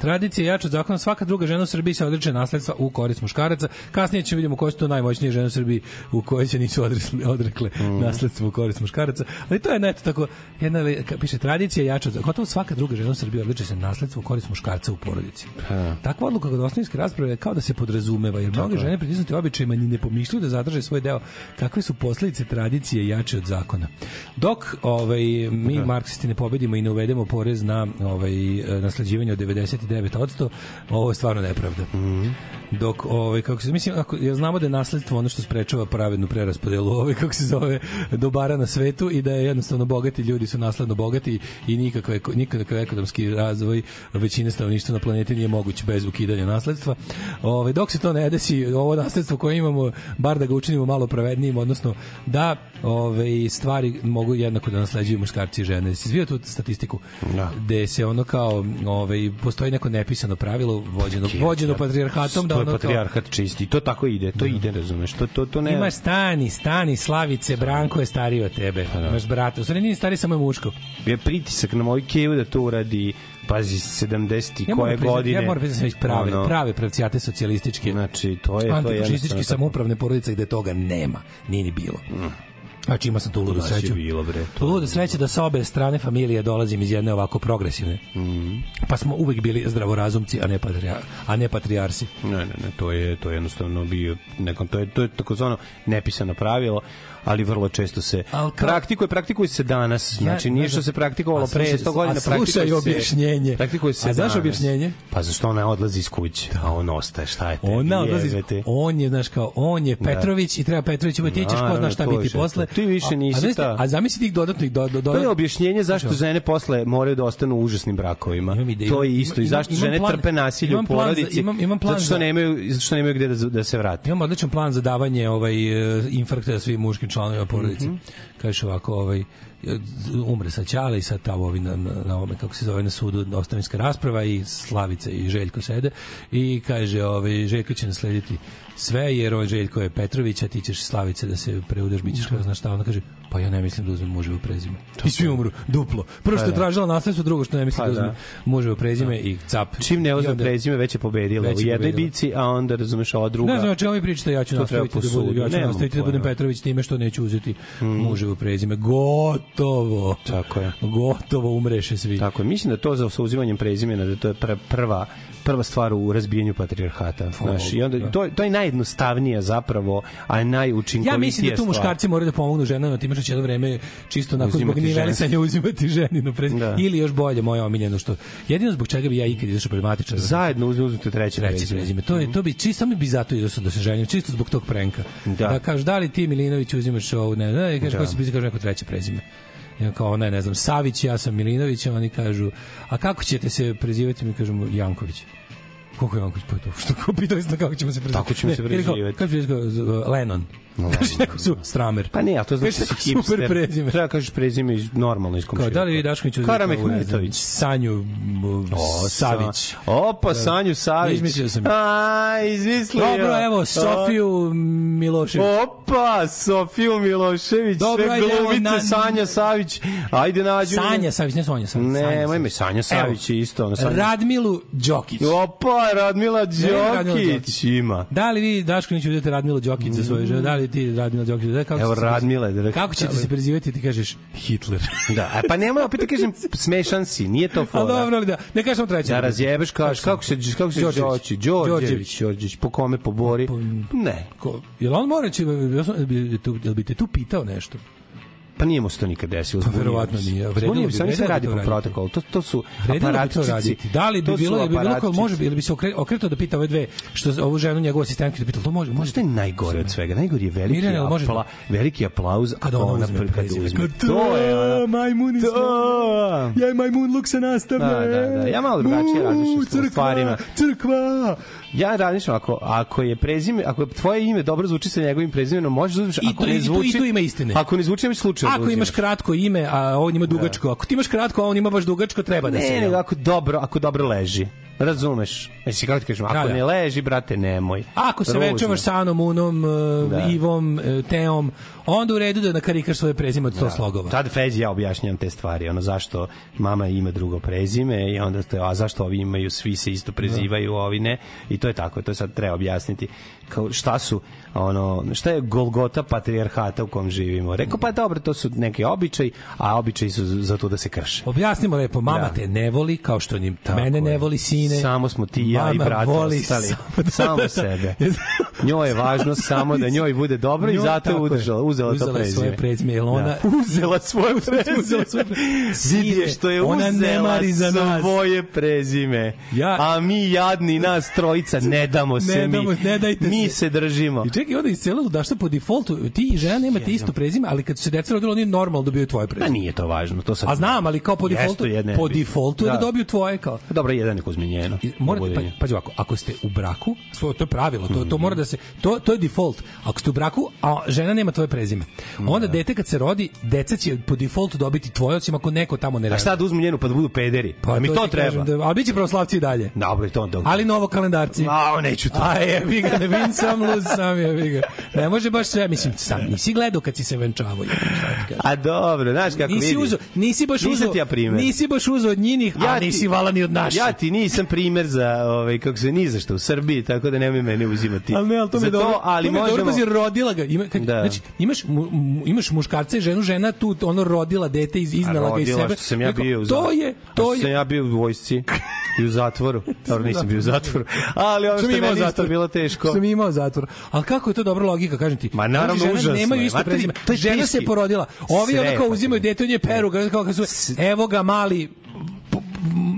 Speaker 8: Tradicija jača od zakona, svaka druga žena u Srbiji se odriče nasledstva u korist muškaraca. Kasnije ćemo vidimo koje su to najmoćnije žene u Srbiji u kojoj se nisu odresli, odrekle mm. nasledstvo u korist muškaraca. Ali to je neto tako, jedna, piše, tradicija jača od zakona. Gotovo svaka druga žena u Srbiji odriče se nasledstvo u korist muškarca u porodici. Ha. Takva odluka kod osnovinske rasprave je kao da se podrazumeva, jer mnoge žene pritisnuti običajima ni ne pomišljaju da zadrže svoj deo. Kakve su posledice tradicije jače od zakona? Dok ovaj, mi, da. marksisti, ne pobedimo i ne uvedemo porez na ovaj, nasleđivanje od 90 99%, ovo je stvarno nepravda. Mm -hmm. Dok, ovaj, kako se, mislim, ako, ja znamo da je nasledstvo ono što sprečava pravednu preraspodelu, ovaj, kako se zove, dobara na svetu i da je jednostavno bogati ljudi su nasledno bogati i nikakve, nikakav ekonomski razvoj većine stanovništva na planeti nije moguć bez ukidanja nasledstva. Ovaj, dok se to ne desi, ovo nasledstvo koje imamo, bar da ga učinimo malo pravednijim, odnosno da ove, stvari mogu jednako da nasleđuju muškarci i žene. Si izvio tu statistiku? Da. Gde se ono kao, ove, postoji neko nepisano pravilo vođeno, vođeno patrijarhatom. Da ono patrijarhat kao... čisti. To tako ide, to da. ide, razumeš. To, to, to ne... Imaš stani, stani, Slavice, Branko je stariji od tebe. Pa da. Imaš brata. U stvari nije stari, samo je muško. Je pritisak na moju kevu da to uradi pazi 70 i ja koje prizna, godine. Ja moram priznati da već prave, ono, prave pravcijate socijalističke. Znači, to je to je fašistički samoupravne porodice gde toga nema, nije ni bilo. Mm. Znači ima sam tu ludu sreću. Bilo, bre, to ludu sreće da sa obe strane familije dolazim iz jedne ovako progresivne. Mm -hmm. Pa smo uvek bili zdravorazumci, a ne patrija, a ne patrijarsi. Ne, ne, ne, to je to je jednostavno bio nekom to je to je takozvano nepisano pravilo ali vrlo često se al kao... praktikuje, praktikuje se danas. Ja, znači nije što se praktikovalo pre 100 godina, praktikuje se. objašnjenje. Praktikuje se. A znaš objašnjenje? Pa zašto ona odlazi iz kuće, a on ostaje, šta je te? Ona odlazi. Iz... On je, znaš kao, on je da. Petrović da. i treba Petrović, da ti ćeš ko zna šta biti posle. Ti više nisi ta. A zamisli tih dodatnih do, do, do... To je objašnjenje zašto žene posle moraju da ostanu u užasnim brakovima. To je isto i zašto žene trpe nasilje u porodici. Imam imam plan zato što nemaju zato što nemaju gde da, da se vrate. Imam odličan plan za davanje ovaj eh, infarkta svim muškim članovima porodice. Mm -hmm. Kažeš ovako, ovaj, umre sa Ćale i sa Tavovi na, na, na ovome, kako se zove na sudu, ostavinska rasprava i Slavica i Željko sede i kaže, ovaj, Željko će naslediti sve, jer on Željko je Petrović, a ti ćeš Slavice da se preudaš, bit ćeš, mm da. -hmm. znaš šta, ona kaže, Pa ja ne mislim da uzmem muževo prezime. Tako. I svi umru, duplo. Prvo što pa je da. tražila nastavstvo, drugo što ne mislim pa, da uzmem muževo da. prezime da. i cap. Čim ne uzme onda... prezime, već je pobedila već je u jednoj bici, a onda razumeš ova druga. Ne znam, znači ovi pričate, ja ću to nastaviti, da budem, ja ću Nemo nastaviti da pojma. da budem Petrović time što neću uzeti mm. muževo prezime. Gotovo. Tako je. Gotovo umreše svi. Tako je. Mislim da to za sa uzimanjem prezimena, da to je pr prva prva stvar u razbijanju patrijarhata. Znaš, i onda, da. to, to je najjednostavnija zapravo, a najučinkovitija stvar. Ja mislim da tu muškarci moraju da pomognu ženama time što će jedno vreme čisto nakon zbog nivelisanja uzimati ženinu pres. Da. Ili još bolje, moje omiljeno što jedino zbog čega bi ja ikad izašao problematičan. Zajedno uzmite treće treće prezime. To je mhm. to bi čisto mi bi zato izašao da se ženim, čisto zbog tog prenka. Da, da kažeš da li ti Milinović uzimaš ovu, ne, da, kažeš da. ko se bi kaže neko treće prezime ja kao ona je, ne znam, Savić, ja sam Milinović, oni kažu, a kako ćete se prezivati? Mi kažemo Janković. Kako je Janković pa to? Što kao pitali ste kako ćemo se preživjeti? Tako ćemo ne, se preživjeti. Kako je Lennon? Kaži neko su stramer. Pa ne, a to znači da si hipster. Super prezime. Treba kažeš prezime iz normalno iz komšije. Da li je Dašković uzeo? Kara Mehmetović. Sanju o, Savić. Opa, da. Sanju Savić. Izmislio sam. A, izmislio. Dobro, evo, Sofiju Milošević. Opa, Sofiju Milošević. Dobro, sve glumice na... Sanja Savić. Ajde nađu. Sanja Savić, ne Sonja Savić. Ne, moj ime Sanja Savić je isto. Ono, Sanja. Radmilu Đokić. Opa, Radmila Đokić. Ima. Da li vi Dašković uzete Radmilu Đokić za svoje mm. žene? Da li ti Radmila Đokić, da, kako Evo Radmila, da Kako ćete se da prezivati da. ti kažeš Hitler. da, a pa nema opet ti kažem smešan si, nije to fora. A dobro, ali da, ne kažem treća. Da razjebeš, kažeš kako se kako se Đokić, Đorđević, Đorđević, po kome pobori? Ne. Ko, jel on mora će, jel bi te tu pitao nešto? Pa nije mu se to nikad desilo. Pa verovatno nije. Zbunio bi se, oni se radi po protokolu. To, to su aparatčici. Da li bi bilo, je bi bilo kao može, ili bi se okretao da pita ove dve, što ovu ženu njegovu asistentku da pita, to može, može. To je da- najgore od svega. Najgore je veliki, Mirjana, može... apla, veliki aplauz kad ona uzme, kad uzme. To je majmun to. Ja majmun luk se nastavlja. Da, da, da. Ja malo drugačije razmišljam o stvarima. Crkva, crkva. Ja razmišljam ako ako je prezime, ako je tvoje ime dobro zvuči sa njegovim prezimenom, možeš da uzmeš I ako to, ne zvuči. I tu, i tu ima istine. Ako ne zvuči, mi slučajno. Da ako da imaš kratko ime, a on ima da. dugačko. Ako ti imaš kratko, a on ima baš dugačko, treba da ne, da se. Ne, nego ako dobro, ako dobro leži. Razumeš? Mislim, e, kako ti kažem, ako da, da. ne leži, brate, nemoj. Ako se Ružno. večevaš sa Anom, Unom, da. Ivom, e, Teom, onda u redu da nakarikaš svoje prezime od 100 da. slogova. Tad Feđi ja objašnjam te stvari, ono
Speaker 14: zašto mama ima drugo prezime i onda
Speaker 8: to,
Speaker 14: a zašto ovi imaju, svi se isto prezivaju, da. ovi ne, i to je tako, to sad treba objasniti. Kao, šta su, ono, šta je golgota patrijarhata u kom živimo? Rekao, pa dobro, to su neki običaj, a običaji su za to da se krše.
Speaker 8: Objasnimo lepo, mama da. te ne voli, kao što njim, tako mene je. ne voli sine.
Speaker 14: Samo smo ti i ja i brat ostali. Samo, samo da- sebe. Njoj je važno samo da njoj bude dobro njoj, i zato je udržala, uzela, uzela to
Speaker 8: prezime. svoje prezime,
Speaker 14: jel
Speaker 8: ona... Da.
Speaker 14: Uzela svoje
Speaker 8: prezime. uzela
Speaker 14: svoje prezime. Vidi što je ona uzela za nas. svoje prezime. Ja. A mi jadni nas trojica, ne damo se ne mi. ne dajte mi se. se držimo.
Speaker 8: I čekaj, onda iz cele ludaštva po defaultu, ti i žena nemate isto prezime, ali kad su se deca rodila, oni normalno dobiju tvoje pa prezime. Pa
Speaker 14: nije to važno, to
Speaker 8: sad... A znam, ali kao po defaultu, Jesto, po defaultu da. da dobiju tvoje kao.
Speaker 14: Dobro, jedan je uzmenjeno. Morate da
Speaker 8: pa pađi ovako, ako ste u braku, to je pravilo, to to mhm. mora da se to to je default. Ako ste u braku, a žena nema tvoje prezime, prezime. Onda da. dete kad se rodi, deca će po defaultu dobiti tvoje osim ako neko tamo ne radi. A
Speaker 14: šta da uzmu njenu pa da budu pederi? Pa, pa mi to, to treba. Da,
Speaker 8: ali biće pravoslavci i dalje.
Speaker 14: Dobro, da, to onda.
Speaker 8: Ali novo kalendarci.
Speaker 14: A, neću to. A
Speaker 8: jebi ga, ne vin sam luz sam jebi ga. Ne može baš sve, mislim, sam nisi gledao kad si se venčavao.
Speaker 14: A dobro, znaš kako
Speaker 8: nisi vidi. Uzo, nisi baš uzo, ja ja nisi baš uzo od njinih, ja a ti, nisi vala ni od naših.
Speaker 14: Ja ti nisam primer za, ovaj, kako se, ni za što u Srbiji, tako da nemoj mene uzimati. Ali ne,
Speaker 8: ali to mi je dobro. ali to mi možemo... dobro, pazi, rodila ga. Ima, kak, da. znači, imaš mu, imaš muškarca i ženu, žena tu ono rodila dete iz iznala ga
Speaker 14: iz sebe. Što sam ja bio Rekao, u to je to je. Sam ja bio u vojsci i u zatvoru. Dobro, nisam bio u zatvoru. Ali ono što meni isto zatvor. bilo teško. Sam
Speaker 8: imao zatvor. Al kako je to dobra logika, kažem ti.
Speaker 14: Ma znači, naravno žene užasno.
Speaker 8: Nemaju isto prezime. Žena se porodila. Ovi Sre, onako uzimaju dete on je peru, kao kao su evo ga mali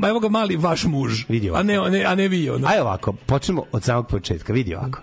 Speaker 8: evo ga mali vaš muž. Vidi ovako. A ne, a ne, a ne vi. Ono.
Speaker 14: Aj ovako, počnemo od samog početka. Vidi ovako.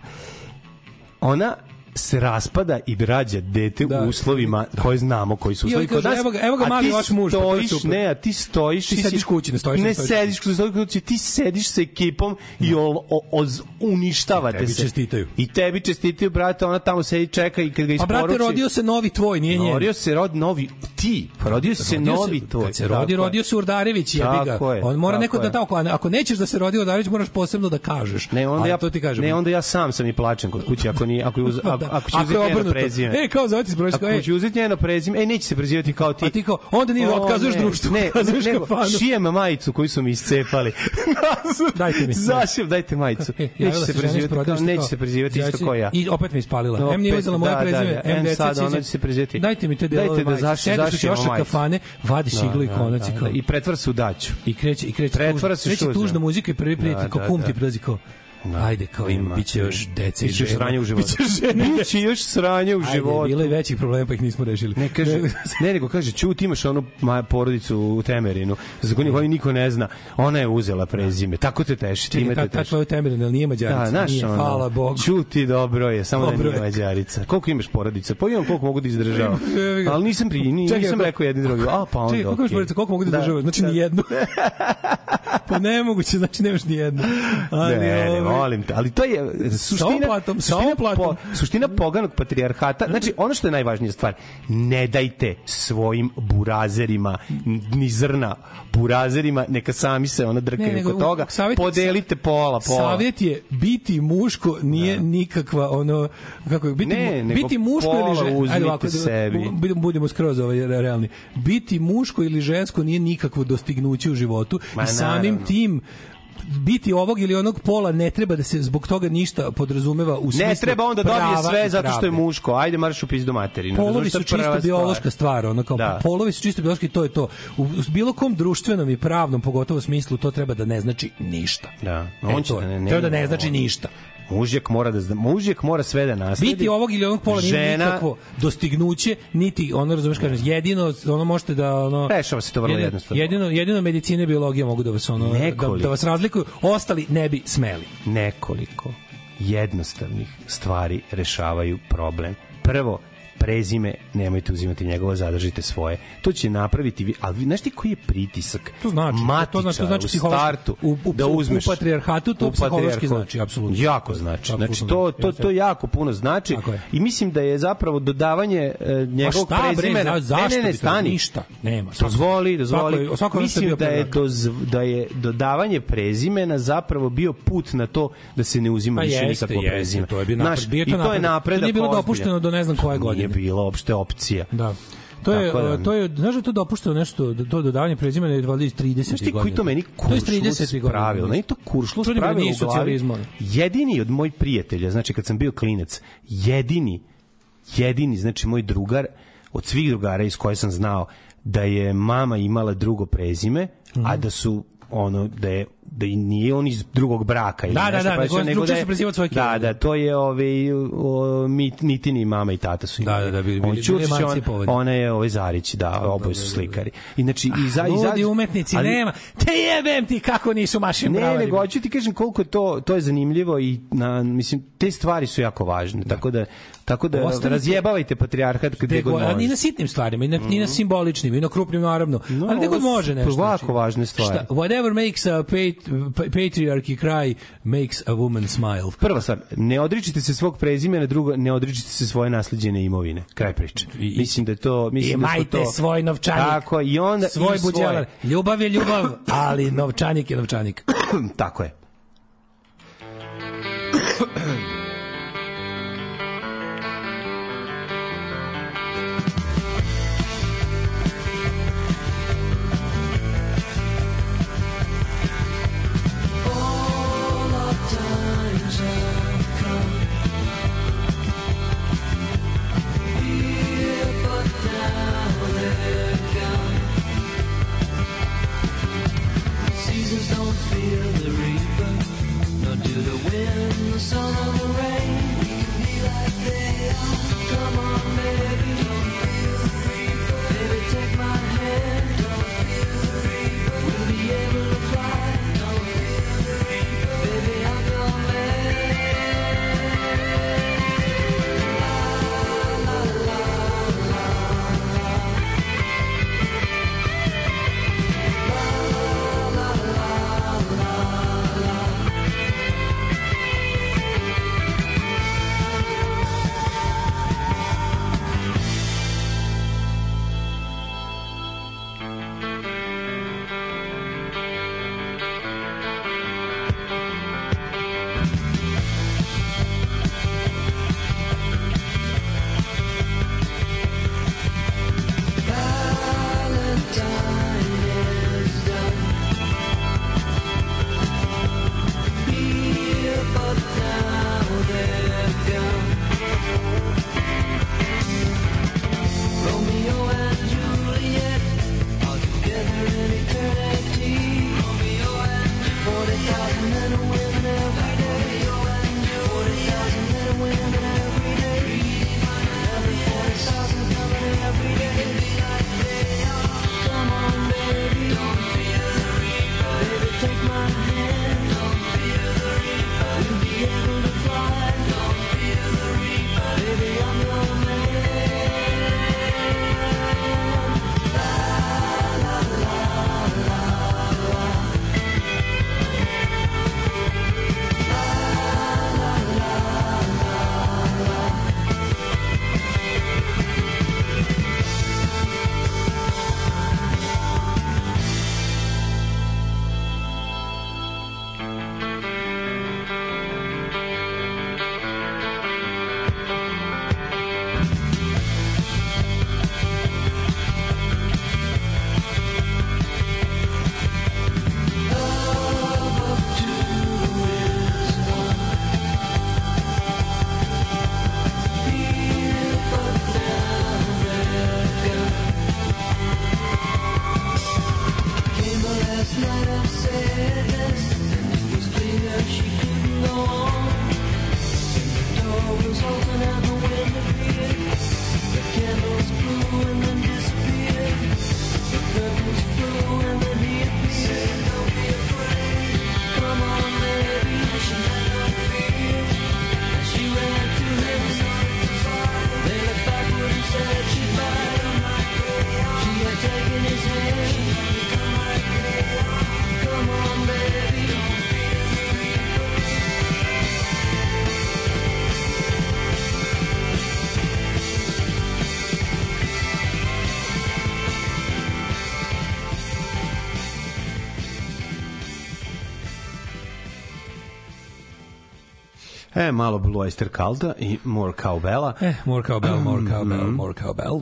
Speaker 14: Ona se raspada i rađa dete da. u uslovima koje znamo koji su uslovi
Speaker 8: kod nas. Evo ga, evo ga mali vaš muž. Pa
Speaker 14: stojiš,
Speaker 8: ne,
Speaker 14: a ti stojiš.
Speaker 8: Ti
Speaker 14: sediš kući, ne stojiš. Ne sediš kući, ti sediš sa ekipom i da. ol, o, o, uništavate
Speaker 8: se. I tebi
Speaker 14: se. I tebi čestitaju, brate, ona tamo sedi čeka i kad ga isporuči. A brate,
Speaker 8: rodio se novi tvoj, nije
Speaker 14: njen. Rodio se rod novi, ti, rodio se rodio novi se, tvoj. Kad
Speaker 8: se rodi, rodio se Urdarević, jebi ga. On mora neko da tako, ako nećeš da se rodi Urdarević, moraš posebno da kažeš.
Speaker 14: Ne, onda ja to ti kažem. Ne, onda ja sam sam i plačem kod kuće, ako ni ako ako će ako uzeti njeno prezime. E,
Speaker 8: kao zavati se brojiš. Ako
Speaker 14: e. će uzeti njeno prezime, e, neće se prezivati kao ti.
Speaker 8: A ti kao, onda nije, da otkazuješ društvu. Ne, ne, nego,
Speaker 14: šijem majicu koju su mi iscepali. dajte mi. Zašim, dajte majicu. E, neće se da prezivati, neće se prezivati isto kao ja.
Speaker 8: I opet mi ispalila. M nije uzela moje da, prezime, M deca
Speaker 14: će se prezivati.
Speaker 8: Dajte mi te delove majice. Dajte da zašim kafane, vadiš iglu i konac i kao. I pretvara se u daću. I kreće, i kreće. Pretvara se Kreće tužna muzika i prvi prijatelj, kao kum ti prilazi kao, Da, Ajde, kao ima, biće još dece
Speaker 14: i žena. sranje u životu. Biće, žene, biće još sranje u Ajde, Bilo
Speaker 8: je većih problema, pa ih nismo rešili.
Speaker 14: Ne, kaže, ne nego kaže, čut, imaš onu maja porodicu u Temerinu, za koju koju niko ne zna. Ona je uzela prezime. Da. Tako te teši, ti imate teši. Ta
Speaker 8: tvoja Temerina, nije mađarica. Da, znaš, nije, ono, hvala Bogu.
Speaker 14: Čuti, dobro je, samo dobro da nije mađarica. Koliko imaš porodice? Pa imam koliko mogu da izdržavam. Ali nisam, pri, nisam čekaj, rekao jedni drugi. A, pa onda,
Speaker 8: čekaj, koliko imaš porodica, koliko mogu da, da izdržavam? Znači, da. nijednu. pa nemoguće, znači nemaš nijednu. Ali, ne, ovaj,
Speaker 14: molim te, ali to je e, suština, platom, suština, po, suština poganog patrijarhata. Znači, ono što je najvažnija stvar, ne dajte svojim burazerima ni zrna burazerima, neka sami se ona drkaju ne, nego, toga, savjet, podelite pola, pola. Savjet
Speaker 8: je biti muško nije da. nikakva ono, kako je, biti, ne, mu, biti muško ili žensko,
Speaker 14: ajde ovako, da- da- sebi.
Speaker 8: budemo skroz ovaj realni, biti muško ili žensko nije nikakvo dostignuće u životu Ma, i samim naravno. tim biti ovog ili onog pola ne treba da se zbog toga ništa podrazumeva u
Speaker 14: smislu Ne treba onda da dobije sve zato što je muško. Ajde marš u pizdu materinu.
Speaker 8: Polovi su čisto biološka stvar, ona kao da. polovi su čisto biološki, to je to. U, u bilo kom društvenom i pravnom, pogotovo u smislu, to treba da ne znači ništa.
Speaker 14: Da. E, on e, će to, da
Speaker 8: ne, ne, treba da ne znači ništa.
Speaker 14: Mužjak mora da mužjak mora sve da nasledi.
Speaker 8: Biti ovog ili onog pola žena, nije nikakvo dostignuće, niti ono razumeš kažeš jedino ono možete da ono
Speaker 14: rešava se to vrlo jednostavno.
Speaker 8: Jedino jedino medicina i biologija mogu da vas ono da- nekoliko, da, da vas razlikuju, ostali ne bi smeli.
Speaker 14: Nekoliko jednostavnih stvari rešavaju problem. Prvo, prezime, nemojte uzimati njegovo, zadržite svoje. To će napraviti, ali vi, znaš ti koji je pritisak?
Speaker 8: To znači, Matiča, to
Speaker 14: znači, to znači u startu, u, u, da uzmeš.
Speaker 8: U patrijarhatu to u psihološki znači,
Speaker 14: apsolutno. Jako znači. Znači, znači, to, to, to jako puno znači i mislim da je zapravo dodavanje e, njegovog prezimena... Bre, za, ne, ne, ne, stani. Ništa, nema. Dozvoli, dozvoli. Mislim da je, doz, da je dodavanje prezimena zapravo bio put na to da se ne uzima pa više nikakvo prezime. To je bio napredak. I to je napredak. To nije
Speaker 8: bilo dopušteno do ne znam koje godine
Speaker 14: bila opšte opcija. Da.
Speaker 8: To je, da, e, to je, znaš da to dopušteno nešto,
Speaker 14: da, to
Speaker 8: dodavanje prezimena da je 30. godine. Znaš
Speaker 14: ti koji to meni kuršlus pravil? Meni to kuršlus pravil
Speaker 8: u glavi.
Speaker 14: Jedini od mojih prijatelja, znači kad sam bio klinec, jedini, jedini, znači moj drugar, od svih drugara iz koje sam znao, da je mama imala drugo prezime, mm. a mhm. da su ono da je da i nije on iz drugog braka
Speaker 8: ili da, da
Speaker 14: nešto da,
Speaker 8: da, pa da, nego
Speaker 14: da, je, svoje da,
Speaker 8: da,
Speaker 14: to je ovaj o, mit, nitini mama i tata su da, da, da, bili, bili, Čučić, on, ona je ovaj Zarić, da, oboje su slikari. I
Speaker 8: znači ah, i za i za umetnici ali, nema. Te jebem ti kako nisu mašin Ne,
Speaker 14: nego ti kažem koliko je to to je zanimljivo i na mislim te stvari su jako važne. Da. Tako da Tako da Ostavite, razjebavajte patrijarhat
Speaker 8: gde god
Speaker 14: može.
Speaker 8: I na sitnim stvarima, i na, mm -hmm. i na mhm. simboličnim, i na krupnim naravno. No, ali gde god može nešto.
Speaker 14: To lako znači, važne stvari. Šta,
Speaker 8: whatever makes a pa-, patriarchy cry makes a woman smile.
Speaker 14: Prva stvar, ne odričite se svog prezimena, drugo, ne odričite se svoje nasleđene imovine. Kraj priče. mislim da je to... Mislim da
Speaker 8: imajte da to, svoj novčanik. Tako, i onda... Svoj buđelar. Ljubav je ljubav, ali novčanik je novčanik.
Speaker 14: tako je.
Speaker 15: je malo Blue Oyster Culta i More Cowbella. Eh, More Cowbell, mm-hmm. More Cowbell, mm. More Cowbell.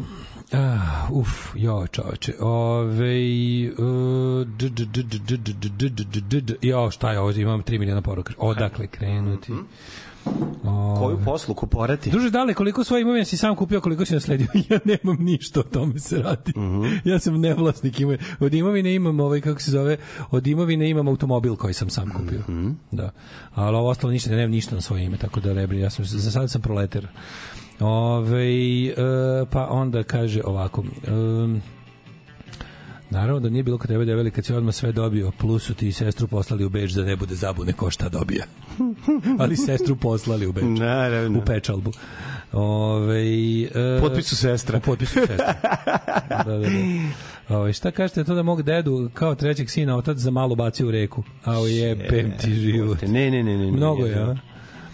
Speaker 15: Ah, uf, jo, čoveče. Ove, eh, jo, šta je ovo, imam 3 miliona poruka. Odakle krenuti? Mm -hmm.
Speaker 16: Koju poslu kuporati?
Speaker 15: Druže, dale, koliko svoje imovine si sam kupio, koliko si nasledio? Ja nemam ništa, o tome se radi. Mm -hmm. ja sam nevlasnik ima, od imovine imam ovaj kako se zove od imovine imam automobil koji sam sam kupio mm -hmm. da ali ovo ostalo ništa nemam ništa na svoje ime tako da rebri ja sam za sad sam proleter Ove, ovaj, e, pa onda kaže ovako e, Naravno da nije bilo kad tebe develi kad si odmah sve dobio, plus su ti sestru poslali u Beč da ne bude zabune ko šta dobija. Ali sestru poslali u Beč.
Speaker 16: Naravno. U
Speaker 15: Pečalbu. Ove, e,
Speaker 16: potpisu
Speaker 15: sestra. Potpisu sestra. da, da, da. Ove, šta kažete to da mog dedu kao trećeg sina otac za malo baci u reku? A je pem ti život.
Speaker 16: Ne, ne, ne, ne.
Speaker 15: Mnogo
Speaker 16: je, a?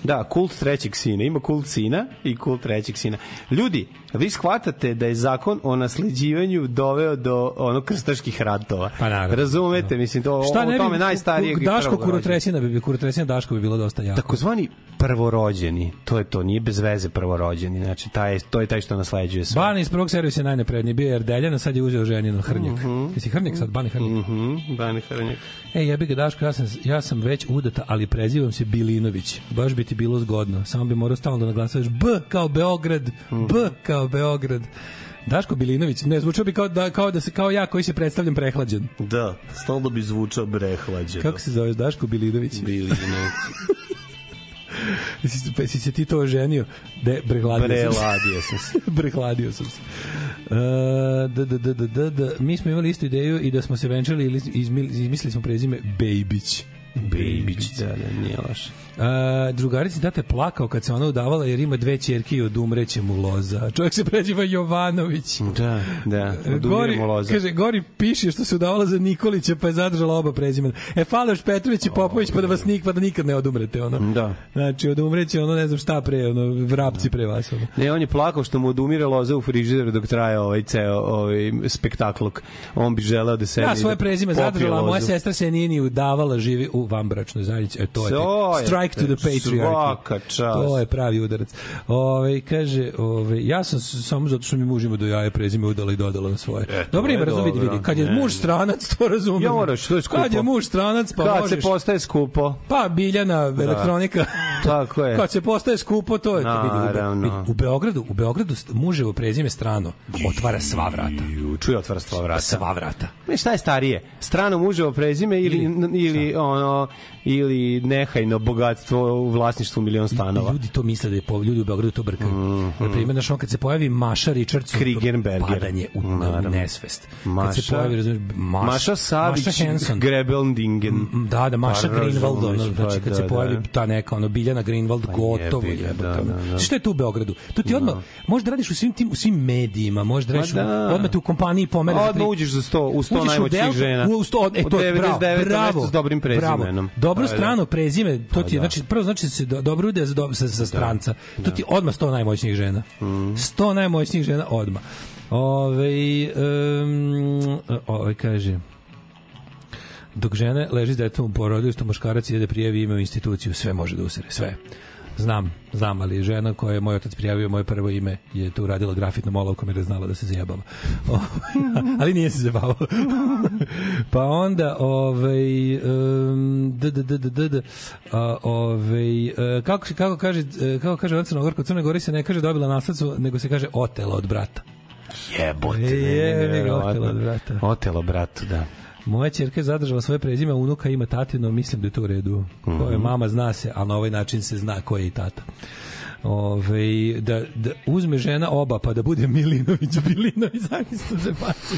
Speaker 16: Da, kult trećeg sina. Ima kult sina i kult trećeg sina. Ljudi, vi shvatate da je zakon o nasleđivanju doveo do ono krstaških ratova.
Speaker 15: Pa
Speaker 16: naravno. Razumete, da. mislim, to, Šta o, o tome bi, najstarijeg
Speaker 15: Daško Kurotresina bi, Kurotresina Daško bi bilo dosta jako.
Speaker 16: Takozvani prvorođeni, to je to, nije bez veze prvorođeni, znači taj, to je taj što nasleđuje
Speaker 15: sve. Bani iz prvog servisa je najnapredniji, bio je Erdeljan, sad je uzeo ženinu Hrnjak. Mm -hmm. Jesi Hrnjak sad, Bani
Speaker 16: Hrnjak? Mm -hmm. Bani
Speaker 15: Hrnjak. E, jebi ga Daško, ja sam, ja sam već udata, ali prezivam se Bilinović. Baš bi ti bilo zgodno, samo bi morao stalno da naglasavaš B kao Beograd, B kao Živeo Beograd. Daško Bilinović, ne, zvučao bi kao da, kao da se, kao ja koji se predstavljam prehlađen.
Speaker 16: Da, stalno bi zvučao prehlađen.
Speaker 15: Kako se zoveš, Daško Bilinović?
Speaker 16: Bilinović.
Speaker 15: si, si se ti to oženio? De, brehladio,
Speaker 16: brehladio sam se.
Speaker 15: brehladio
Speaker 16: sam
Speaker 15: se. Uh, da, da, da, da, da, mi smo imali istu ideju i da smo se venčali i izmislili smo prezime Bejbić.
Speaker 16: Bebić. Da, da, nije loše.
Speaker 15: A, drugarici date plakao kad se ona udavala jer ima dve ćerke i odumreće mu loza. Čovjek se preziva Jovanović.
Speaker 16: Da, da,
Speaker 15: gori, mu loza. Kaže, gori piše što se udavala za Nikolića pa je zadržala oba prezimena. E, Faloš Petrović i Popović pa da vas nik, pa da nikad ne odumrete. Ono.
Speaker 16: Da.
Speaker 15: Znači, odumreće ono ne znam šta pre, ono,
Speaker 16: vrapci pre vas. Ono. Ne,
Speaker 15: on
Speaker 16: je plakao što mu odumire loza u frižideru dok traje ovaj ceo ovaj spektaklok. On bi želeo da se... Ja svoje da prezime
Speaker 15: zadržala, moja sestra se nije ni udavala, živi u u vanbračnoj zajednici. E, to
Speaker 16: je, to
Speaker 15: je
Speaker 16: strike to the patriarchy.
Speaker 15: To je pravi udarac. Ove, kaže, ove, ja sam samo zato što mi muž ima do jaja prezime udala i dodala na svoje. E, dobro ime, razumite, vidi. Kad je muž stranac, to razumem. Ja moraš, to je skupo.
Speaker 16: Kad
Speaker 15: je muž stranac,
Speaker 16: pa Kad možeš. se postaje skupo.
Speaker 15: Pa, biljana, da. elektronika.
Speaker 16: Tako je.
Speaker 15: Kad se postaje skupo, to je. Naravno. Vidi, u, Beogradu, u Beogradu muževo prezime strano otvara sva vrata.
Speaker 16: Čuje otvara sva vrata.
Speaker 15: Sva vrata.
Speaker 16: Ne, šta je starije? Strano muževo prezime ili, ili, ili ono, ili nehajno bogatstvo u vlasništvu milion stanova.
Speaker 15: Ljudi to misle da je po ljudi u Beogradu to brkaju. Mm -hmm. Na primjer, znaš, on kad se pojavi Maša Richardson,
Speaker 16: Krigenberger.
Speaker 15: padanje u, u nesvest. Maša, kad se pojavi, razumiješ,
Speaker 16: Maš, Maša Savić, Maša Henson, Grebeldingen. Mm, mm,
Speaker 15: da, da, Maša pa, Greenwald, ono, pa znači kad da, se da. pojavi da. ta neka, ono, Biljana Greenwald, pa, gotovo je. Da, da, da, da. Što je tu u Beogradu? Tu ti da. odmah, možda radiš u svim tim, u svim medijima, možda radiš da. odmah te u kompaniji
Speaker 16: pomeriš. Odmah uđeš za 100, u 100 najmoćnijih žena.
Speaker 15: U 100, e, to je, bravo, bravo, s dobrim prezimenom
Speaker 16: vremenom.
Speaker 15: Dobro pa, strano da. prezime, to pa ti da. znači prvo znači da se dobro ide za, za, za stranca. To ti odma 100 najmoćnijih žena. 100 mhm. najmoćnijih žena odma. Ovaj um, ove kaže, dok žene leži s detetom u porodilištu, muškarac ide da prijavi ime u instituciju, sve može da usere, sve. Znam, znam, ali žena koja je moj otac prijavio moje prvo ime je tu radila grafitnom olovkom jer je znala da se zajebava. Ovaj, ali nije se zajebavala. pa onda, ovaj, um, d, d, d, d, d, d, a, ovaj, e, kako, se, kako kaže, e, kako kaže Oca Nogorka, Crne Gori se ne kaže dobila nasledstvo, nego se kaže otela od brata.
Speaker 16: Jebote. ne, ne,
Speaker 15: e, je, je, je, je, je, je, je,
Speaker 16: je, je,
Speaker 15: Moja ćerka je zadržala svoje prezime, unuka ima tatino, mislim da je to u redu. Mm -hmm. je mama, zna se, a na ovaj način se zna ko je i tata. Ove, da, da uzme žena oba, pa da bude Milinović, Bilinović, zavisno se baci.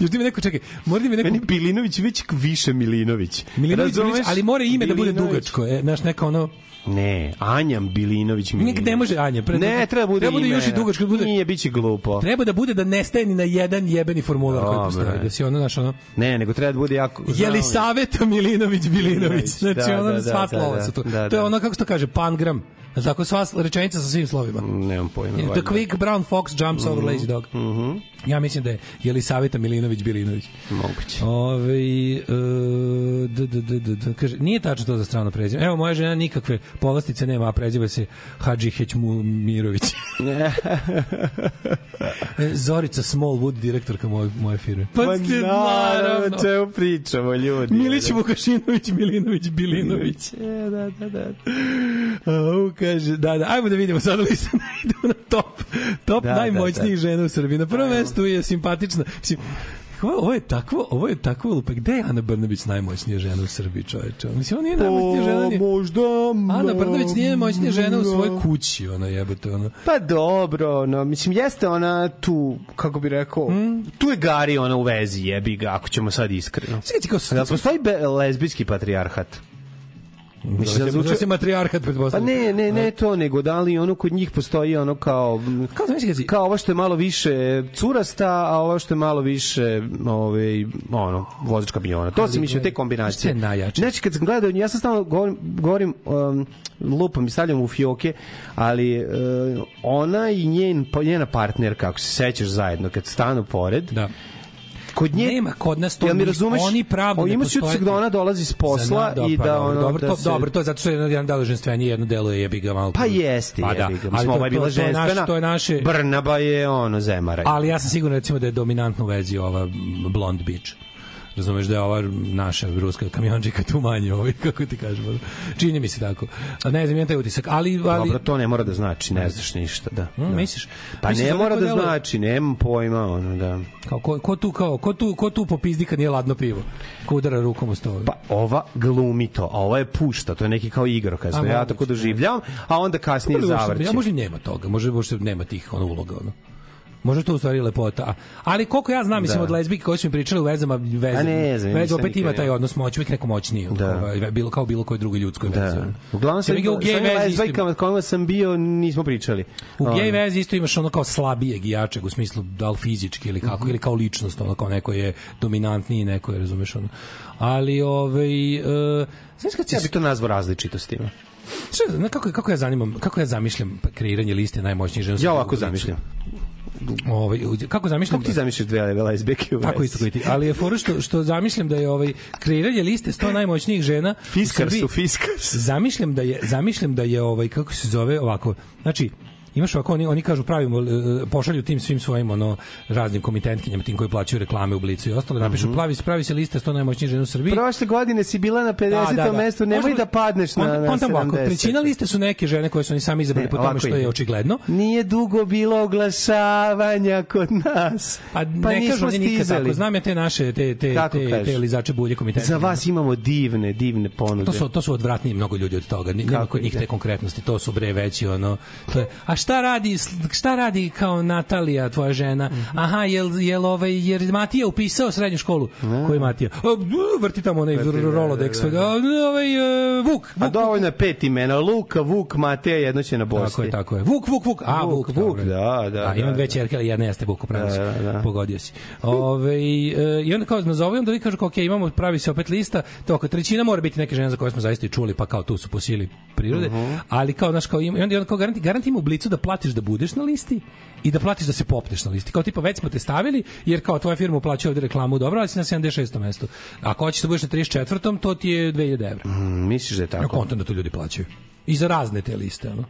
Speaker 15: Još ti mi neko čekaj, mora mi neko... Meni
Speaker 16: Bilinović već više Milinović. Milinović, Razumeš?
Speaker 15: ali mora ime Bilinović. da bude dugačko, e, znaš, neka ono
Speaker 16: Ne, Anja Bilinović
Speaker 15: mi. Nikad ne može Anja.
Speaker 16: Pre, ne,
Speaker 15: treba bude treba da bude još i dugačko bude.
Speaker 16: Nije biće glupo.
Speaker 15: Treba da bude da nestaje ni na jedan jebeni formular koji postoji. Da se ona naš ono.
Speaker 16: Ne, nego treba da bude jako
Speaker 15: Jelisaveta Milinović Bilinović. Znači da, ona da, da, sva da, slova da, su tu. Da, To je da. ona kako se to kaže pangram. Znači tako sva rečenica sa svim slovima.
Speaker 16: Nemam pojma.
Speaker 15: The quick brown fox jumps over mhm. lazy dog. Mhm. Ja mislim da je Jelisaveta Milinović Bilinović.
Speaker 16: Moguće.
Speaker 15: Ove, e, d, d, d, d, kaže, nije tačno to za strano prezime. Evo, moja žena nikakve povlastice nema, a preziva se Hadži Hećmu Mirović. E, Zorica Smallwood, direktorka moje, moje firme.
Speaker 16: Pa, pa ste, naravno. Čemu pričamo, ljudi.
Speaker 15: Milić Vukašinović, Milinović, Bilinović. E, da, da, da. A, kaže, da, da, ajmo da vidimo sad li se najdu da na top, top da, da najmoćnijih da, da. žena u Srbiji. Na prvom podcastu je simpatična. Mislim, ovo je tako, ovo je tako, pa gde je Ana Brnabić najmoćnija žena u Srbiji, čoveče? Mislim, ona nije pa, najmoćnija žena.
Speaker 16: Nije... Možda...
Speaker 15: Ana Brnabić nije najmoćnija žena u svojoj kući, ona jebote, ona.
Speaker 16: Pa dobro, no, mislim, jeste ona tu, kako bi rekao, mm?
Speaker 15: tu je Gari ona u vezi, jebi ga, ako ćemo sad iskreno.
Speaker 16: Sjeti kao... Da postoji lesbijski patrijarhat?
Speaker 15: Mislim da zvuči se matrijarhat
Speaker 16: pretpostavljam. Pa ne, ne, ne to, nego da li ono kod njih postoji ono kao kao znači kao ovo što je malo više curasta, a ovo što je malo više ovaj ono vozač kamiona. To se mislim te kombinacije.
Speaker 15: Najjače.
Speaker 16: Znači kad sam ja sam stalno govorim, govorim um, lupam i stavljam u fioke, ali uh, ona i njen pa, njena partner kako se sećaš zajedno kad stanu pored. Da kod
Speaker 15: nje nema kod
Speaker 16: nas to. Jel mi razumeš? Oni pravno ima
Speaker 15: se utisak da ona dolazi s posla i da ono
Speaker 16: dobro, da to, dobro, to je zato što je jedan delo nije jedno delo je jebi ga malo. Pa jeste, pa da, ali smo ovaj bila ženstvena. To je naše Brnaba je ono zemara.
Speaker 15: Ali ja sam siguran recimo da je dominantno u vezi ova Blond Beach razumeš da je ova naša ruska kamionđika tu manje ovaj, kako ti kažemo. Čini mi se tako. A ne znam, imam taj utisak. Ali, ali...
Speaker 16: Dobro, to ne mora da znači, ne znaš ništa, da.
Speaker 15: Mm, da. Misliš?
Speaker 16: Pa
Speaker 15: misliš
Speaker 16: ne da mora da delo... znači, nemam pojma, ono, da.
Speaker 15: Kao, ko, ko tu, kao, ko tu, ko tu popizdi kad nije ladno pivo? Ko udara rukom u stovu?
Speaker 16: Pa ova glumi to, a ova je pušta, to je neki kao igrokaz, ja tako da. doživljavam, a onda kasnije zavrćem.
Speaker 15: Ja možda nema toga, možda, možda nema tih ono, uloga, ono. Možda to u stvari lepota. Ali koliko ja znam, mislim, da. od lezbike koje su mi pričale u vezama, vezama, ne, znam, veze opet ima taj odnos moći, uvijek neko moćniji, da. Ovaj, bilo, kao bilo koje drugo ljudskoj da. vezi.
Speaker 16: Uglavnom sam, u gej vezi lezbajkama kojima sam bio, nismo pričali.
Speaker 15: U gej vezi isto imaš ono kao slabijeg i jačeg, u smislu da li fizički ili kako, mhm. ili kao ličnost, ono kao neko je dominantniji, neko je, razumeš, ono. Ali, ovaj,
Speaker 16: uh, znaš kad
Speaker 15: ja bi to nazvao različitostima? Šta, kako, kako ja zanimam, kako ja zamišljam pa kreiranje liste najmoćnijih žena? Ja ovako zamišljam ovaj
Speaker 16: kako
Speaker 15: zamišljam
Speaker 16: kako ti da- zamišljaš dve lesbijke
Speaker 15: u tako isto koji ti ali je fora što što zamišljam da je ovaj kreiranje liste 100 najmoćnijih žena
Speaker 16: fiskar su fiskar
Speaker 15: zamišljam da je zamišljam da je ovaj kako se zove ovako znači imaš ovako, oni, oni kažu pravimo, e, pošalju tim svim svojim ono, raznim komitentkinjama, tim koji plaćaju reklame u Blicu i ostalo, napišu, mm -hmm. plavi, pravi se lista 100 najmoćnijih žena u Srbiji.
Speaker 16: Prošle godine si bila na 50. Da, da, da. mestu, nemoj da padneš on, na, na
Speaker 15: 70. Ovako, trećina liste su neke žene koje su oni sami izabrali ne, po tome što je očigledno.
Speaker 16: Nije dugo bilo oglašavanja kod nas. Pa, pa ne kažu oni nikad tako.
Speaker 15: Znam ja te naše, te, te, Kako te, kažu? te lizače bulje komitentkinje.
Speaker 16: Za vas imamo divne, divne ponude.
Speaker 15: To su, to su odvratniji mnogo ljudi od toga. Nema kod njih te konkretnosti. To su bre veći ono... To je, a šta radi, šta radi kao Natalija, tvoja žena? Aha, jel, jel, ovaj, jer Matija upisao srednju školu? Ne. Koji Matija? A, vrti tamo onaj da, Rolodex. Da, da, da. Ovaj, e, Vuk, A
Speaker 16: dovoljno je pet imena. Luka, Vuk, Matija, jedno će na Bosni. Tako je,
Speaker 15: tako je. Vuk, Vuk, Vuk. A, Vuk, Vuk, Vuk
Speaker 16: da, da. Da, imam
Speaker 15: dve čerke, da. ali jedna jeste Vuk, upravo da, da, da. Pogodio si. Ove, ovaj, I onda kao nazove, onda vi kažu, ok, imamo, pravi se opet lista, to oko trećina mora biti neke žene za koje smo zaista i čuli, pa kao tu su po prirode, uh mhm. -huh. ali kao, naš kao, i onda, i onda kao garanti, garanti ima u blicu da platiš da budeš na listi i da platiš da se popneš na listi. Kao tipa već smo te stavili jer kao tvoja firma uplaćuje ovde reklamu, dobro, ali si na 76. mestu. Ako hoćeš da budeš na 34. to ti je 2000 evra. Mm,
Speaker 16: misliš da je tako? Na
Speaker 15: konto da to ljudi plaćaju. I za razne te liste, ono.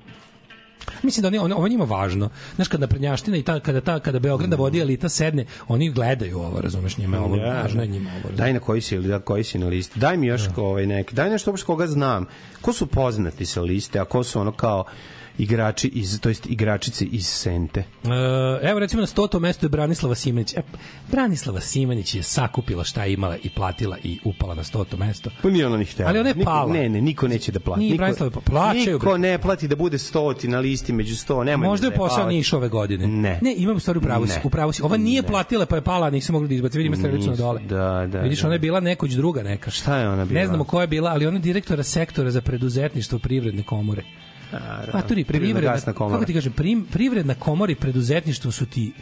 Speaker 15: Mislim da oni, ovo njima važno. Znaš, kada naprednjaština i ta, kada, ta, kada Beograda vodi mm. elita sedne, oni gledaju ovo, razumeš, njima ovo, ja. važno je njima ovo.
Speaker 16: Razumeš. Daj na koji si, ili da, koji si na listi. Daj mi još ja. Da. ovaj neki, daj nešto uopšte koga znam. Ko su poznati sa liste, a ko su ono kao igrači iz to jest igračice iz Sente.
Speaker 15: E, evo recimo na 100. mesto je Branislava Simanić. E, Branislava Simanić je sakupila šta je imala i platila i upala na 100. mesto.
Speaker 16: Pa nije ona ni
Speaker 15: htela. Ali ona je
Speaker 16: niko, pala. Ne, ne, niko neće da plati. Nije Branislava
Speaker 15: pa plaćaju.
Speaker 16: Niko ne plati da bude 100 na listi među 100, nema.
Speaker 15: Možda je posao Niš ove godine.
Speaker 16: Ne.
Speaker 15: Ne, imam u stvari pravo, u pravo si. Ova nije ne. platila, pa je pala, nisu mogli
Speaker 16: da
Speaker 15: izbace. Vidimo strelicu na dole. Da, da. Vidiš, da. ona je bila nekoć druga neka.
Speaker 16: Šta je ona
Speaker 15: bila? Ne znamo ko je bila, ali
Speaker 16: ona
Speaker 15: je direktora sektora za preduzetništvo privredne komore. Maturi, pa privredna, kako ti kažem, prim, privredna komora i preduzetništvo su ti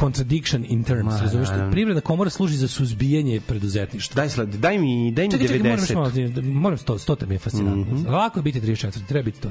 Speaker 15: contradiction in terms, Ma, Da, da. Privredna komora služi za suzbijanje preduzetništva. Daj,
Speaker 16: slad, daj mi, daj mi čekaj, 90. Čekaj, moram, malo,
Speaker 15: moram 100, 100 mi je fascinantno. Mm -hmm. Lako je biti 34, treba biti 100.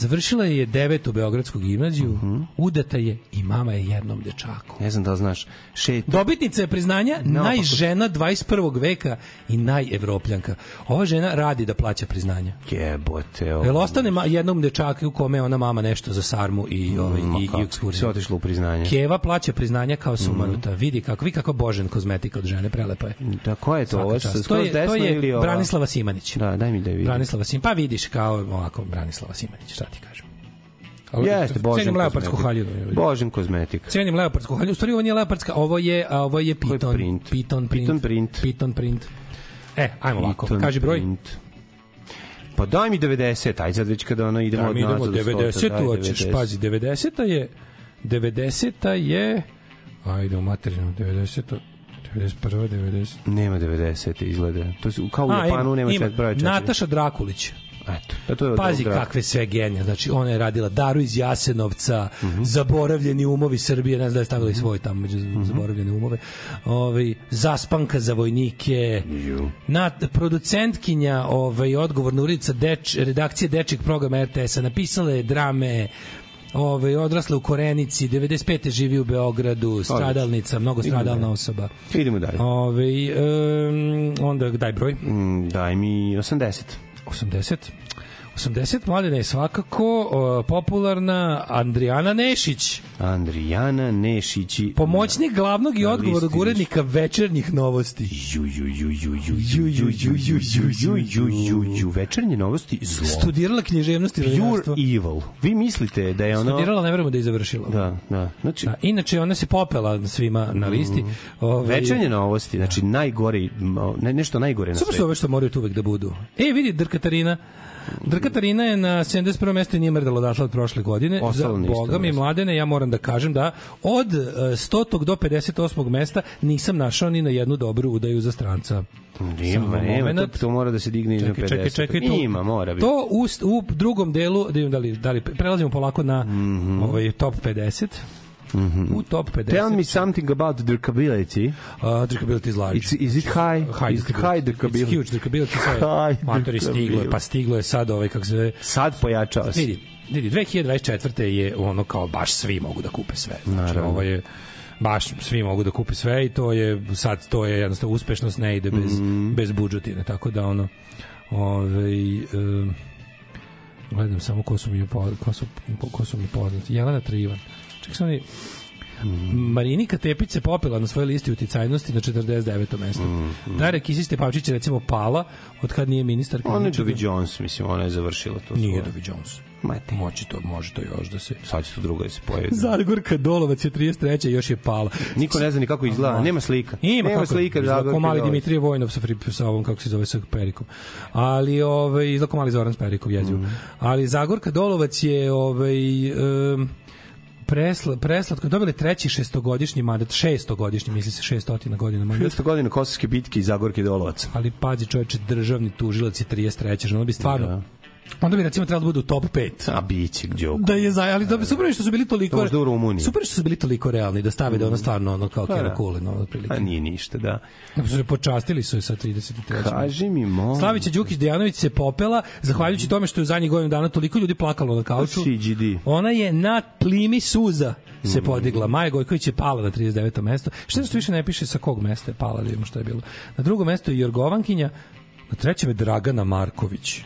Speaker 15: Završila je devetu Beogradsku gimnaziju, uh mhm. -huh. udata je i mama je jednom dečaku.
Speaker 16: Ne znam da li znaš.
Speaker 15: Šeto. Dobitnica je priznanja no, najžena 21. veka i najevropljanka. Ova žena radi da plaća priznanja.
Speaker 16: Jebote.
Speaker 15: Ovo. Jel ostane ma, jednom dečaku u kome ona mama nešto za sarmu i, mm, ovaj, mm, i, i ekskurziju. Se
Speaker 16: otišla u priznanje.
Speaker 15: Keva plaća priznanja kao mhm. sumanuta. Mm. Vidi kako, vi kako božen kozmetika od žene, prelepo
Speaker 16: je. Mm, da, ko je to? Ovo,
Speaker 15: to je, to
Speaker 16: je
Speaker 15: Branislava Simanić.
Speaker 16: Da, daj mi da
Speaker 15: vidim. Branislava Simanić. Pa vidiš kao ovako Branislava Simanić. Šta? ti
Speaker 16: kažem. Ali, Jeste, Božen cenim leopardsku haljinu. Da, da. Božen kozmetik.
Speaker 15: Cenim leopardsku haljinu. U stvari ovo nije leopardska, ovo je, a, ovo je piton. Ovo je print. Piton print. Piton print. Piton print. E, ajmo ovako. Kaži broj. Print.
Speaker 16: Pa daj mi 90, aj sad već kada ono idemo daj mi od nazad. 90, tu
Speaker 15: hoćeš, pazi, 90 je, 90 je, ajde u materinu, 90 91, 90.
Speaker 16: Nema 90, izgleda. To su, kao u Japanu nema čet broja
Speaker 15: 4. Nataša Drakulić.
Speaker 16: Eto,
Speaker 15: pa to je Pazi dobra. kakve sve genije. Znači, ona je radila Daru iz Jasenovca, mm -hmm. Zaboravljeni umovi Srbije, ne znam da je stavila i svoj tamo među mm -hmm. Zaboravljene umove. Ovaj, Zaspanka za vojnike. You. Na, producentkinja ovaj, odgovorna ulica deč, redakcije dečjeg programa RTS-a napisala je drame, Ove, ovaj, odrasla u Korenici, 95. živi u Beogradu, stradalnica, mnogo stradalna osoba.
Speaker 16: Idemo dalje.
Speaker 15: Ove, ovaj, um, onda daj broj. Mm,
Speaker 16: daj mi 80.
Speaker 15: 80 80 mladina je svakako uh, popularna Andrijana Nešić.
Speaker 16: Andrijana Nešić.
Speaker 15: Pomoćnik glavnog i odgovornog urednika večernjih novosti. Ju, ju, ju, ju, ju, ju,
Speaker 16: ju, ju, ju, ju, večernje novosti zlo.
Speaker 15: Studirala književnost i
Speaker 16: Pure evil. Vi mislite da je ona...
Speaker 15: Studirala, ne verujemo da je završila.
Speaker 16: Da, da. Znači... Da,
Speaker 15: inače, ona se popela svima na listi.
Speaker 16: Ove... Večernje novosti, znači najgori, ne, nešto najgore na
Speaker 15: svetu. Sve što moraju tu uvek da budu. E, vidi, Drkatarina, Drkatarina je na 71. mestu i nije mrdalo došla od prošle godine. Ostalo Za Boga mi, mladene, ja moram da kažem da od 100. E, do 58. mesta nisam našao ni na jednu dobru udaju za stranca.
Speaker 16: Nema, nema, to, to mora da se digne iznad 50. Čekaj, čekaj, to, Ima, mora
Speaker 15: biti. To u, u drugom delu, da, li, da li prelazimo polako na mm -hmm. ovaj, top 50.
Speaker 16: Mm -hmm. U top 50. Tell me something about drinkability. Uh,
Speaker 15: drinkability is large.
Speaker 16: It's, is it high?
Speaker 15: High, is it high drinkability. It's huge drinkability. High Matori stiglo je, pa stiglo je sad ovaj, kako se zove...
Speaker 16: Sad pojačao
Speaker 15: se. Vidi, vidi, 2024. je ono kao baš svi mogu da kupe sve. Znači, Naravno. ovo je baš svi mogu da kupe sve i to je sad to je jednostavno uspešnost ne ide bez mm -hmm. bez budžetine tako da ono ovaj e, gledam samo ko su mi ko su, ko su mi poznati Jelena Trivan Čekaj sam li... Mm. Marinika Tepić se popela na svojoj listi uticajnosti na 49. mesto. Mm, mm. Darija Kisić Tepavčić je recimo pala od kad nije ministar.
Speaker 16: Ona je Dovi Jones, mislim, ona je završila to.
Speaker 15: Nije Dovi Jones.
Speaker 16: Mate. Moći to, može to još da se...
Speaker 15: Sad će to drugo da se pojavi. Zagorka Dolovac je 33. još je pala.
Speaker 16: Niko ne zna ni kako izgleda, nema slika.
Speaker 15: Ima,
Speaker 16: nema
Speaker 15: kako,
Speaker 16: slika
Speaker 15: Zagorka Ko mali Dimitrije Vojnov sa, frip, sa ovom, kako se zove, sa Perikom. Ali, ovaj, izgleda mali Zoran s Perikom, jezio. Mm. Ali Zagorka Dolovac je, ovaj, um, presla, preslatko dobili treći šestogodišnji mandat, šestogodišnji, misli se 600 godina
Speaker 16: mandat. 600 godina kosovske bitke i Zagorke Dolovac.
Speaker 15: Ali pazi čoveče, državni tužilac je 33. Žena bi stvarno da onda bi recimo trebalo da bude u top 5.
Speaker 16: A biće Đoković.
Speaker 15: Da je za, ali da bi super što su bili toliko.
Speaker 16: To možda u Rumuniji.
Speaker 15: Super što su bili toliko realni da stave mm. da ono stvarno ono kao pa
Speaker 16: Kero
Speaker 15: da. Kulin ono
Speaker 16: otprilike. A pa nije ništa, da.
Speaker 15: Pa su se počastili su je sa 33.
Speaker 16: Kaži mi, moj.
Speaker 15: Slavića Đukić Dejanović se popela zahvaljujući tome što je u zadnjih godinu dana toliko ljudi plakalo na kauču. Ona je na plimi suza se mm. podigla. Maja Gojković je pala na 39. mesto. Šta se više ne piše sa kog mesta je pala, da vidimo šta je bilo. Na drugom mestu je Jorgovankinja, na trećem je Dragana Marković.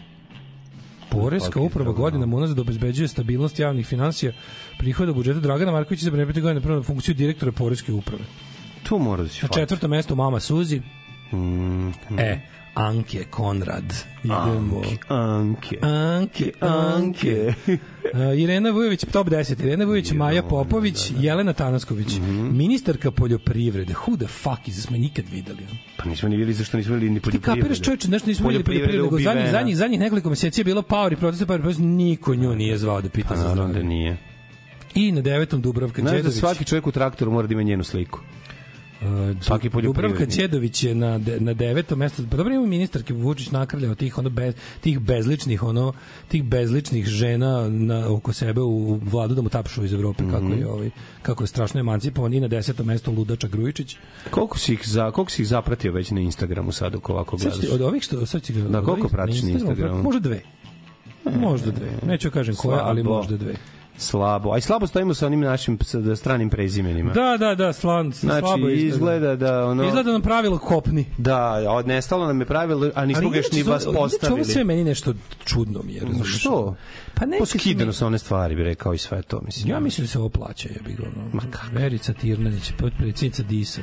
Speaker 15: Poreska uprava da. godinama unazad obezbeđuje stabilnost javnih finansija, prihoda budžeta Dragana Markovića za vreme pet godina na funkciju direktora Poreske uprave.
Speaker 16: To mora da se Na
Speaker 15: četvrtom mestu Mama Suzi. Mm, e, Anke Konrad.
Speaker 16: Idemo. Anke.
Speaker 15: Anke. Anke. Anke. Uh, Irena Vujović, top 10. Irena Vujović, Irena, Maja da, Popović, da, da. Jelena Tanasković. Mm -hmm. Ministarka poljoprivrede. Who the fuck is? Smo nikad videli.
Speaker 16: Pa nismo ni videli, zašto nismo videli ni poljoprivrede. Ti kapiraš čoveče,
Speaker 15: nešto nismo videli poljoprivrede. Nego zadnjih, zadnjih, zadnjih nekoliko meseci je bilo power i protesta, pa niko nju nije zvao da pita pa, za da zdravlje.
Speaker 16: da nije.
Speaker 15: I na devetom Dubravka Đedović. Znaš
Speaker 16: da svaki čovjek u traktoru mora da ima njenu sliku.
Speaker 15: Uh, svaki poljoprivrednik. Dubravka Ćedović je na, de, na devetom mestu. Pa dobro ima ministarke Vučić nakrljao tih, ono, bez, tih bezličnih ono, tih bezličnih žena na, oko sebe u vladu da mu tapšu iz Evrope mm -hmm. kako mhm. je ovaj kako je strašno emancipovan i na desetom mestu ludača Grujičić.
Speaker 16: Koliko si ih za koliko si ih zapratio već na Instagramu sad oko ovako gledaš? Sad
Speaker 15: od ovih što sad ga. Da
Speaker 16: koliko pratiš na Instagramu? Instagramu?
Speaker 15: Možda dve. Možda dve. Neću da kažem koja, ali možda dve
Speaker 16: slabo. A i slabo stojimo sa onim našim sa stranim prezimenima.
Speaker 15: Da, da, da, slan, znači, slabo
Speaker 16: izgleda. izgleda da ono
Speaker 15: Izgleda nam pravilo kopni.
Speaker 16: Da, odnestalo nam je pravilo, a nismo ga ni vas postavili.
Speaker 15: Čemu sve meni nešto čudno mi je, razumiješ?
Speaker 16: Što? Pa ne poskidano su one stvari, bi rekao i sve to, mislim.
Speaker 15: Ja mislim da se ovo plaća, ja bih ono. Ma kako? Verica Tirnanić, potpredsednica Disa.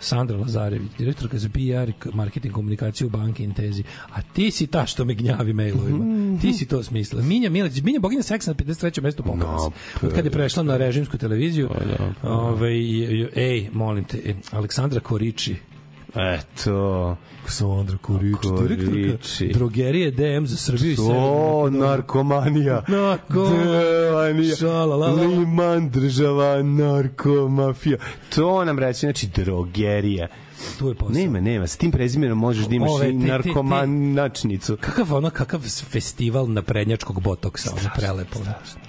Speaker 15: Sandra Lazarević, direktorka za PR, marketing, komunikaciju, banke, intezi. A ti si ta što me gnjavi mailovima. Mhm. Ti si to smisla. Minja Milić, Minja Boginja Seks na 53. mesto pomoć. No, Od kad je prešla na režimsku televiziju. Pa, da, pa, da. Ove, ovaj, ej, molim te, e, Aleksandra Koriči,
Speaker 16: Eto.
Speaker 15: Ksandra Kurić, direktorka drogerije DM za Srbiju i Severnu Makedoniju. narkomanija.
Speaker 16: Narkomanija. Šala, la, la. Liman država narkomafija. To nam reći, znači drogerija.
Speaker 15: To je posao.
Speaker 16: Nema, nema. Sa tim prezimenom možeš da imaš Ove, te, i narkomanačnicu.
Speaker 15: Kakav ono, kakav festival na prednjačkog botoksa, ono prelepo. Strašno.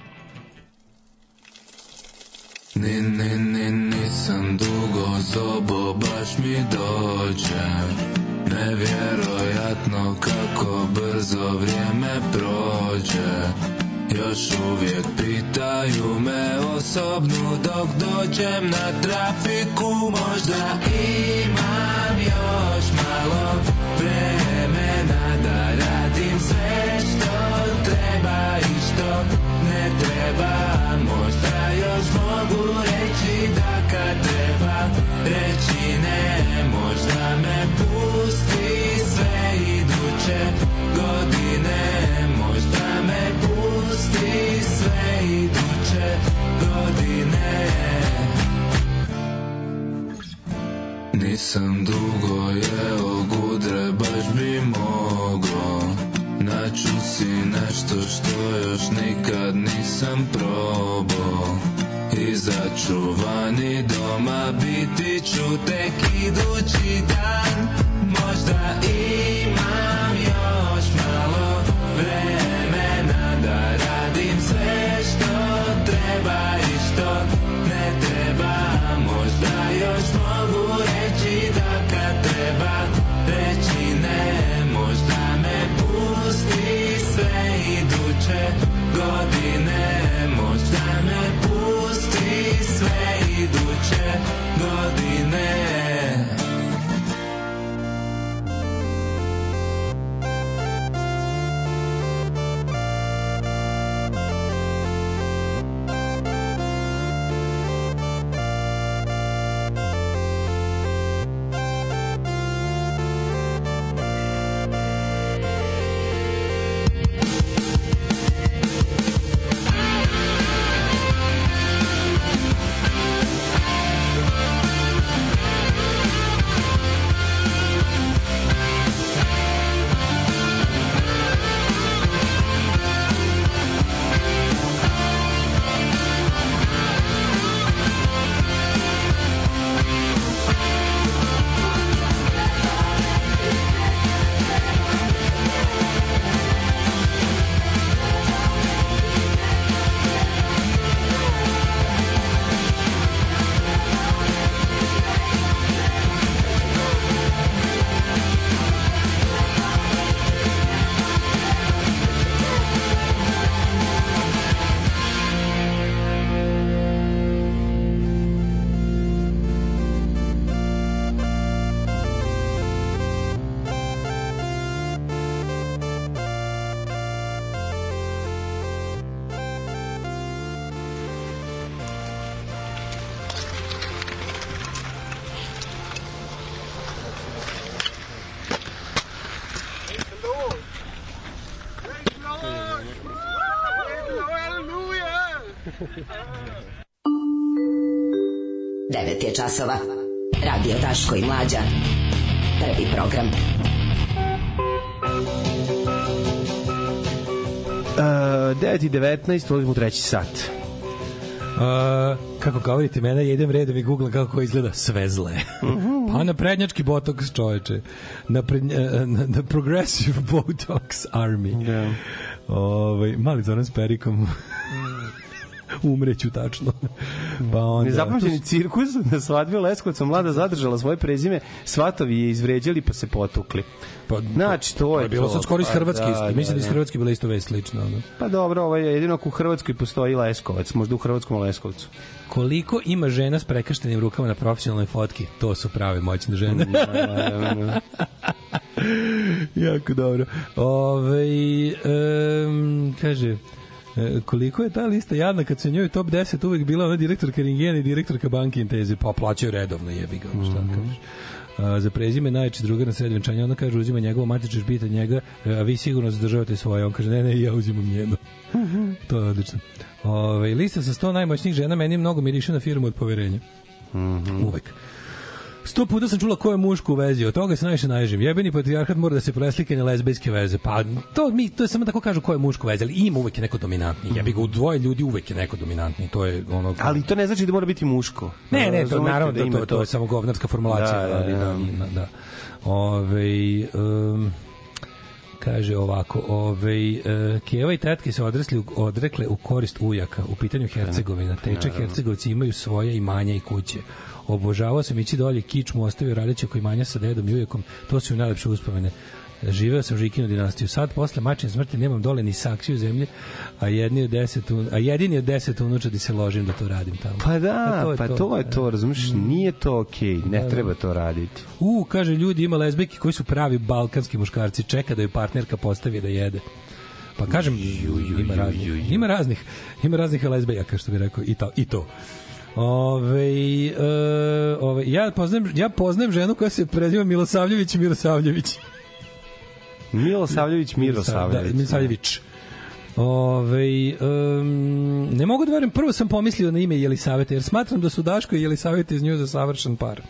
Speaker 15: Ne, ne, ne, nisam dugo zobo, baš mi dođe Nevjerojatno kako brzo vrijeme prođe Još uvijek pitaju me osobnu dok dođem na trafiku Možda imam još malo vremena da radim sve što treba i što ne treba još mogu reći da kad treba reći ne Možda me pusti sve iduće godine Možda me pusti sve iduće godine Nisam dugo jeo gudre, baš bi mogo Naču si nešto što još nikad nisam probao i začuvani doma biti ću tek idući dan možda imam još malo vremena da radim sve što treba i što ne treba možda još mogu reći da kad treba reći ne možda me pusti sve iduće godine 9 je časova. Radio Taško i Mlađa. Prvi program. Uh, e, 9 i 19, ulazimo u treći sat. Uh, kako govorite mene, ja idem redom i googlam kako izgleda sve zle. Mhm. pa na prednjački botoks, čoveče. Na, pre, e, na, na progressive botox army. Yeah. Da. Ove, ovaj, mali Zoran s perikom. Mhm. umreću tačno pa
Speaker 16: onda, Nezapamćeni cirkus na svadbi u Leskovcu mlada zadržala svoje prezime, svatovi je izvređali pa se potukli. Pa, znači, to to pa, je, pa je bilo
Speaker 15: sad skoro
Speaker 16: iz
Speaker 15: pa Hrvatske pa, isto. Da, Mislim da, da iz da. Hrvatske bila isto vest slična. Da.
Speaker 16: Pa dobro, ovo je jedino ako u Hrvatskoj postoji Leskovac, možda u Hrvatskom Leskovcu.
Speaker 15: Koliko ima žena s prekrštenim rukama na profesionalnoj fotki? To su prave moćne žene. Mm, da, da, jako dobro. Ove, ovaj, um, kaže, E, koliko je ta lista jadna kad se njoj top 10 uvek bila ona direktorka Ringena i direktorka banke Inteze, pa plaćaju redovno jebi ga, mm -hmm. šta mhm. kažeš. A, za prezime najči druga na sred venčanja, ona kaže uzima njegovo matičeš pita njega, e, a vi sigurno zadržavate svoje. On kaže ne, ne, ja uzimam njeno. Mhm. to je odlično. Ove, lista sa 100 najmoćnijih žena meni mnogo miriše na firmu od poverenja. Mm -hmm. Uvek. Sto puta sam čula ko je muško u vezi, od toga se najviše najživim. Jebeni patrijarhat mora da se preslike na lezbejske veze. Pa to mi to je samo da tako kažu ko je muško u vezi, ali ima uvek neko dominantni. Jebi ga u dvoje ljudi uvek je neko dominantni. To je ono
Speaker 16: Ali to ne znači da mora biti muško.
Speaker 15: Ne, ne, to naravno da, da to, to, je samo govnarska da, formulacija, da, ali da, da. da. Ove, um, kaže ovako, ovaj e, Keva i tetke se odresli, odrekle u korist ujaka u pitanju Hercegovina. Teče Hercegovci imaju svoje imanja i kuće. Obožavao sam ići dolje, kičmu ostavio radeći koji imanja sa dedom i ujekom. To su im najlepše uspomene. Živeo sam Žikinu dinastiju. Sad, posle mačine smrti, nemam dole ni saksiju zemlje, a, jedni od deset, a jedini od deset unučadi se ložim da to radim
Speaker 16: tamo. Pa da, to pa to, to je to, razumiješ, mm. nije to okej, okay, ne da, da, treba to raditi.
Speaker 15: U, kaže, ljudi, ima lezbijki koji su pravi balkanski muškarci, čeka da ju partnerka postavi da jede. Pa kažem, ju, ju, ju, ima raznih, ima raznih, ima raznih lezbejaka, što bi rekao, i to. I to. Ove, e, ove, ja, poznajem, ja poznajem ženu koja se preziva Milosavljević
Speaker 16: Mirosavljević. Milosavljević
Speaker 15: Mirosavljević. Da, Milosavljević. Ove, um, ne mogu da verujem, prvo sam pomislio na ime Jelisaveta, jer smatram da su Daško i Jelisaveta iz nju za savršen par.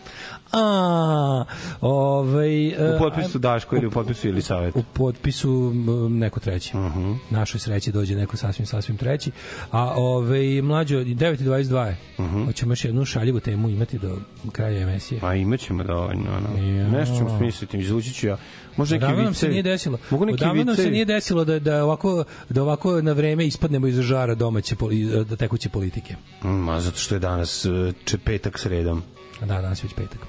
Speaker 15: A,
Speaker 16: ovaj, u e, potpisu Daško ili u potpisu ili savet?
Speaker 15: U potpisu neko treći. Uh mhm. -huh. Našoj sreći dođe neko sasvim, sasvim treći. A ovaj, mlađo, 9.22 je. Uh mhm. -huh. Hoćemo još jednu šaljivu temu imati do kraja emisije.
Speaker 16: Pa imaćemo dovoljno. Ono. Ja. Nešto ćemo smisliti, izvući ću ja. Možda neki Odavno
Speaker 15: nam se nije desilo. Mogu neki Odavno nam se nije desilo da, da, ovako, da ovako na vreme ispadnemo iz žara domaće, da tekuće politike.
Speaker 16: Ma, mm, zato što je danas e, petak sredom.
Speaker 15: Da, danas je već petak.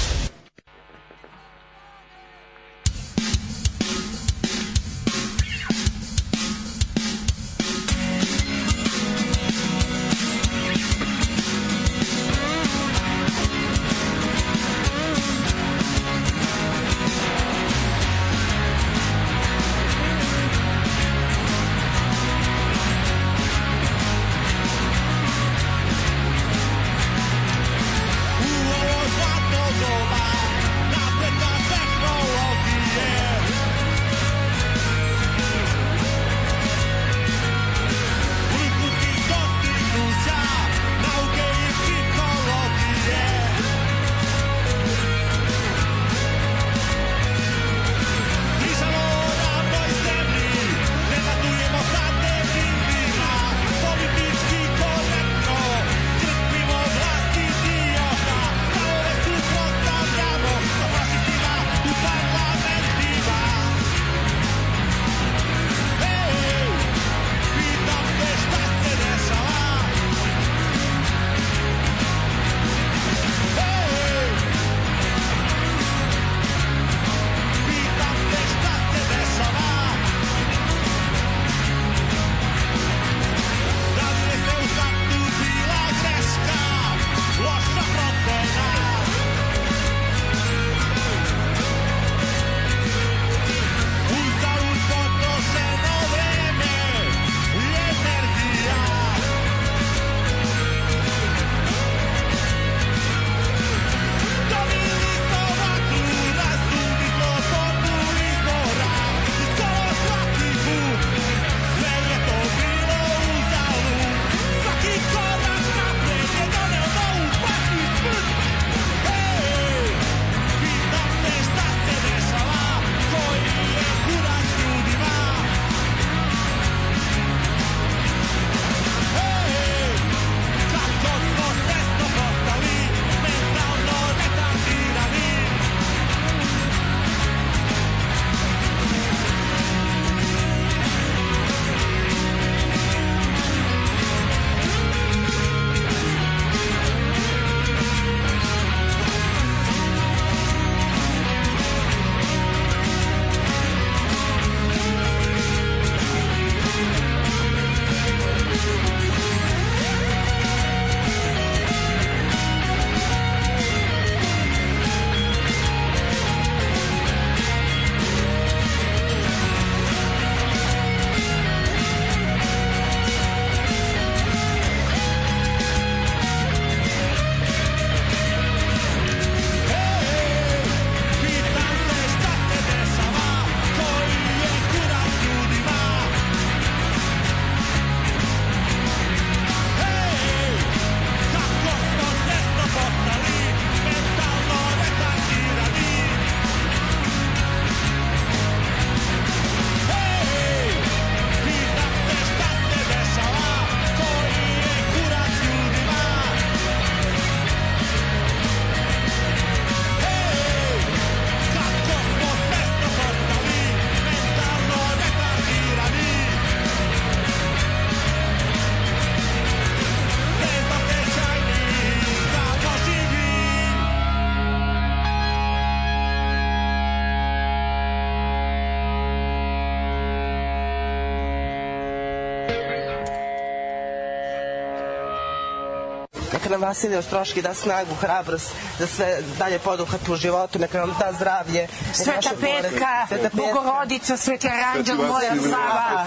Speaker 16: nam Vasilije Ostroški da snagu, hrabrost, da sve dalje poduhat u životu, neka nam da zdravlje. Sveta Petka, Sveta Petka, Bogorodica, Sveti Aranđel, Boja Sava,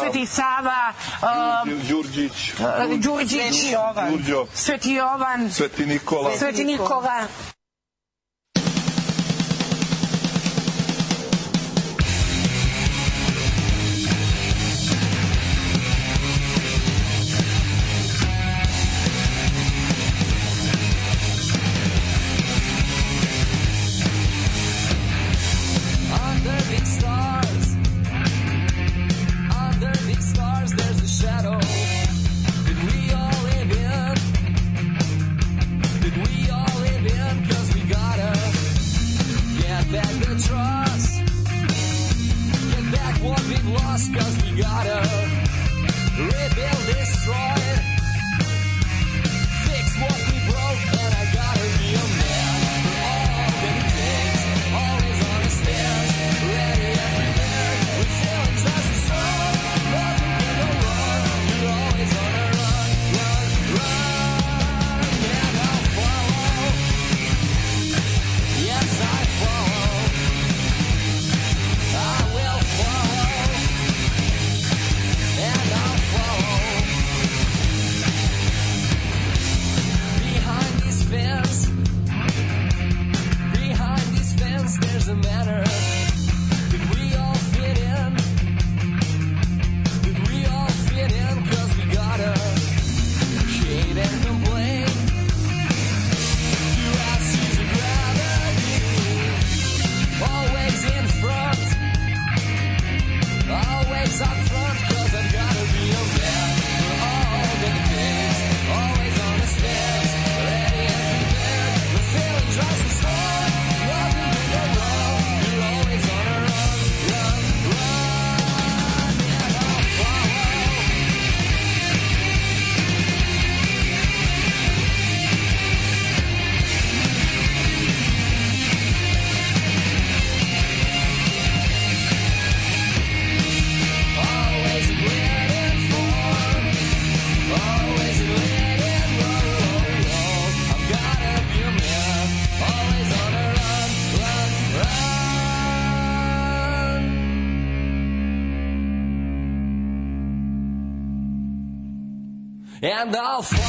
Speaker 16: Sveti Sava, um, Đurđić, Đurđić, Sveti Jovan, Sveti Jovan, Sveti Nikola, Sveti Nikola, and off.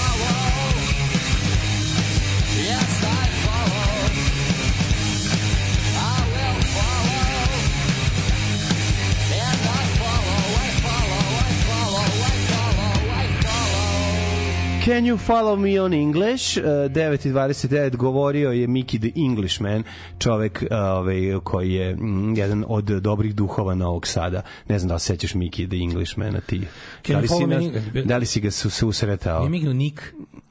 Speaker 16: can you follow me on English? Uh, 9.29 govorio je Mickey the Englishman, čovek uh, ovaj, koji je mm, jedan od dobrih duhova Novog Sada. Ne znam da li sećaš Mickey the Englishman a ti. da li, si, naš, da li si ga su, susretao?
Speaker 15: Imam igru Nick.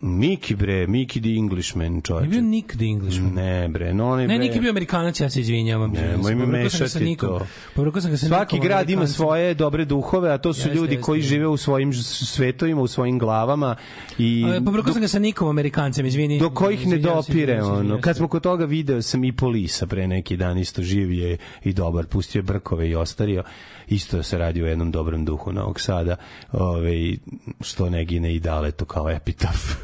Speaker 16: Miki bre, Miki the Englishman, čovječe.
Speaker 15: Nije bio Nick the Englishman.
Speaker 16: Ne bre, no on je Ne, bre...
Speaker 15: Niki bio Amerikanac, ja se izvinjavam. Ne,
Speaker 16: moj mi mešati to. Povrko sam ga sa Svaki nikom, grad ima svoje dobre duhove, a to su jeste, ljudi jeste, koji jeste. žive u svojim svetovima, u svojim glavama i
Speaker 15: Povrko sam ga sa Nikom Amerikancem, izvini.
Speaker 16: Do kojih ne dopire ono. Kad smo kod toga video sam i Polisa pre neki dan isto živ je i dobar, pustio je brkove i ostario. Isto se radi o jednom dobrom duhu Novog Sada, Ove, ovaj, što ne gine i dale to kao epitaf.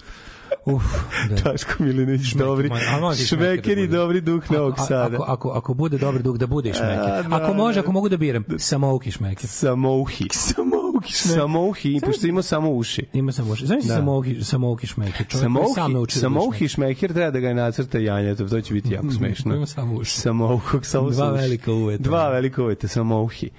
Speaker 16: Uf, da. Taško Milinović, šmeker, dobri. Šmekeri,
Speaker 15: da
Speaker 16: dobri duh Novog Sada.
Speaker 15: Ako, ako, ako bude dobar duh, da bude i šmeker. Ako da, može, da. ako mogu da biram, da. samouki
Speaker 16: šmeker. Samouhi. Samouhi šmeker. Samouhi, pošto ima samo uši. Ima
Speaker 15: samo uši. Znaš da. samouhi, samouhi šmeker.
Speaker 16: Čovjek samouhi, sam naučio samouhi šmeker treba da ga nacrta Janjetov, to će biti jako mhm, smešno.
Speaker 15: Ima samo uši.
Speaker 16: Samouhog, samo
Speaker 15: Dva velika uveta.
Speaker 16: Dva velika uveta, samouhi.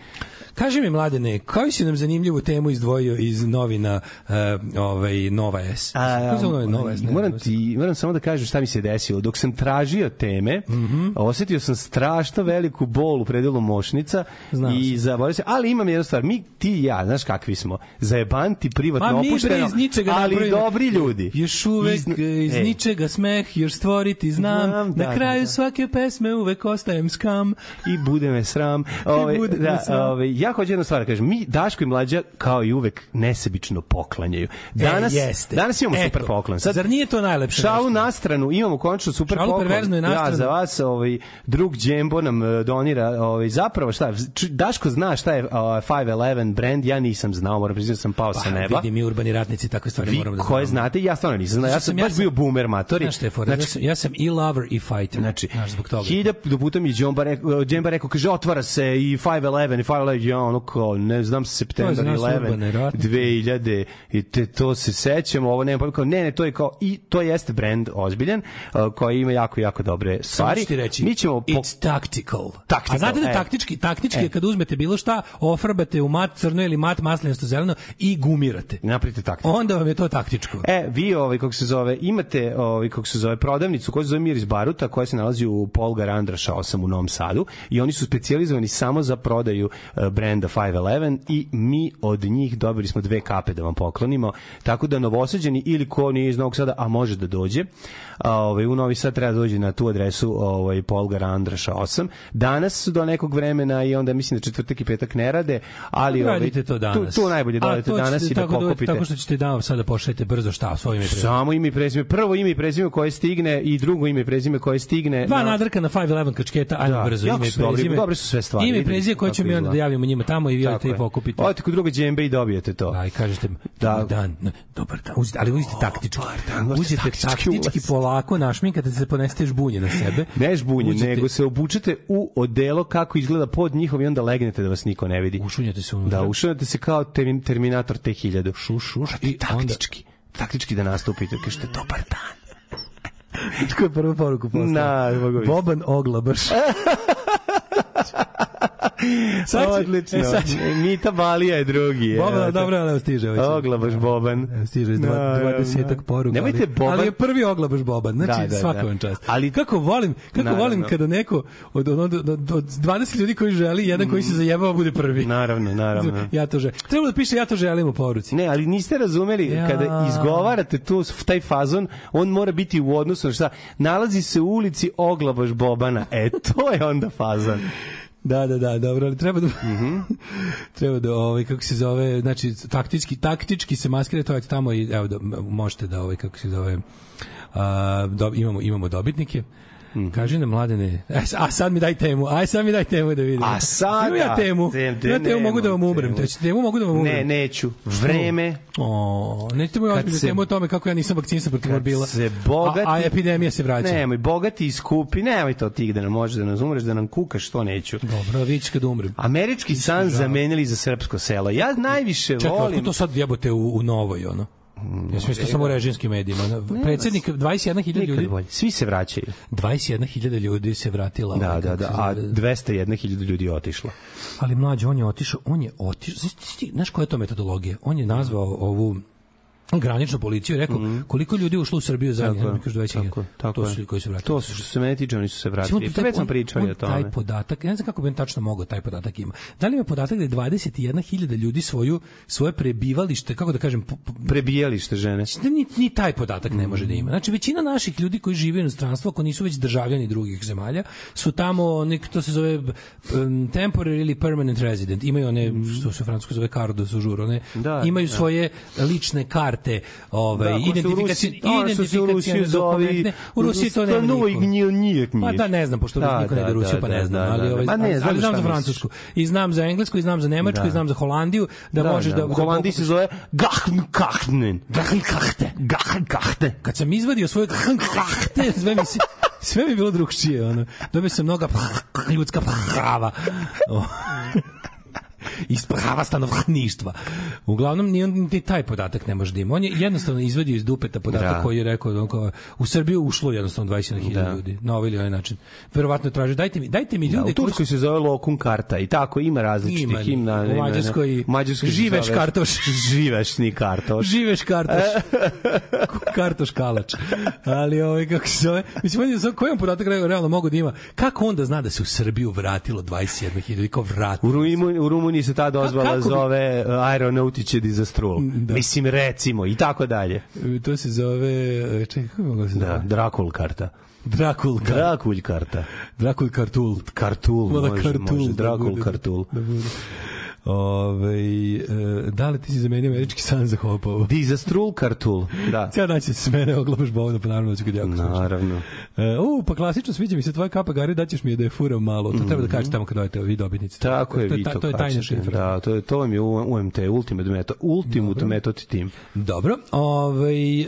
Speaker 15: Kaži mi, mladene, koju si nam zanimljivu temu izdvojio iz novina uh, ovaj, Nova S? A, um, Nova S
Speaker 16: moram, ti, moram samo da kažem šta mi se desilo. Dok sam tražio teme, mm -hmm. osetio sam strašno veliku bol u predelu mošnica Znao i zaboravio se. Ali imam jednu stvar. Mi, ti i ja, znaš kakvi smo. Zajebanti, privatno, Ma, da opušteno, ali napravim. dobri ljudi.
Speaker 15: Još uvek iz, iz e. ničega smeh, još stvoriti znam. znam da, Na da, kraju da, da. svake pesme uvek ostajem skam. I bude me sram.
Speaker 16: Ove, I ovaj, bude da, me sram. Ove, ovaj, ja ja hoću jednu stvar da kažem, mi Daško i mlađa kao i uvek nesebično poklanjaju. E, danas e, jeste. danas imamo Eto. super poklon. Sad,
Speaker 15: Zar nije to najlepše?
Speaker 16: Šalu na stranu, imamo končno super šalu poklon. Je ja za vas, ovaj drug Đembo nam eh, donira, ovaj zapravo šta, Daško zna šta je uh, eh, 511 brand, ja nisam znao, moram priznati da sam pao pa, sa neba.
Speaker 15: Vidi mi urbani ratnici takve stvari Vi, moramo da
Speaker 16: znamo. Koje znate, ja stvarno nisam znao. Ja sam, ja baš bio boomer matori. Znaš te,
Speaker 15: fora, znači, ja, sam, i lover i fighter.
Speaker 16: Znači, znaš, zbog toga. Hiljap, do puta mi Đemba rekao, Đemba rekao, kaže, otvara se i 511 i 511 ja ono kao, ne znam, september 11, 2000, i te, to se sećam, ovo nema pojma, kao, ne, ne, to je kao, i to jeste brend ozbiljan, uh, koji ima jako, jako dobre stvari. Samo reći, Mi
Speaker 15: ćemo po... it's tactical. tactical. A znate da e. taktički, taktički e. je kad uzmete bilo šta, ofrbate u mat crno ili mat maslinasto zeleno i gumirate.
Speaker 16: Napravite
Speaker 15: taktičko. Onda vam je to taktičko.
Speaker 16: E, vi, ovaj, kako se zove, imate, ovaj, kako se zove, prodavnicu koja se zove Miris Baruta, koja se nalazi u Polgar Andraša 8 u Novom Sadu i oni su specijalizovani samo za prodaju uh, brenda and the 511 i mi od njih dobili smo dve kape da vam poklonimo, tako da novosađeni ili ko nije iz Novog Sada, a može da dođe, a, ovaj, u Novi Sad treba da dođe na tu adresu ovaj, Polgar Andraša 8. Danas su do nekog vremena i onda mislim da četvrtak i petak ne rade, ali ovaj,
Speaker 15: to danas.
Speaker 16: Tu, tu najbolje
Speaker 15: da
Speaker 16: radite danas i da pokupite.
Speaker 15: Tako što ćete da sada pošaljete brzo šta, svoje ime
Speaker 16: prezime. Samo ime i prezime. Prvo ime i prezime koje stigne i drugo ime i prezime koje stigne.
Speaker 15: Dva na... nadrka na 511 kačketa, ajmo da. brzo ime i prezime.
Speaker 16: Dobri, dobre su sve
Speaker 15: stvari. Ime i prezime koje ćemo mi onda da javimo njima tamo i vi odete
Speaker 16: i
Speaker 15: pokupite.
Speaker 16: Odete kod druga džembe i dobijete to. Da, i
Speaker 15: kažete da. dan, dobar dan, uzite, ali uzite taktički. Dobar uzite taktički, taktički polako našminkate se ponesete žbunje na sebe.
Speaker 16: Ne žbunje, uzite, nego se obučete u odelo kako izgleda pod njihov i onda legnete da vas niko ne vidi.
Speaker 15: Ušunjate se
Speaker 16: unutra. Da, ušunjate se kao Terminator T1000.
Speaker 15: Šuš, šuš. I taktički, onda... taktički da nastupite. Da kažete, dobar dan. Ko je prvu poruku poslao? Na, mogu Boban Oglabaš.
Speaker 16: Sad Odlično. E, sad e, Mita Balija je drugi.
Speaker 15: Boban, je, dobro, ali stiže ovaj.
Speaker 16: Oglabaš Boban.
Speaker 15: Stiže iz 20 no, da, da, da. poruka.
Speaker 16: Nemojte Boban. Ali
Speaker 15: je prvi oglabaš Boban. Znači, da, da, svaka vam čast. Ali kako volim, kako naravno. volim kada neko od, od, od, od 20 ljudi koji želi, jedan koji se mm. zajebava bude prvi.
Speaker 16: Naravno, naravno.
Speaker 15: Znači, ja to želim. Trebalo da piše ja to želim u poruci.
Speaker 16: Ne, ali niste razumeli ja. kada izgovarate tu taj fazon, on mora biti u odnosu na šta? Nalazi se u ulici oglabaš Bobana. E, to je onda fazon.
Speaker 15: Da, da, da, dobro, ali treba da... Mm -hmm. treba da, ovaj, kako se zove, znači, taktički, taktički se maskira, to je tamo i, evo, da, možete da, ovaj, kako se zove, a, do, imamo, imamo dobitnike. Mm. Kaži nam, mladene, e, a sad mi daj temu, aj sad mi daj temu da vidim.
Speaker 16: A sad?
Speaker 15: ja temu, tem, ja temu mogu da vam umrem, temu. temu mogu da vam umrem.
Speaker 16: Ne, neću, vreme.
Speaker 15: O, nećete mu ozbiljno se... temu o tome kako ja nisam vakcinisan protiv morbila. se bogati... A, a epidemija se vraća.
Speaker 16: Nemoj, bogati i skupi, nemoj to ti da nam možeš da nas umreš, da nam kukaš, to neću.
Speaker 15: Dobro, vi kad umrem.
Speaker 16: Američki san zamenili za srpsko selo. Ja najviše Čekaj, volim... Čekaj,
Speaker 15: to sad jebote u, u novoj, ono? Mm, ja sam mislio da samo u režimskim medijima. Predsednik 21.000 ljudi. Bolje.
Speaker 16: Svi se vraćaju.
Speaker 15: 21.000 ljudi se vratila.
Speaker 16: Da, ovaj, da, da, a 201.000 ljudi je otišlo.
Speaker 15: Ali mlađe, on je otišao, on je otišao. Znaš koja je to metodologija? On je nazvao ovu graničnu policiju rekao mm -hmm. koliko ljudi ušlo u Srbiju za njih, mi kažu 20.000. Tako,
Speaker 16: tako, to su koji su vratili. To su što se meti, tiče, oni su se vratili. Recimo, taj, Već sam pričao o tome.
Speaker 15: Taj podatak, ja ne znam kako bi on tačno mogao taj podatak ima. Da li ima podatak da je 21.000 ljudi svoju svoje prebivalište, kako da kažem,
Speaker 16: prebijalište žene.
Speaker 15: Znači, ni, ni taj podatak ne može da ima. Znači većina naših ljudi koji žive u inostranstvu, ako nisu već državljani drugih zemalja, su tamo nek to se zove um, temporary ili permanent resident. Imaju one mhm. što se francusko zove carte de séjour, one da, imaju da. svoje lične karte karte, ovaj da,
Speaker 16: identifikacion, identifikacione dokumente. U Rusiji to nema niko. Gnjil, nije,
Speaker 15: Pa da, ne znam, pošto da, niko da, ne ide Rusiju, da, pa da, ne znam. Da, ali, da, ovaj, Ma ne, znam, ali znam za Francusku. I znam za Englesku, i znam za Nemačku, da. i znam za Holandiju, da, da možeš da... U
Speaker 16: Holandiji se zove Gachenkachten. Gachenkachte. Gachenkachte.
Speaker 15: Kad
Speaker 16: sam
Speaker 15: izvadio svoje Gachenkachte, sve mi se sve mi je bilo drugčije ono dobio sam mnoga ljudska prava iz prava stanovništva. Uglavnom, ni on ni taj podatak ne može da ima. On je jednostavno izvadio iz dupeta podatak da. koji je rekao da kao, u Srbiju ušlo jednostavno 21.000 da. ljudi, na ovaj ili onaj način. Verovatno traži, dajte mi, dajte mi da, ljude... Da, u
Speaker 16: Turskoj koji... se zove Lokun karta i tako, ima različitih ima, imna.
Speaker 15: U Mađarskoj,
Speaker 16: ima,
Speaker 15: Mađarskoj živeš zove, kartoš. Živeš ni kartoš. živeš kartoš. kartoš kalač. Ali ovo ovaj, kako se zove, mislim, on je za kojom podatak realno mogu da ima. Kako onda zna da se u Srbiju vratilo 21.000 ljudi, kao
Speaker 16: vratilo? U, Rumun, u Rumuniji Makedoniji se ta dozvala kako? zove eh, aeronautiče dizastrul. Mm, da. Mislim, recimo, i tako dalje.
Speaker 15: E, to se zove... E, čekaj, kako se da, zove?
Speaker 16: Drakul karta.
Speaker 15: Drakul karta.
Speaker 16: Drakul karta.
Speaker 15: Drakul kartul.
Speaker 16: Kartul, Mala može, kartul, može. Drakul da bude, kartul. Da bude.
Speaker 15: Ove, e, da li ti si zamenio američki san za hopovo?
Speaker 16: Dizastrul kartul, da. Cijel
Speaker 15: dan se mene oglabaš bolno, pa naravno da ću ga jako
Speaker 16: Naravno.
Speaker 15: E, u, pa klasično sviđa mi se tvoja kapa gari, da ćeš mi je da je furao malo. To treba da mhm. kažeš tamo kad dojete vi dobitnici.
Speaker 16: Tako je, to, vi to, to je tajna šifra. Da, to je, to vam je UMT, Ultimate Method, Ultimate Method Team.
Speaker 15: Dobro. Ove, e...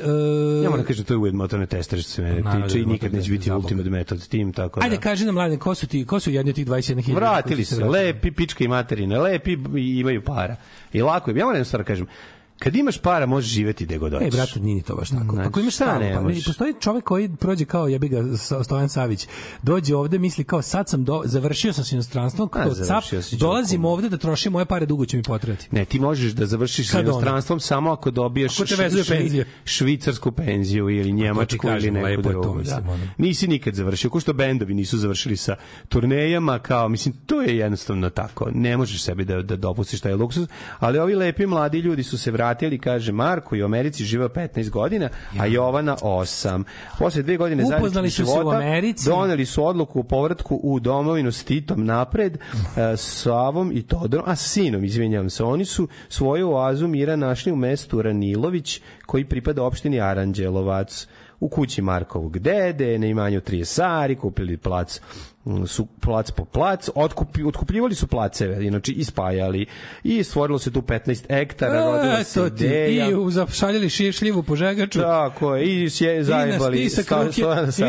Speaker 16: Ja moram kažem, to je ujedno motorne testere što se mene Naravno, pa tiče i da nikad neće biti Ultimate Method Team, tako da.
Speaker 15: Ajde, kaži nam, mlade, ko su, ti, ko su jedni od tih 21.000?
Speaker 16: Vratili se, lepi pička i materine, lepi imaju para. I lako je. Ja moram da kažem, Kad imaš para, možeš živeti gde god e, hoćeš.
Speaker 15: Ej, brate, nije to baš tako. Znači, Ako imaš stalno ne, para, postoji čovek koji prođe kao, jebi ga, Stojan Savić, dođe ovde, misli kao, sad sam, do, završio sam s inostranstvom, kao, A, cap, dolazim ovde da trošim moje pare, dugo će mi potrebati.
Speaker 16: Ne, ti možeš da završiš sa inostranstvom samo ako dobiješ ako te švi, švicarsku penziju ili njemačku kažem, ili neku drugu. To, mislim, da. Nisi nikad završio, ko što bendovi nisu završili sa turnejama, kao, mislim, to je jednostavno tako. Ne možeš sebi da, da dopustiš taj luksus, ali ovi lepi mladi ljudi su se vratili vratili, kaže Marko i u Americi živa 15 godina, a Jovana 8. Posle dve godine zajedničkog
Speaker 15: života
Speaker 16: doneli su odluku o povratku u domovinu s Titom napred, eh, Avom i Todorom, a sinom, izvinjavam se, oni su svoju oazu mira našli u mestu Ranilović, koji pripada opštini Aranđelovac u kući Markovog dede, na imanju Trijesari, kupili plac Mm, su plac po plac, otkupi, otkupljivali su placeve, znači ispajali i stvorilo se tu 15 hektara, A, e, rodila se ideja.
Speaker 15: I zašaljili šljivu po žegaču.
Speaker 16: Tako je, i je
Speaker 15: zajebali.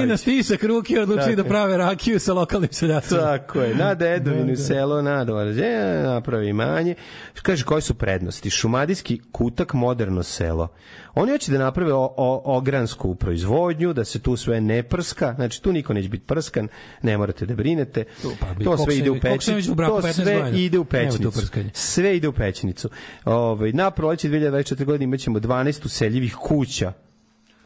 Speaker 16: I na
Speaker 15: stisak ruke odlučili da prave rakiju sa lokalnim seljacima.
Speaker 16: Tako je, na dedovinu, da, da. selo, na dovarđe, e, napravi manje. Kaže, koje su prednosti? Šumadijski kutak, moderno selo Oni hoće da naprave o, o, ogransku proizvodnju, da se tu sve ne prska, znači tu niko neće biti prskan, ne morate da brinete. Pa, to sve ide u pećnicu. To sve ide u pećnicu. Sve ide u pećnicu. Ovaj na proleće 2024. godine imaćemo 12 useljivih kuća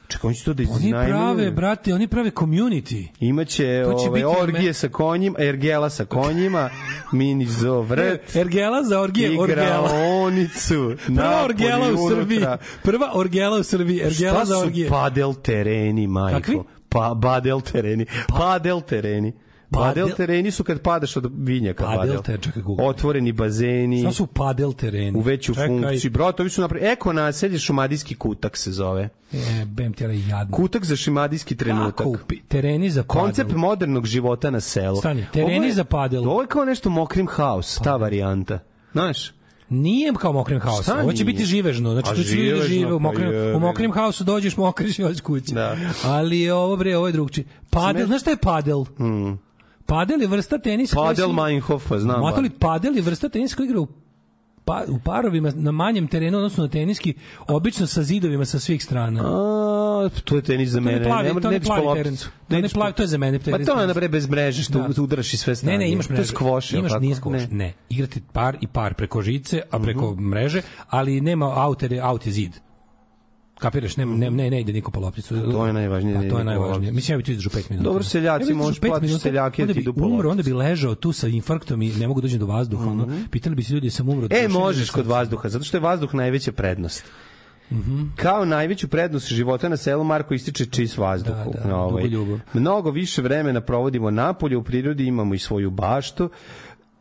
Speaker 15: Čekaj, oni će to da pa iznajmuju. Oni prave, brate, oni prave community.
Speaker 16: Imaće ove, orgije me... sa konjima, ergela sa konjima, mini zo vrt.
Speaker 15: ergela za orgije, orgela.
Speaker 16: Igraonicu. Prva orgela u Srbiji.
Speaker 15: Prva orgela u Srbiji, ergela za orgije.
Speaker 16: Šta su padel tereni, majko? Kakvi? Pa, badel tereni. Pa- padel tereni. Padel, tereni su kad padaš od vinjaka. Padel, padel. čekaj, Google. Otvoreni bazeni.
Speaker 15: Šta su padel tereni?
Speaker 16: U veću čekaj. funkciju. Broto, ovi su napravili. Eko naselje Šumadijski kutak se zove. E,
Speaker 15: bem ti ali jadno.
Speaker 16: Kutak za šumadijski trenutak. Kupi?
Speaker 15: Tereni za padel.
Speaker 16: Koncept modernog života na selu.
Speaker 15: Stani, tereni je, za padel.
Speaker 16: Ovo je kao nešto mokrim haos, ta varijanta. Znaš?
Speaker 15: Nije kao mokrim haosu. Ovo će biti živežno. Znači, A tu će ljudi da žive u pa mokrim, u mokrim haosu, dođeš, mokriš i hoćeš kući. Da. Ali ovo, bre, ovo je drugči. Padel, znaš šta je padel? Mm. Padel je vrsta tenisa... Padel Meinhofa, znam. Matoli, da. padel je vrsta tenisa koja igra u pa, u parovima na manjem terenu, odnosno na teniski, obično sa zidovima sa svih strana.
Speaker 16: A, to je tenis za mene. To ne, plavi, ne, to ne, plavi To ne
Speaker 15: plavi, to je za mene
Speaker 16: pa tenis. Pa to je na bre bez mreže što da. udaraš i sve strane.
Speaker 15: Ne,
Speaker 16: ne,
Speaker 15: imaš
Speaker 16: mreže. To je skvoš,
Speaker 15: imaš tako? nije skvoš. Ne. ne. Igrate par i par preko žice, a preko mm -hmm. mreže, ali nema out, out je zid kapiraš, ne, ne, ne, ne ide niko po lopticu.
Speaker 16: A pa to je najvažnije. Pa,
Speaker 15: to je najvažnije. Mislim, ja bi tu izdržao 5 minuta.
Speaker 16: Dobro, seljaci, ja možeš
Speaker 15: platiš
Speaker 16: seljake, ja ti idu po lopticu.
Speaker 15: onda bi ležao tu sa infarktom i ne mogu da doći do vazduha. Mm -hmm. ono, mhm. pitali bi se ljudi, sam umro.
Speaker 16: E, možeš kod vazduha, zato što je vazduh najveća prednost. Mm -hmm. Kao najveću prednost života na selu Marko ističe čist vazduh. Da, da, na ovaj. Mnogo više vremena provodimo napolje, u prirodi imamo i svoju baštu.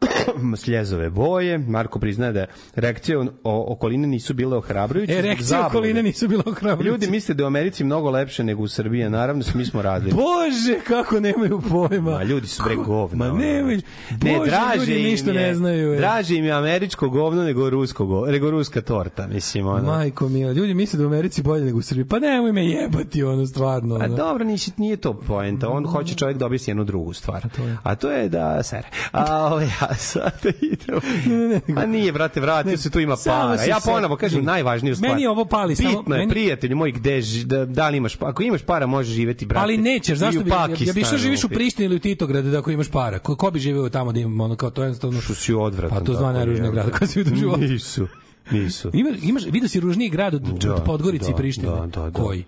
Speaker 16: sljezove boje. Marko priznaje da reakcije okoline nisu bile ohrabrujuće. E,
Speaker 15: reakcije okoline nisu bile ohrabrujuće.
Speaker 16: Ljudi misle da u Americi mnogo lepše nego u Srbiji, naravno, mi smo radili.
Speaker 15: Bože, kako nemaju pojma. Ma, ljudi su bre govna. Ma nemaju. Znači. Ne, draže ljudi ništa je, ne znaju.
Speaker 16: Je. Draže im je američko govno nego, rusko govno, nego ruska torta, mislim. Ono.
Speaker 15: Majko mila, ljudi misle da u Americi bolje nego u Srbiji. Pa nemoj me jebati, ono, stvarno. Pa
Speaker 16: ono. A dobro, nisi, nije to poenta. On hoće čovjek da objasni jednu drugu stvar. A to je, a to je da sere. A, ovaj, a a sada idemo. Ne, ne, A nije, brate, vratio se, tu ima para. Ja ponovo kažem najvažniju stvar.
Speaker 15: Meni ovo pali
Speaker 16: samo.
Speaker 15: je,
Speaker 16: meni... prijatelju moj, gde, da, da li imaš, pa- ako imaš para, možeš živeti, brate.
Speaker 15: Ali nećeš, zašto bi, Pakistanu, ja, bi što živiš u Prištini ili u Titogradu da ako imaš para? Ko, ko bi živeo tamo da ima, ono, kao to jednostavno... Što si
Speaker 16: odvratan.
Speaker 15: Pa to zna najružnija grada koja se
Speaker 16: vidi u životu. Nisu. Nisu.
Speaker 15: Ima, imaš, vidio si ružniji grad od, da, od Podgorice da, i Prištine? Da, da, da. Koji?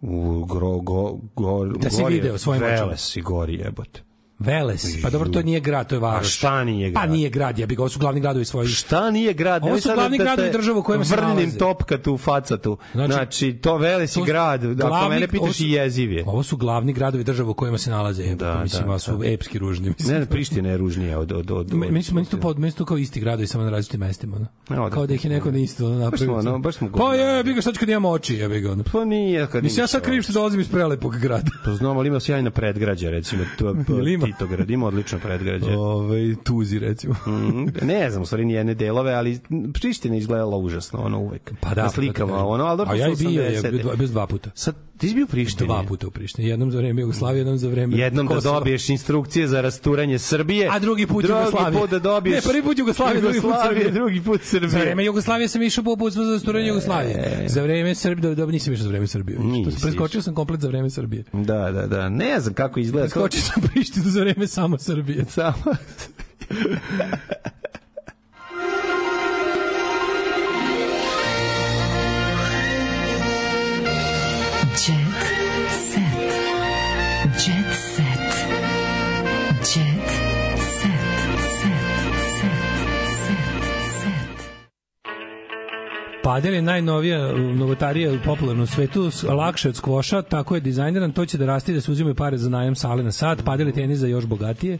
Speaker 15: U
Speaker 16: gro, go, go, da si gore, video svojim očima. Vele si gori, jebote.
Speaker 15: Veles. Pa dobro, to nije grad, to je varoš. A šta nije pa grad? Pa nije grad, ja bih ga, ovo su glavni gradovi svoji.
Speaker 16: Šta nije grad?
Speaker 15: Ovo su glavni da gradovi države u kojima se nalaze.
Speaker 16: Vrnim topka tu faca tu. Znači, znači to Veles i grad, glavni, ako mene pitaš i jeziv
Speaker 15: Ovo su glavni gradovi država u kojima se nalaze. Da, pa da, mislim, da, su epski ružni. Mislim.
Speaker 16: Ne, Priština je ružnija od... od, od,
Speaker 15: od mi smo isto pod, mesto kao isti gradovi, samo na različitim mestima. No? E, kao da ih je neko na isto napravio. Baš
Speaker 16: smo, baš
Speaker 15: smo Pa je, bi ga, šta ću kad imam oči, ja bih
Speaker 16: ga. Pa nije.
Speaker 15: Mislim, ja sad krivim što dolazim iz prelepog
Speaker 16: grada. To pa znam, ali ima sjajna predgrađa, recimo, to, Jel Titograd, ima odlično predgrađe.
Speaker 15: Ove, tuzi, recimo.
Speaker 16: mm, ne znam, stvari nijedne delove, ali Priština izgledala užasno, ono uvek. Pa da, na slikama, da, da, da. ono, ali dobro, a ja i
Speaker 15: bio, je, bez dva puta.
Speaker 16: Sad Ti si
Speaker 15: bio
Speaker 16: u Prištini?
Speaker 15: Dva puta u Prištini. Jednom za vreme Jugoslavije, mm. jednom za vreme
Speaker 16: Jednom da Kosova. da dobiješ instrukcije za rasturanje Srbije.
Speaker 15: A drugi put drugi Jugoslavije. Drugi put
Speaker 16: da dobiješ...
Speaker 15: Ne, prvi put Jugoslavije, drugi put Srbije. drugi put Srbije. Za vreme Jugoslavije sam išao po obuzvu za rasturanje Jugoslavije. Za vreme Srbije, da, da, nisam išao za vreme Srbije. Nisi sam preskočio sam komplet za vreme Srbije.
Speaker 16: Da, da, da. Ne znam kako izgleda.
Speaker 15: Preskočio sam Prištinu za vreme samo Srbije. Samo Padel je najnovija e, novotarija popularna u svetu, lakše od skvoša, tako je dizajneran, to će da rasti da se uzime pare za najam sale na sat, padel je tenis za još bogatije.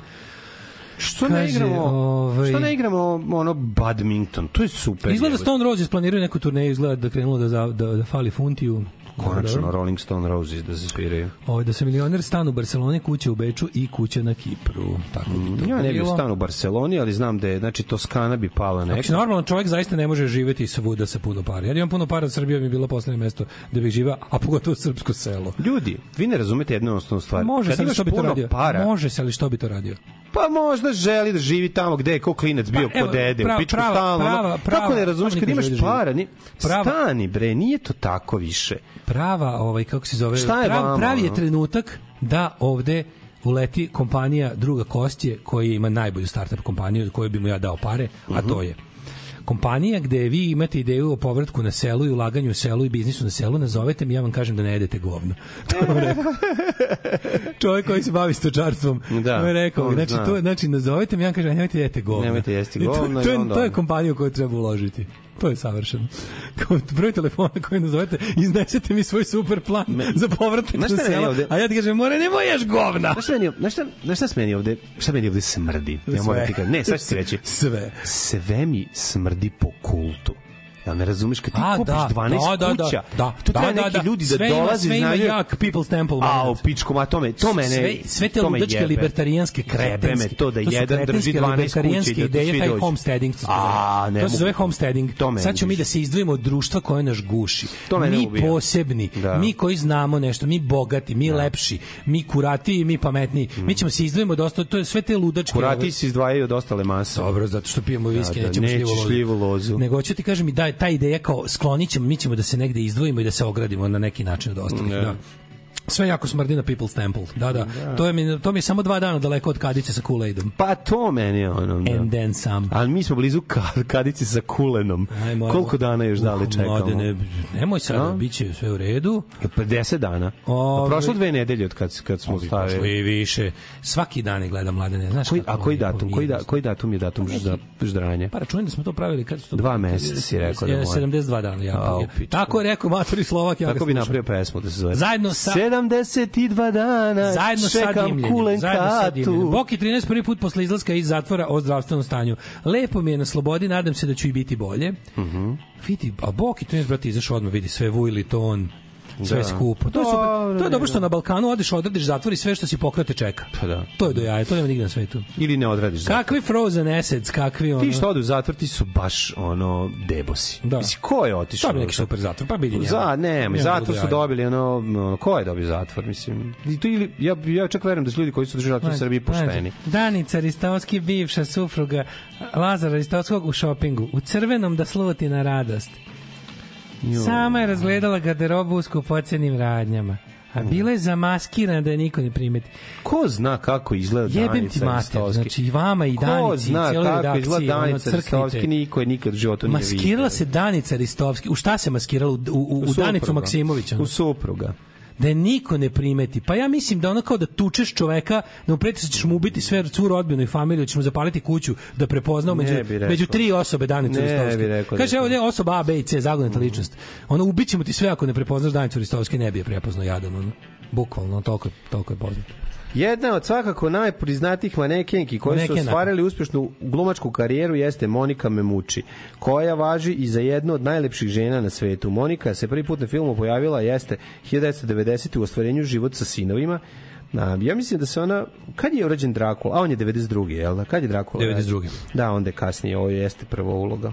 Speaker 16: Što Kaže, ne igramo? Ovaj... Što ne igramo ono badminton? To je super.
Speaker 15: Izgleda da Stone Roses planiraju neku turneju, izgleda da krenulo da, da,
Speaker 16: da
Speaker 15: fali Funtiju
Speaker 16: konačno Dobro. Rolling Stone Roses da se sviraju.
Speaker 15: Ovo, ovaj, da se milioner stan u Barceloni, kuće u Beču i kuća na Kipru. Tako
Speaker 16: bi to ja ne bih stan u Barceloni, ali znam da je, znači, Toskana bi pala
Speaker 15: neka.
Speaker 16: Znači,
Speaker 15: normalno čovjek zaista ne može živeti svuda sa puno para. Ja da imam puno para, Srbija mi bi bila poslednje mesto da bih živao, a pogotovo srpsko selo.
Speaker 16: Ljudi, vi ne razumete jednu osnovnu stvar. Može
Speaker 15: se li što bi to radio? Para, može se li što bi to radio?
Speaker 16: Pa možda želi da živi tamo gde je ko klinec bio pa, evo, ko dede, prava, u pičku stalno. Prava, prava, kako ne razumeš kad imaš para? Ni, stani bre, nije to tako više
Speaker 15: prava, ovaj, kako se zove, Šta je prav, vama, pravi je trenutak da ovde uleti kompanija druga Kostje koja ima najbolju startup kompaniju koju bi mu ja dao pare, uh -huh. a to mhm. je kompanija gde vi imate ideju o povratku na selu i ulaganju u selu i biznisu na selu, nazovete mi, ja vam kažem da ne jedete govno. To Čovjek koji se bavi stočarstvom. Da, to je rekao. Znači, to, znači, nazovete mi, ja vam kažem, da da jedete
Speaker 16: govno. Nemojte jesti govno. I to, to,
Speaker 15: to, je, to je kompanija koju treba uložiti to je savršeno. Kao broj telefona koji nazovete, iznesete mi svoj super plan Me... za povratak na selo. Ovde... A ja ti kažem, more, nemoj ješ govna.
Speaker 16: Znaš šta meni, znaš šta, znaš šta meni ovde, šta meni ovde smrdi? Ja moram ti kažem, ne, sad ću ti reći. Sve. Sve mi smrdi po kultu. Ja da, me razumeš kad ti a, pa, kupiš da, 12 da, da,
Speaker 15: da, kuća. Da, da, tu da, da, neki da, ljudi da sve dolaze sve Ima jak People's Temple.
Speaker 16: A, o pičkom, a to me, to mene sve,
Speaker 15: sve te ludačke libertarijanske kretenske. me
Speaker 16: to da jedan drži 12 kuća i da svi dođu.
Speaker 15: homesteading. A, ne, to se zove homesteading. Sad ćemo mi da se izdvojimo od društva koje nas guši. To mene Mi posebni, mi koji znamo nešto, mi bogati, mi lepši, mi kurati, i mi pametni. Mm. Mi ćemo se izdvojimo ostalo, to je sve te ludačke.
Speaker 16: Kurati
Speaker 15: se
Speaker 16: izdvajaju od ostale mase.
Speaker 15: Dobro, zato što pijemo viski, nećemo šljivu lozu. Nego hoću ti kažem i daj ta ideja kao sklonićemo mi ćemo da se negde izdvojimo i da se ogradimo na neki način od ostalih. Da sve jako smrdi na People's Temple. Da, da. da. To, je mi, to mi je samo dva dana daleko od kadice sa Kool-Aidom.
Speaker 16: Pa to meni je ono. Da. And then some. Ali mi smo blizu kadice sa kulenom. Aj, Koliko dana još uh, dali čekamo?
Speaker 15: ne, nemoj sad, no? bit će sve u redu.
Speaker 16: E, pa 10 dana. Pa Ove, pa prošlo dve nedelje od kad, kad smo Ovi, stavili. Prošlo i
Speaker 15: više. Svaki dan je gledam mladene. Znaš
Speaker 16: koji, a koji datum? Koji, da, koji datum je datum žda, pa ždranje? Pa
Speaker 15: račujem da smo to pravili. Kad to,
Speaker 16: dva meseca si rekao. Da
Speaker 15: 72 dana. Ja, a, opič, tako
Speaker 16: je
Speaker 15: rekao Matori Slovak. Ja Tako
Speaker 16: bi napravio pesmu da se zove.
Speaker 15: Zajedno sa
Speaker 16: 72 dana zajedno čekam sa dimljenjem, kulen zajedno sa dimljenjem.
Speaker 15: Boki 13 prvi put posle izlaska iz zatvora o zdravstvenom stanju. Lepo mi je na slobodi, nadam se da ću i biti bolje. Mhm. Mm vidi, a Boki 13, brate, izašao odmah, vidi sve Vujli, to on, sve da. skupo. To je, super. to je dobro da, što da. na Balkanu odeš, odradiš zatvori sve što si pokrate čeka. Pa da. To je do jaja, to nema nigde na svetu.
Speaker 16: Ili ne odradiš
Speaker 15: zatvor. Kakvi frozen assets, kakvi ono... Ti što
Speaker 16: odu u zatvor, ti su baš ono debosi. Da. Mislim, ko je otišao? To je
Speaker 15: neki super zatvor, pa bili Za,
Speaker 16: ne, mi zatvor su dobili, ono, ono, ko je dobio zatvor, mislim. I to ili, ja, ja čak verujem da su ljudi koji su držali zatvor u Srbiji pošteni.
Speaker 15: Danica Ristovski, bivša supruga Lazara Ristovskog u šopingu. U crvenom da sloti na radost. Sama je razgledala garderobu u skupocenim radnjama. A hmm. bila je zamaskirana da je niko ne primeti.
Speaker 16: Ko zna kako izgleda Jebim Danica ti mater,
Speaker 15: znači i vama i Danici,
Speaker 16: zna i cijeloj kako izgleda Danica Ristovski, niko je nikad život životu
Speaker 15: nije vidio. Maskirala se Danica Ristovski. U šta se maskirala? U, u, u,
Speaker 16: u
Speaker 15: Danicu Maksimovića?
Speaker 16: U supruga
Speaker 15: da je niko ne primeti. Pa ja mislim da ono kao da tučeš čoveka, da upreti da ćeš mu ubiti sve da curu odbinu i familiju, da ćeš mu zapaliti kuću da prepoznao među, među tri osobe Danicu Ristovske. Kaže, evo je osoba A, B i C, zagoneta mm. ličnost. Ono, ubićemo ti sve ako ne prepoznaš Danicu Ristovske, ne bi je prepoznao jadan. Ono. Bukvalno, toliko, toliko je poznato.
Speaker 16: Jedna od svakako najpriznatijih manekenki koji su ostvarili uspešnu glumačku karijeru jeste Monika Memuči, koja važi i za jednu od najlepših žena na svetu. Monika se prvi put na filmu pojavila jeste 1990. u ostvarenju Život sa sinovima, Na, ja mislim da se ona... Kad je rođen Drakula? A on je 92. jel da? Kad je Drakula?
Speaker 15: 92.
Speaker 16: Da, onda je kasnije. Ovo jeste prva uloga.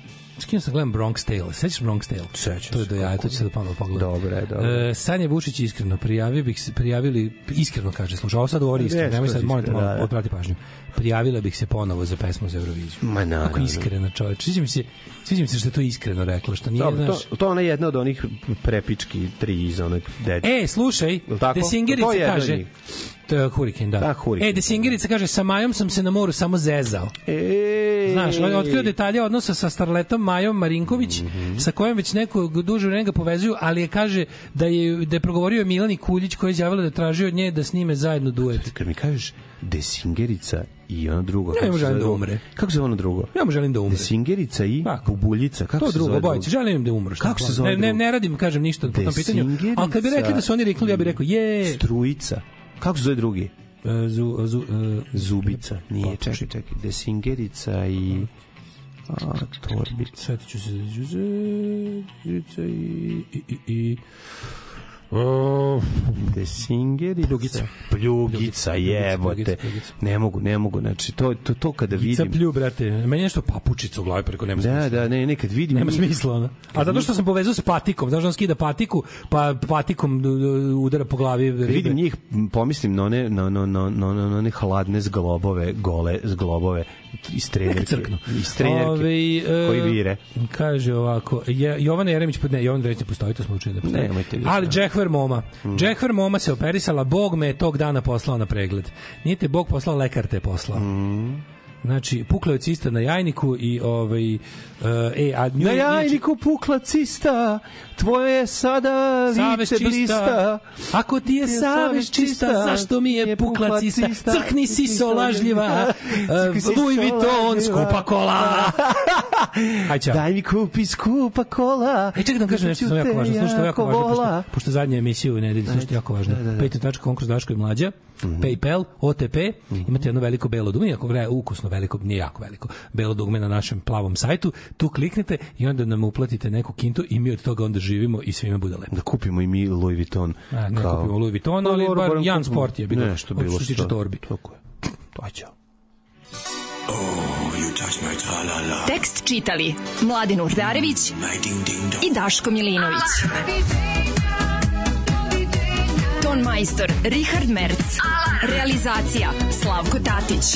Speaker 15: Skino sam gledam Bronx Tale.
Speaker 16: Sećaš
Speaker 15: Bronx Tale?
Speaker 16: Sećam. To je do
Speaker 15: jaja, to ću sad ponovno pogledati.
Speaker 16: Dobro
Speaker 15: je,
Speaker 16: dobro. E,
Speaker 15: Sanja Vučić iskreno prijavio bih se, prijavili, iskreno kaže, slušaj, ovo sad govori pa iskreno, nemoj sad, molite malo, da, da. odvrati pažnju. Prijavila bih se ponovo za pesmu za Euroviziju. Ma na, Kako iskreno, čoveč. Sviđa mi se, sviđa mi se što je to iskreno rekla, što nije, Dobre,
Speaker 16: znaš... To, to ona je jedna od onih prepički tri iz onog
Speaker 15: dead. E, slušaj, De Singerica kaže... Hurikin, da. da. Da, Hurikin. E, Desingerica da da. kaže, sa Majom sam se na moru samo zezao. E, Znaš, on je otkrio detalje odnosa sa starletom Majom Marinković, mm -hmm. sa kojom već neko duže vreme ga povezuju, ali je kaže da je, da je progovorio Milani Kuljić koji je javila da traži od nje da snime zajedno duet.
Speaker 16: Kad mi kažeš Desingerica i ono drugo. Ja mu želim da umre. Kako se zove ono drugo?
Speaker 15: Ja
Speaker 16: mu
Speaker 15: želim da umre.
Speaker 16: Desingerica i Tako. Bubuljica. Kako to se drugo, bojice.
Speaker 15: Želim da umre. Kako se zove ne, ne, ne radim, kažem ništa po tom pitanju. Ali kad bi rekli da su oni rekli, ja bih rekao, je.
Speaker 16: Strujica. Kako se zove drugi?
Speaker 15: E, zu, zu, e,
Speaker 16: Zubica, nije, čekaj, čekaj, Desingerica i... A, torbica. Sada
Speaker 15: ću se Zubica i... i, i, i
Speaker 16: Uh, De Singer i Dugica. Pljugica, jebote. Ne mogu, ne mogu. Znači, to, to, to kada vidim... Gica
Speaker 15: plju, brate. Meni nešto papučica u glavi preko nema
Speaker 16: da, smisla. Da, da, ne, nekad vidim...
Speaker 15: Nema smisla, ona. A zato što sam povezao s patikom. Znaš, da on skida patiku, pa patikom e, udara po glavi. Kad vidim njih, pomislim na one, na, na, na, na, na one hladne zglobove, gole zglobove iz trenerke. Crknu. Iz trenerke Ove, e, koji vire. Kaže ovako, je, Jovana Jeremić, ne, Jovana Jeremić ne postoji, to smo učili da postoji. Nemojte više. Ali Džekver Moma. Mm. Džekver Moma se operisala, Bog me je tog dana poslao na pregled. Nije te Bog poslao, lekar te je poslao. Mm. Znači, pukla je cista na jajniku i ovaj... Uh, e, a nju, na jajniku pukla cista, tvoje je sada lice blista. Ako ti je savest čista, zašto mi je pukla cista? Crkni si so lažljiva, Louis Vuitton, skupa kola. Hajde, Daj mi kupi skupa kola. E, čekaj da vam kažem nešto, što je jako važno. Slušajte, jako važno, pošto, pošto zadnja emisija u nedelji, slušajte, jako važno. Da, da, da. Pejte tačka, konkurs Daško i mlađa, mhm. PayPal, OTP, mhm. imate jedno veliko belo dumi, ako graje ukusno veliko, nije jako veliko, belo dugme na našem plavom sajtu, tu kliknete i onda nam uplatite neku kintu i mi od toga onda živimo i svima bude lepo. Da kupimo i mi Louis Vuitton. A, ne kao... kupimo Louis Vuitton, ali no, pa, bar Jan Sport je bilo. Nešto bilo što. Što torbi. Tako je. To ćao. Oh, you touch my -la -la. Tekst čitali Mladin Urdarević mm, i Daško Milinović. Ah, Ton majstor Richard Merc. Realizacija Slavko Tatić.